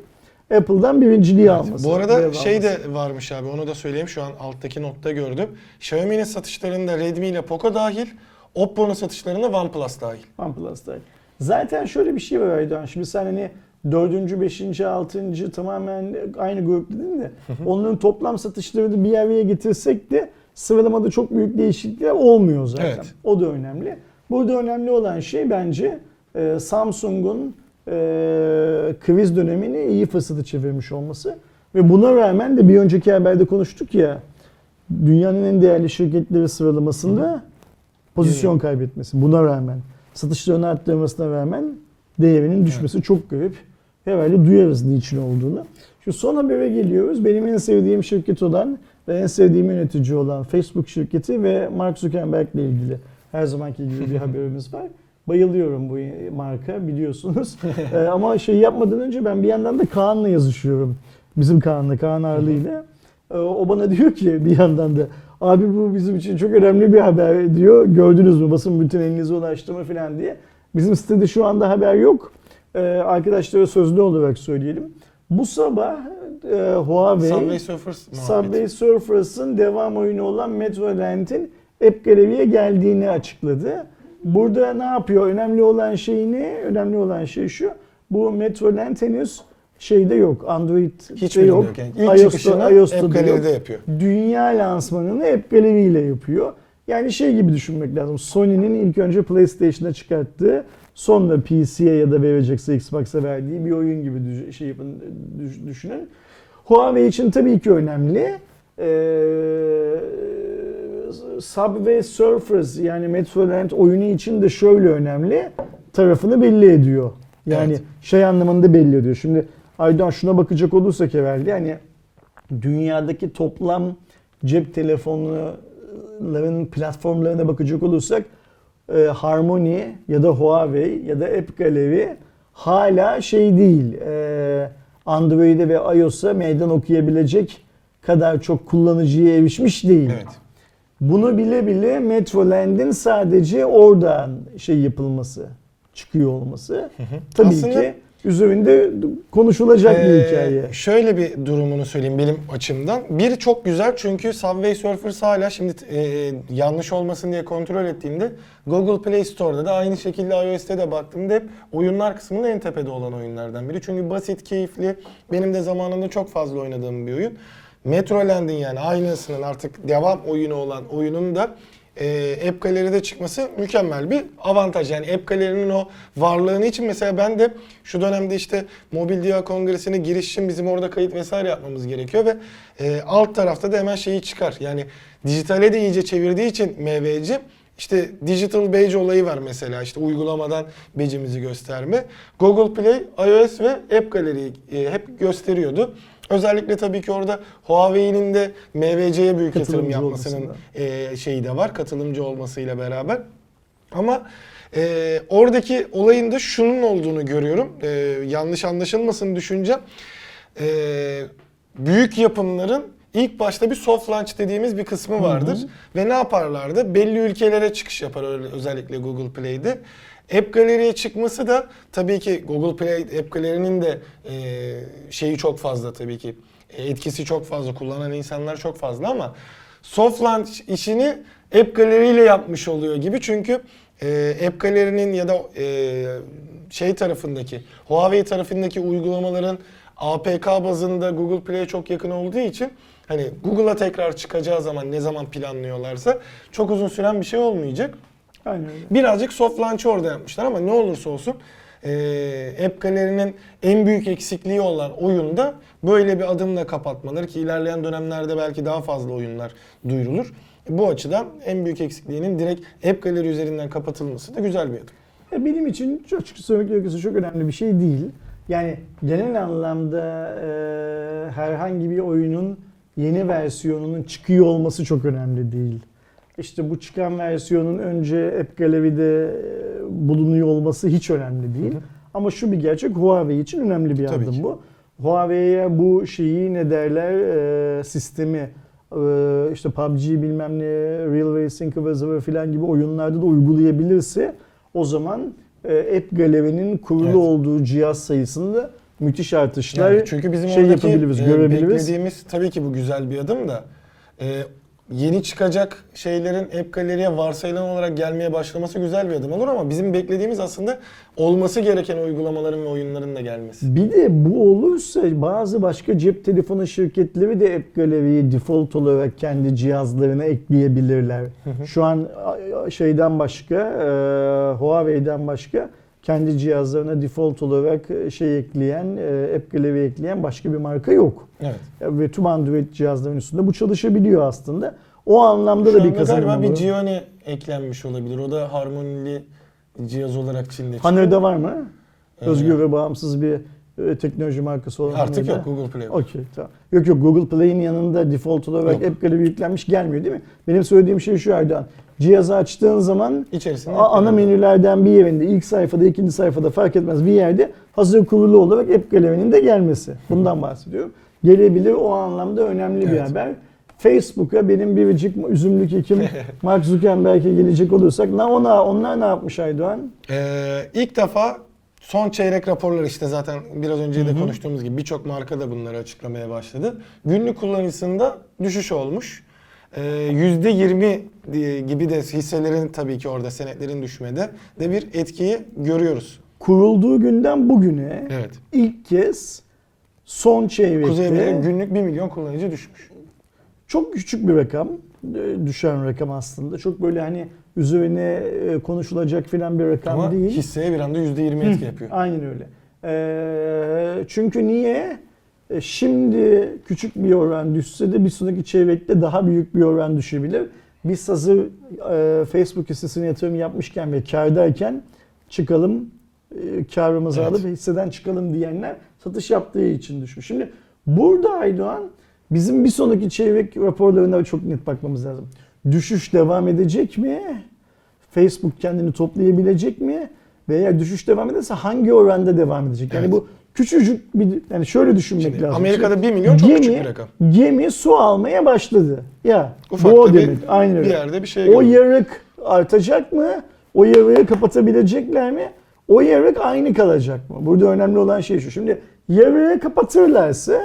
Apple'dan birinciliği alması. Bu arada şey alması. de varmış abi onu da söyleyeyim şu an alttaki notta gördüm. Xiaomi'nin satışlarında Redmi ile Poco dahil, Oppo'nun satışlarında OnePlus dahil. OnePlus'ta. Zaten şöyle bir şey var Aydoğan. Şimdi sen hani dördüncü, beşinci, altıncı tamamen aynı grup dedin de onların toplam satışlarını bir araya getirsek de sıralamada çok büyük değişiklikler olmuyor zaten. Evet. O da önemli. Burada önemli olan şey bence e, Samsung'un e, kriz dönemini iyi fırsatı çevirmiş olması. Ve buna rağmen de bir önceki haberde konuştuk ya dünyanın en değerli şirketleri sıralamasında pozisyon kaybetmesi. Buna rağmen satışlarını arttırmasına rağmen değerinin düşmesi çok garip. Herhalde duyarız niçin olduğunu. Şu son habere geliyoruz. Benim en sevdiğim şirket olan ve en sevdiğim yönetici olan Facebook şirketi ve Mark Zuckerberg ile ilgili her zamanki gibi bir haberimiz var. Bayılıyorum bu marka biliyorsunuz. Ee, ama şey yapmadan önce ben bir yandan da Kaan'la yazışıyorum. Bizim Kaan'la, Kaan Arlı ile. Ee, o bana diyor ki bir yandan da abi bu bizim için çok önemli bir haber diyor. Gördünüz mü basın bütün elinize ulaştı mı falan diye. Bizim sitede şu anda haber yok. Ee, arkadaşlara sözlü olarak söyleyelim. Bu sabah e, Huawei Subway Surfers. Subway Surfers'ın devam oyunu olan Metroland'in App Gallery'e geldiğini açıkladı. Burada ne yapıyor? Önemli olan şey ne? Önemli olan şey şu. Bu Metroland henüz şeyde yok. Android'de Hiçbirinde yok. yok. Yani ilk çıkışını iOS'ta, iOS'ta App. Gallery'de yapıyor. Dünya lansmanını App Gallery ile yapıyor. Yani şey gibi düşünmek lazım. Sony'nin ilk önce PlayStation'a çıkarttığı, sonra PC'ye ya da verecekse Xbox'a verdiği bir oyun gibi şey yapın, düş- düşünün. Huawei için tabii ki önemli. Ee, Subway Surfers yani Metroland oyunu için de şöyle önemli tarafını belli ediyor. Yani Evet. şey anlamında belli ediyor. Şimdi Aydan şuna bakacak olursak evvel yani dünyadaki toplam cep telefonların platformlarına bakacak olursak e, Harmony ya da Huawei ya da App Gallery hala şey değil. E, Android'e ve iOS'a meydan okuyabilecek kadar çok kullanıcıya erişmiş değil. Evet. Bunu bile bile Metroland'in sadece oradan şey yapılması, çıkıyor olması. Tabii Aslında- ki üzerinde konuşulacak bir Ee, hikaye. Şöyle bir durumunu söyleyeyim benim açımdan. Bir çok güzel çünkü Subway Surfers hala şimdi e, yanlış olmasın diye kontrol ettiğimde Google Play Store'da da aynı şekilde iOS'te de baktığımda hep oyunlar kısmında en tepede olan oyunlardan biri. Çünkü basit, keyifli, benim de zamanında çok fazla oynadığım bir oyun. Metroland'in yani aynısının artık devam oyunu olan oyunun da e, App Gallery'de çıkması mükemmel bir avantaj. Yani App Gallery'nin o varlığını için mesela ben de şu dönemde işte Mobil Dünya Kongresi'ne giriş için bizim orada kayıt vesaire yapmamız gerekiyor ve e, alt tarafta da hemen şeyi çıkar. Yani dijitale de iyice çevirdiği için MVC işte digital badge olayı var mesela işte uygulamadan badge'imizi gösterme. Google Play, iOS ve App Gallery'yi e, hep gösteriyordu. Özellikle tabii ki orada Huawei'nin de MVC'ye büyük yatırım yapmasının e, şeyi de var katılımcı olmasıyla beraber. Ama e, oradaki olayın da şunun olduğunu görüyorum. E, yanlış anlaşılmasın düşüncem. E, büyük yapımların ilk başta bir soft launch dediğimiz bir kısmı vardır. Ve ne yaparlardı? Belli ülkelere çıkış yapar özellikle Google Play'de. App Gallery'e çıkması da tabii ki Google Play App Gallery'nin de e, şeyi çok fazla tabii ki e, etkisi çok fazla kullanan insanlar çok fazla ama soft launch işini App Gallery ile yapmış oluyor gibi çünkü e, App Gallery'nin ya da e, şey tarafındaki Huawei tarafındaki uygulamaların APK bazında Google Play'e çok yakın olduğu için hani Google'a tekrar çıkacağı zaman ne zaman planlıyorlarsa çok uzun süren bir şey olmayacak. Aynen öyle. Birazcık soft launch'ı orada yapmışlar ama ne olursa olsun e, App Gallery'nin en büyük eksikliği olan oyunda böyle bir adımla kapatmaları ki ilerleyen dönemlerde belki daha fazla oyunlar duyurulur. Bu açıdan en büyük eksikliğinin direkt App Gallery üzerinden kapatılması da güzel bir adım. Ya Benim için çok açıkça söylemek gerekirse çok önemli bir şey değil. Yani genel anlamda e, herhangi bir oyunun yeni versiyonunun çıkıyor olması çok önemli değil. İşte bu çıkan versiyonun önce App Gallery'de e, bulunuyor olması hiç önemli değil. Ama şu bir gerçek Huawei için önemli bir Tabii adım ki. bu. Huawei'ye bu şeyi ne derler e, sistemi e, işte PUBG bilmem ne Real Racing zıvır filan gibi oyunlarda da uygulayabilirse o zaman e, App Gallery'nin kurulu Evet. olduğu cihaz sayısında müthiş artışlar Yani çünkü bizim şey oradaki yapabiliriz, e, görebiliriz. beklediğimiz tabii ki bu güzel bir adım da e, yeni çıkacak şeylerin App Gallery'e varsayılan olarak gelmeye başlaması güzel bir adım olur ama bizim beklediğimiz aslında olması gereken uygulamaların ve oyunların da gelmesi. Bir de bu olursa bazı başka cep telefonu şirketleri de App Gallery'yi default olarak kendi cihazlarına ekleyebilirler. Şu an şeyden başka, e, Huawei'den başka kendi cihazlarına default olarak şey ekleyen, e, App Gallery ekleyen başka bir marka yok. Evet. Ve tüm Android cihazların üstünde bu çalışabiliyor aslında. O anlamda Şu da bir kazanım galiba bir olur. Gioni eklenmiş olabilir. O da harmonili cihaz olarak Çin'de çıktı. Haner'de var mı? Ee, Özgür ve bağımsız bir e, teknoloji markası olan Artık Haner'de. yok Google Play. Okey tamam. Yok yok Google Play'in yanında default olarak Yok. App Gallery yüklenmiş gelmiyor değil mi? Benim söylediğim şey şu Erdoğan. Cihazı açtığın zaman İçerisinde ana menülerden bir yerinde ilk sayfada ikinci sayfada fark etmez bir yerde hazır kurulu olarak App Gallery'nin de gelmesi. Bundan bahsediyorum. Gelebilir o anlamda önemli bir Evet. haber. Facebook'a benim biricik üzümlük ekim Mark Zuckerberg'e gelecek olursak na ona onlar ne yapmış Aydoğan? Ee, ilk defa son çeyrek raporları işte zaten biraz önce de konuştuğumuz gibi birçok marka da bunları açıklamaya başladı. Günlük kullanıcısında düşüş olmuş. Ee, %20 diye- gibi de hisselerin tabii ki orada senetlerin düşmede de bir etkiyi görüyoruz. Kurulduğu günden bugüne Evet. ilk kez son çeyrekte Kuzey günlük 1 milyon kullanıcı düşmüş. çok küçük bir rakam, e, düşen rakam aslında. Çok böyle hani üzerine e, konuşulacak filan bir rakam Ama değil. hisseye bir anda %20 etki yapıyor. Aynen öyle. Ee, çünkü niye? E, Şimdi küçük bir oran düşse de bir sonraki çeyrekte daha büyük bir oran düşebilir. Biz hazır e, Facebook hissesine yatırım yapmışken ve kârdayken çıkalım, e, karımızı Evet. alıp hisseden çıkalım diyenler satış yaptığı için düşmüş. Şimdi burada Aydoğan bizim bir sonraki çeyrek raporlarına çok net bakmamız lazım. Düşüş devam edecek mi? Facebook kendini toplayabilecek mi? Ve eğer düşüş devam ederse hangi oranda devam edecek? Yani Evet. bu küçücük bir yani şöyle düşünmek Şimdi lazım. Amerika'da 1 milyon çok küçük bir rakam. Gemi su almaya başladı. Ya Ufak bu o bir- demek. Öyle. Bir yerde bir şey o görüyorum. yarık artacak mı? O yarığı kapatabilecekler mi? O yarık aynı kalacak mı? Burada önemli olan şey şu. Şimdi yarığı kapatırlarsa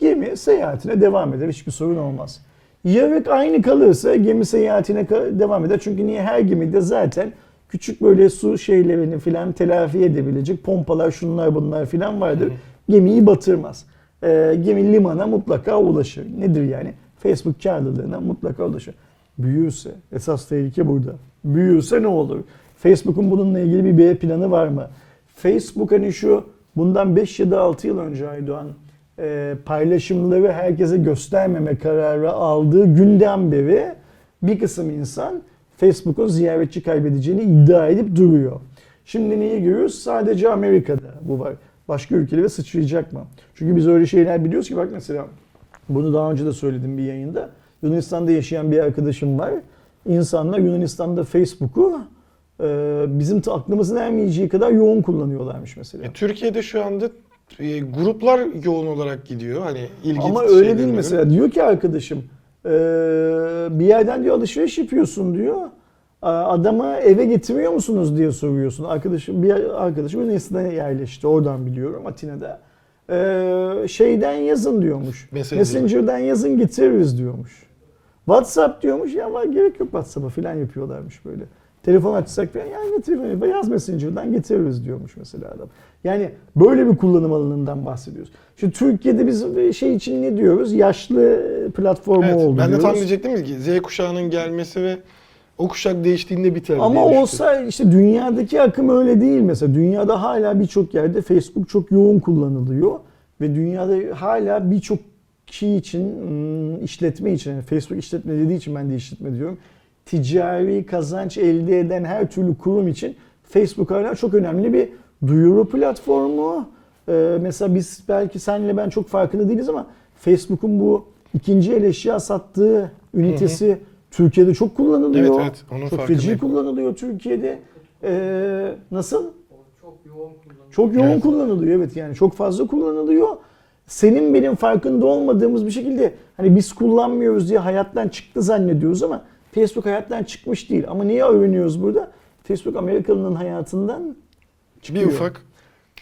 gemi seyahatine devam eder. Hiçbir sorun olmaz. Yarık aynı kalırsa gemi seyahatine devam eder. Çünkü niye her gemide zaten küçük böyle su şeylerini filan telafi edebilecek pompalar şunlar bunlar filan vardır. Gemiyi batırmaz. Ee, gemi limana mutlaka ulaşır. Nedir yani? Facebook karlılığına mutlaka ulaşır. Büyürse, esas tehlike burada. Büyürse ne olur? Facebook'un bununla ilgili bir B planı var mı? Facebook hani şu bundan 5 ya da 6 yıl önce Aydoğan e, paylaşımları herkese göstermeme kararı aldığı günden beri bir kısım insan Facebook'un ziyaretçi kaybedeceğini iddia edip duruyor. Şimdi neyi görüyoruz? Sadece Amerika'da bu var. Başka ülkelere sıçrayacak mı? Çünkü biz öyle şeyler biliyoruz ki bak mesela bunu daha önce de söyledim bir yayında. Yunanistan'da yaşayan bir arkadaşım var. İnsanlar Yunanistan'da Facebook'u e, bizim aklımızın ermeyeceği kadar yoğun kullanıyorlarmış mesela. E, Türkiye'de şu anda e, gruplar yoğun olarak gidiyor. Hani ilgi Ama öyle değil göre. mesela. Diyor ki arkadaşım bir yerden diyor alışveriş yapıyorsun diyor. A- Adama eve getiriyor musunuz diye soruyorsun. Arkadaşım bir arkadaşım Yunanistan'a yerleşti. Oradan biliyorum Atina'da. Eee, şeyden yazın diyormuş. Messenger. Messenger'dan yazın getiririz diyormuş. WhatsApp diyormuş ya var gerek yok WhatsApp'a falan yapıyorlarmış böyle. Telefon açsak falan ya getir yaz Messenger'dan getiririz diyormuş mesela adam. Yani böyle bir kullanım alanından bahsediyoruz. Şimdi Türkiye'de biz bir şey için ne diyoruz? Yaşlı platformu Evet, oldu ben de diyoruz. tam diyecektim ki Z kuşağının gelmesi ve o kuşak değiştiğinde biter Ama olsa işte dünyadaki akım öyle değil mesela. Dünyada hala birçok yerde Facebook çok yoğun kullanılıyor ve dünyada hala birçok kişi için hmm, işletme için yani Facebook işletme dediği için ben de işletme diyorum. Ticari kazanç elde eden her türlü kurum için Facebook hala çok önemli bir duyuru platformu. Ee, mesela biz belki senle ben çok farkında değiliz ama Facebook'un bu ikinci el eşya sattığı ünitesi Türkiye'de çok kullanılıyor. Evet, evet, onun çok farkındayım. feci kullanılıyor Türkiye'de. Ee, nasıl? Çok yoğun kullanılıyor. Çok yoğun Evet. kullanılıyor evet yani çok fazla kullanılıyor. Senin benim farkında olmadığımız bir şekilde hani biz kullanmıyoruz diye hayattan çıktı zannediyoruz ama Facebook hayattan çıkmış değil. Ama niye övünüyoruz burada? Facebook Amerikalı'nın hayatından bir çıkıyor. ufak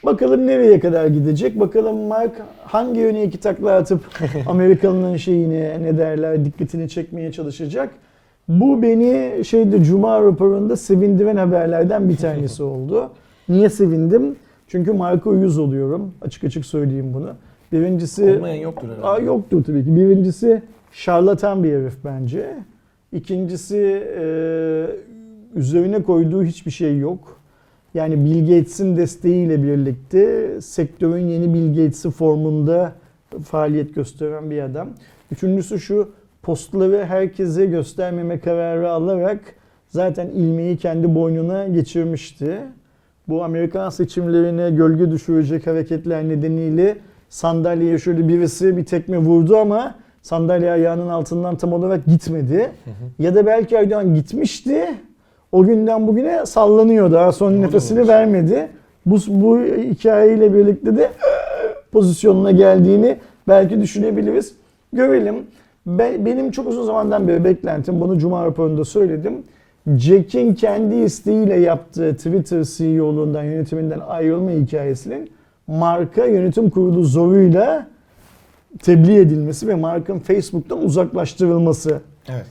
Bakalım nereye kadar gidecek? Bakalım Mark hangi yöne iki takla atıp Amerikalı'nın şeyini ne derler dikkatini çekmeye çalışacak. Bu beni şeyde Cuma raporunda sevindiren haberlerden bir tanesi oldu. Niye sevindim? Çünkü Mark'a uyuz oluyorum. Açık açık söyleyeyim bunu. Birincisi olmayan yoktur herhalde. Aa, yoktur tabii ki. Birincisi şarlatan bir herif bence. İkincisi e, üzerine koyduğu hiçbir şey yok. Yani Bill Gates'in desteğiyle birlikte sektörün yeni Bill Gates'i formunda faaliyet gösteren bir adam. Üçüncüsü şu postları herkese göstermeme kararı alarak zaten ilmeği kendi boynuna geçirmişti. Bu Amerikan seçimlerine gölge düşürecek hareketler nedeniyle sandalyeye şöyle birisi bir tekme vurdu ama sandalye ayağının altından tam olarak gitmedi. Ya da belki Erdoğan gitmişti. O günden bugüne sallanıyor. Daha son da nefesini olabilir. vermedi. Bu, bu hikayeyle birlikte de pozisyonuna geldiğini belki düşünebiliriz. Görelim. Ben, benim çok uzun zamandan beri beklentim, bunu Cuma raporunda söyledim. Jack'in kendi isteğiyle yaptığı Twitter CEO'luğundan, yönetiminden ayrılma hikayesinin marka yönetim kurulu zoruyla tebliğ edilmesi ve markanın Facebook'tan uzaklaştırılması. Evet.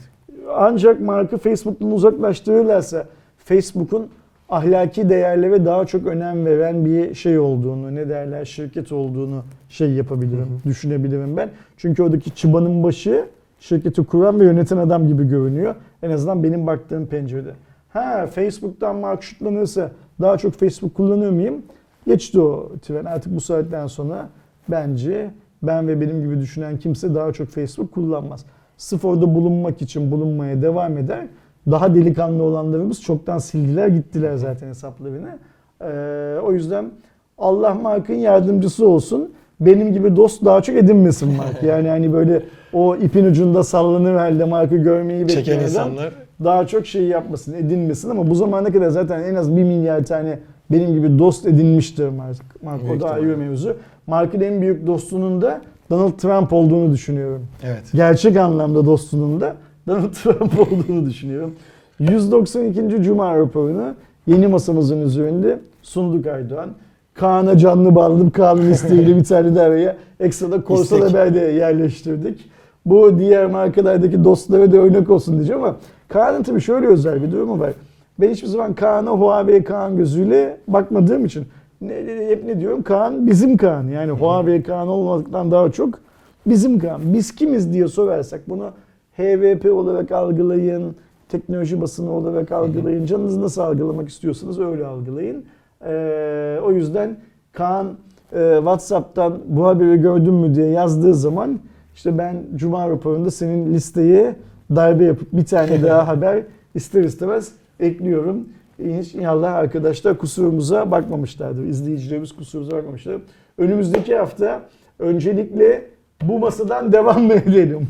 Ancak marka Facebook'tan uzaklaştırırlarsa Facebook'un ahlaki değerlere daha çok önem veren bir şey olduğunu, ne derler şirket olduğunu şey yapabilirim, düşünebilirim ben. Çünkü oradaki çıbanın başı şirketi kuran ve yöneten adam gibi görünüyor. En azından benim baktığım pencerede. Ha Facebook'tan mark şutlanırsa daha çok Facebook kullanır mıyım? Geçti o tren. Artık bu saatten sonra bence ben ve benim gibi düşünen kimse daha çok Facebook kullanmaz. Sırf orada bulunmak için bulunmaya devam eder. Daha delikanlı olanlarımız çoktan sildiler gittiler zaten hesaplarını. Ee, o yüzden Allah Mark'ın yardımcısı olsun. Benim gibi dost daha çok edinmesin Mark. Yani hani böyle o ipin ucunda sallanır halde Mark'ı görmeyi bekleyen insanlar daha çok şey yapmasın, edinmesin ama bu zamana kadar zaten en az bir milyar tane benim gibi dost edinmiştir Mark. Mark o da ayrı mevzu. Mark'ın en büyük dostunun da Donald Trump olduğunu düşünüyorum. evet. Gerçek anlamda dostunun da Donald Trump olduğunu düşünüyorum. 192. Cuma raporunu yeni masamızın üzerinde sunduk Aydoğan. Kaan'a canlı bağladım. Kaan'ın isteğiyle bir tane de araya ekstra da İstek. Haber'de yerleştirdik. Bu diğer markalardaki dostlara da örnek olsun diyeceğim ama Kaan'ın tabii şöyle özel bir durumu var. Ben hiçbir zaman Kaan'a Huawei Kaan gözüyle bakmadığım için ne, hep ne diyorum? Kaan bizim Kaan. Yani Huawei Kaan olmadıktan daha çok bizim Kaan. Biz kimiz diye sorarsak bunu HVP olarak algılayın, teknoloji basını olarak algılayın. Canınız nasıl algılamak istiyorsanız öyle algılayın. Ee, o yüzden Kaan e, WhatsApp'tan bu haberi gördün mü diye yazdığı zaman işte ben Cuma raporunda senin listeye darbe yapıp bir tane daha haber ister istemez ekliyorum. İnşallah arkadaşlar kusurumuza bakmamışlardır. İzleyicilerimiz kusurumuza bakmamışlardır. Önümüzdeki hafta öncelikle bu masadan devam mı edelim?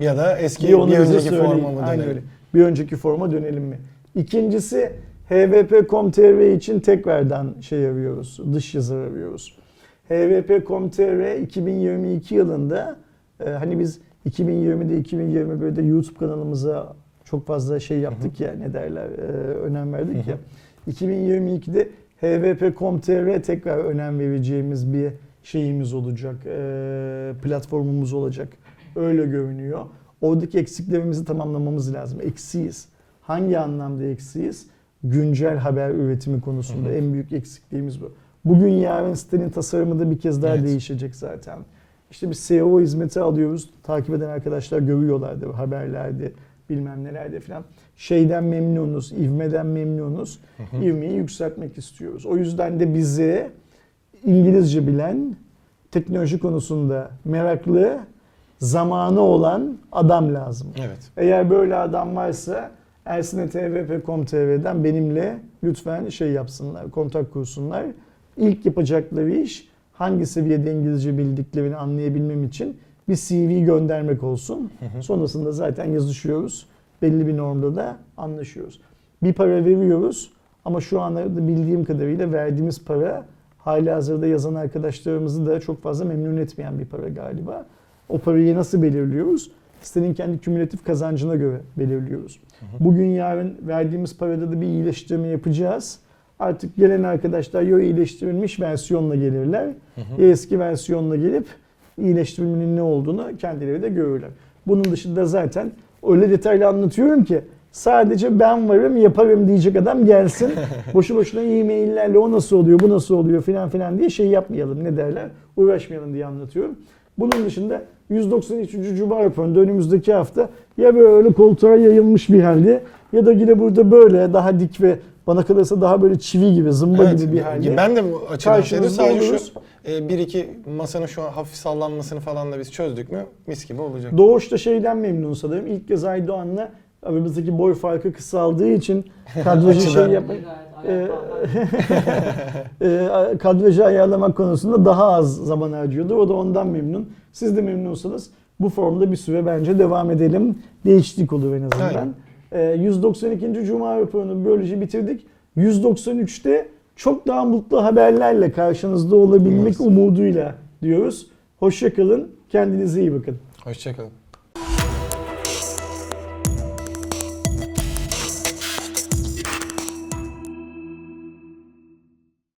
Ya da eski Bir bir, önceki söyleyin. forma mı dönelim? öyle. Bir önceki forma dönelim mi? İkincisi hvp.com.tr için tekrardan şey arıyoruz. Dış yazar arıyoruz. hvp.com.tr 2022 yılında e, hani biz 2020'de 2021'de YouTube kanalımıza çok fazla şey yaptık ya ne derler e, önem verdik ya. 2022'de hvp.com.tr tekrar önem vereceğimiz bir şeyimiz olacak. e, platformumuz olacak. Öyle görünüyor. Oradaki eksiklerimizi tamamlamamız lazım. Eksiyiz. Hangi anlamda eksiyiz? Güncel haber üretimi konusunda en büyük eksikliğimiz bu. Bugün yarın sitenin tasarımı da bir kez daha Evet. değişecek zaten. İşte bir SEO hizmeti alıyoruz. Takip eden arkadaşlar görüyorlardı haberlerde bilmem nelerde falan. Şeyden memnunuz, ivmeden memnunuz. İvmeyi yükseltmek istiyoruz. O yüzden de bize İngilizce bilen, teknoloji konusunda meraklı, zamanı olan adam lazım. Evet. Eğer böyle adam varsa ersinetvp.com.tr'den benimle lütfen şey yapsınlar, kontak kursunlar. İlk yapacakları iş hangi seviyede İngilizce bildiklerini anlayabilmem için bir CV göndermek olsun. Sonrasında zaten yazışıyoruz. Belli bir normda da anlaşıyoruz. Bir para veriyoruz ama şu anda bildiğim kadarıyla verdiğimiz para hali hazırda yazan arkadaşlarımızı da çok fazla memnun etmeyen bir para galiba. O parayı nasıl belirliyoruz? Sitenin kendi kümülatif kazancına göre belirliyoruz. Bugün yarın verdiğimiz parada da bir iyileştirme yapacağız. Artık gelen arkadaşlar ya iyileştirilmiş versiyonla gelirler ya eski versiyonla gelip iyileştirilmenin ne olduğunu kendileri de görürler. Bunun dışında zaten öyle detaylı anlatıyorum ki sadece ben varım yaparım diyecek adam gelsin. Boşu boşuna e-maillerle o nasıl oluyor bu nasıl oluyor filan filan diye şey yapmayalım ne derler uğraşmayalım diye anlatıyorum. Bunun dışında 193. Cuma raporunda önümüzdeki hafta ya böyle koltuğa yayılmış bir halde ya da yine burada böyle daha dik ve bana kalırsa daha böyle çivi gibi zımba Evet, gibi bir halde. Ben de açıdan şeyde sadece şu e, bir iki masanın şu an hafif sallanmasını falan da biz çözdük mü mis gibi olacak. Doğuş da şeyden memnun sanırım. İlk kez Aydoğan'la aramızdaki boy farkı kısaldığı için kadrajı şey Gayet ayakta. e, kadrajı ayarlamak konusunda daha az zaman harcıyordu. O da ondan memnun. Siz de memnunsanız bu formda bir süre bence devam edelim. Değişiklik olur en azından. E, 192. Cuma raporunu böylece bitirdik. 193'te çok daha mutlu haberlerle karşınızda olabilmek umuduyla diyoruz. Hoşçakalın. Kendinize iyi bakın. Hoşçakalın.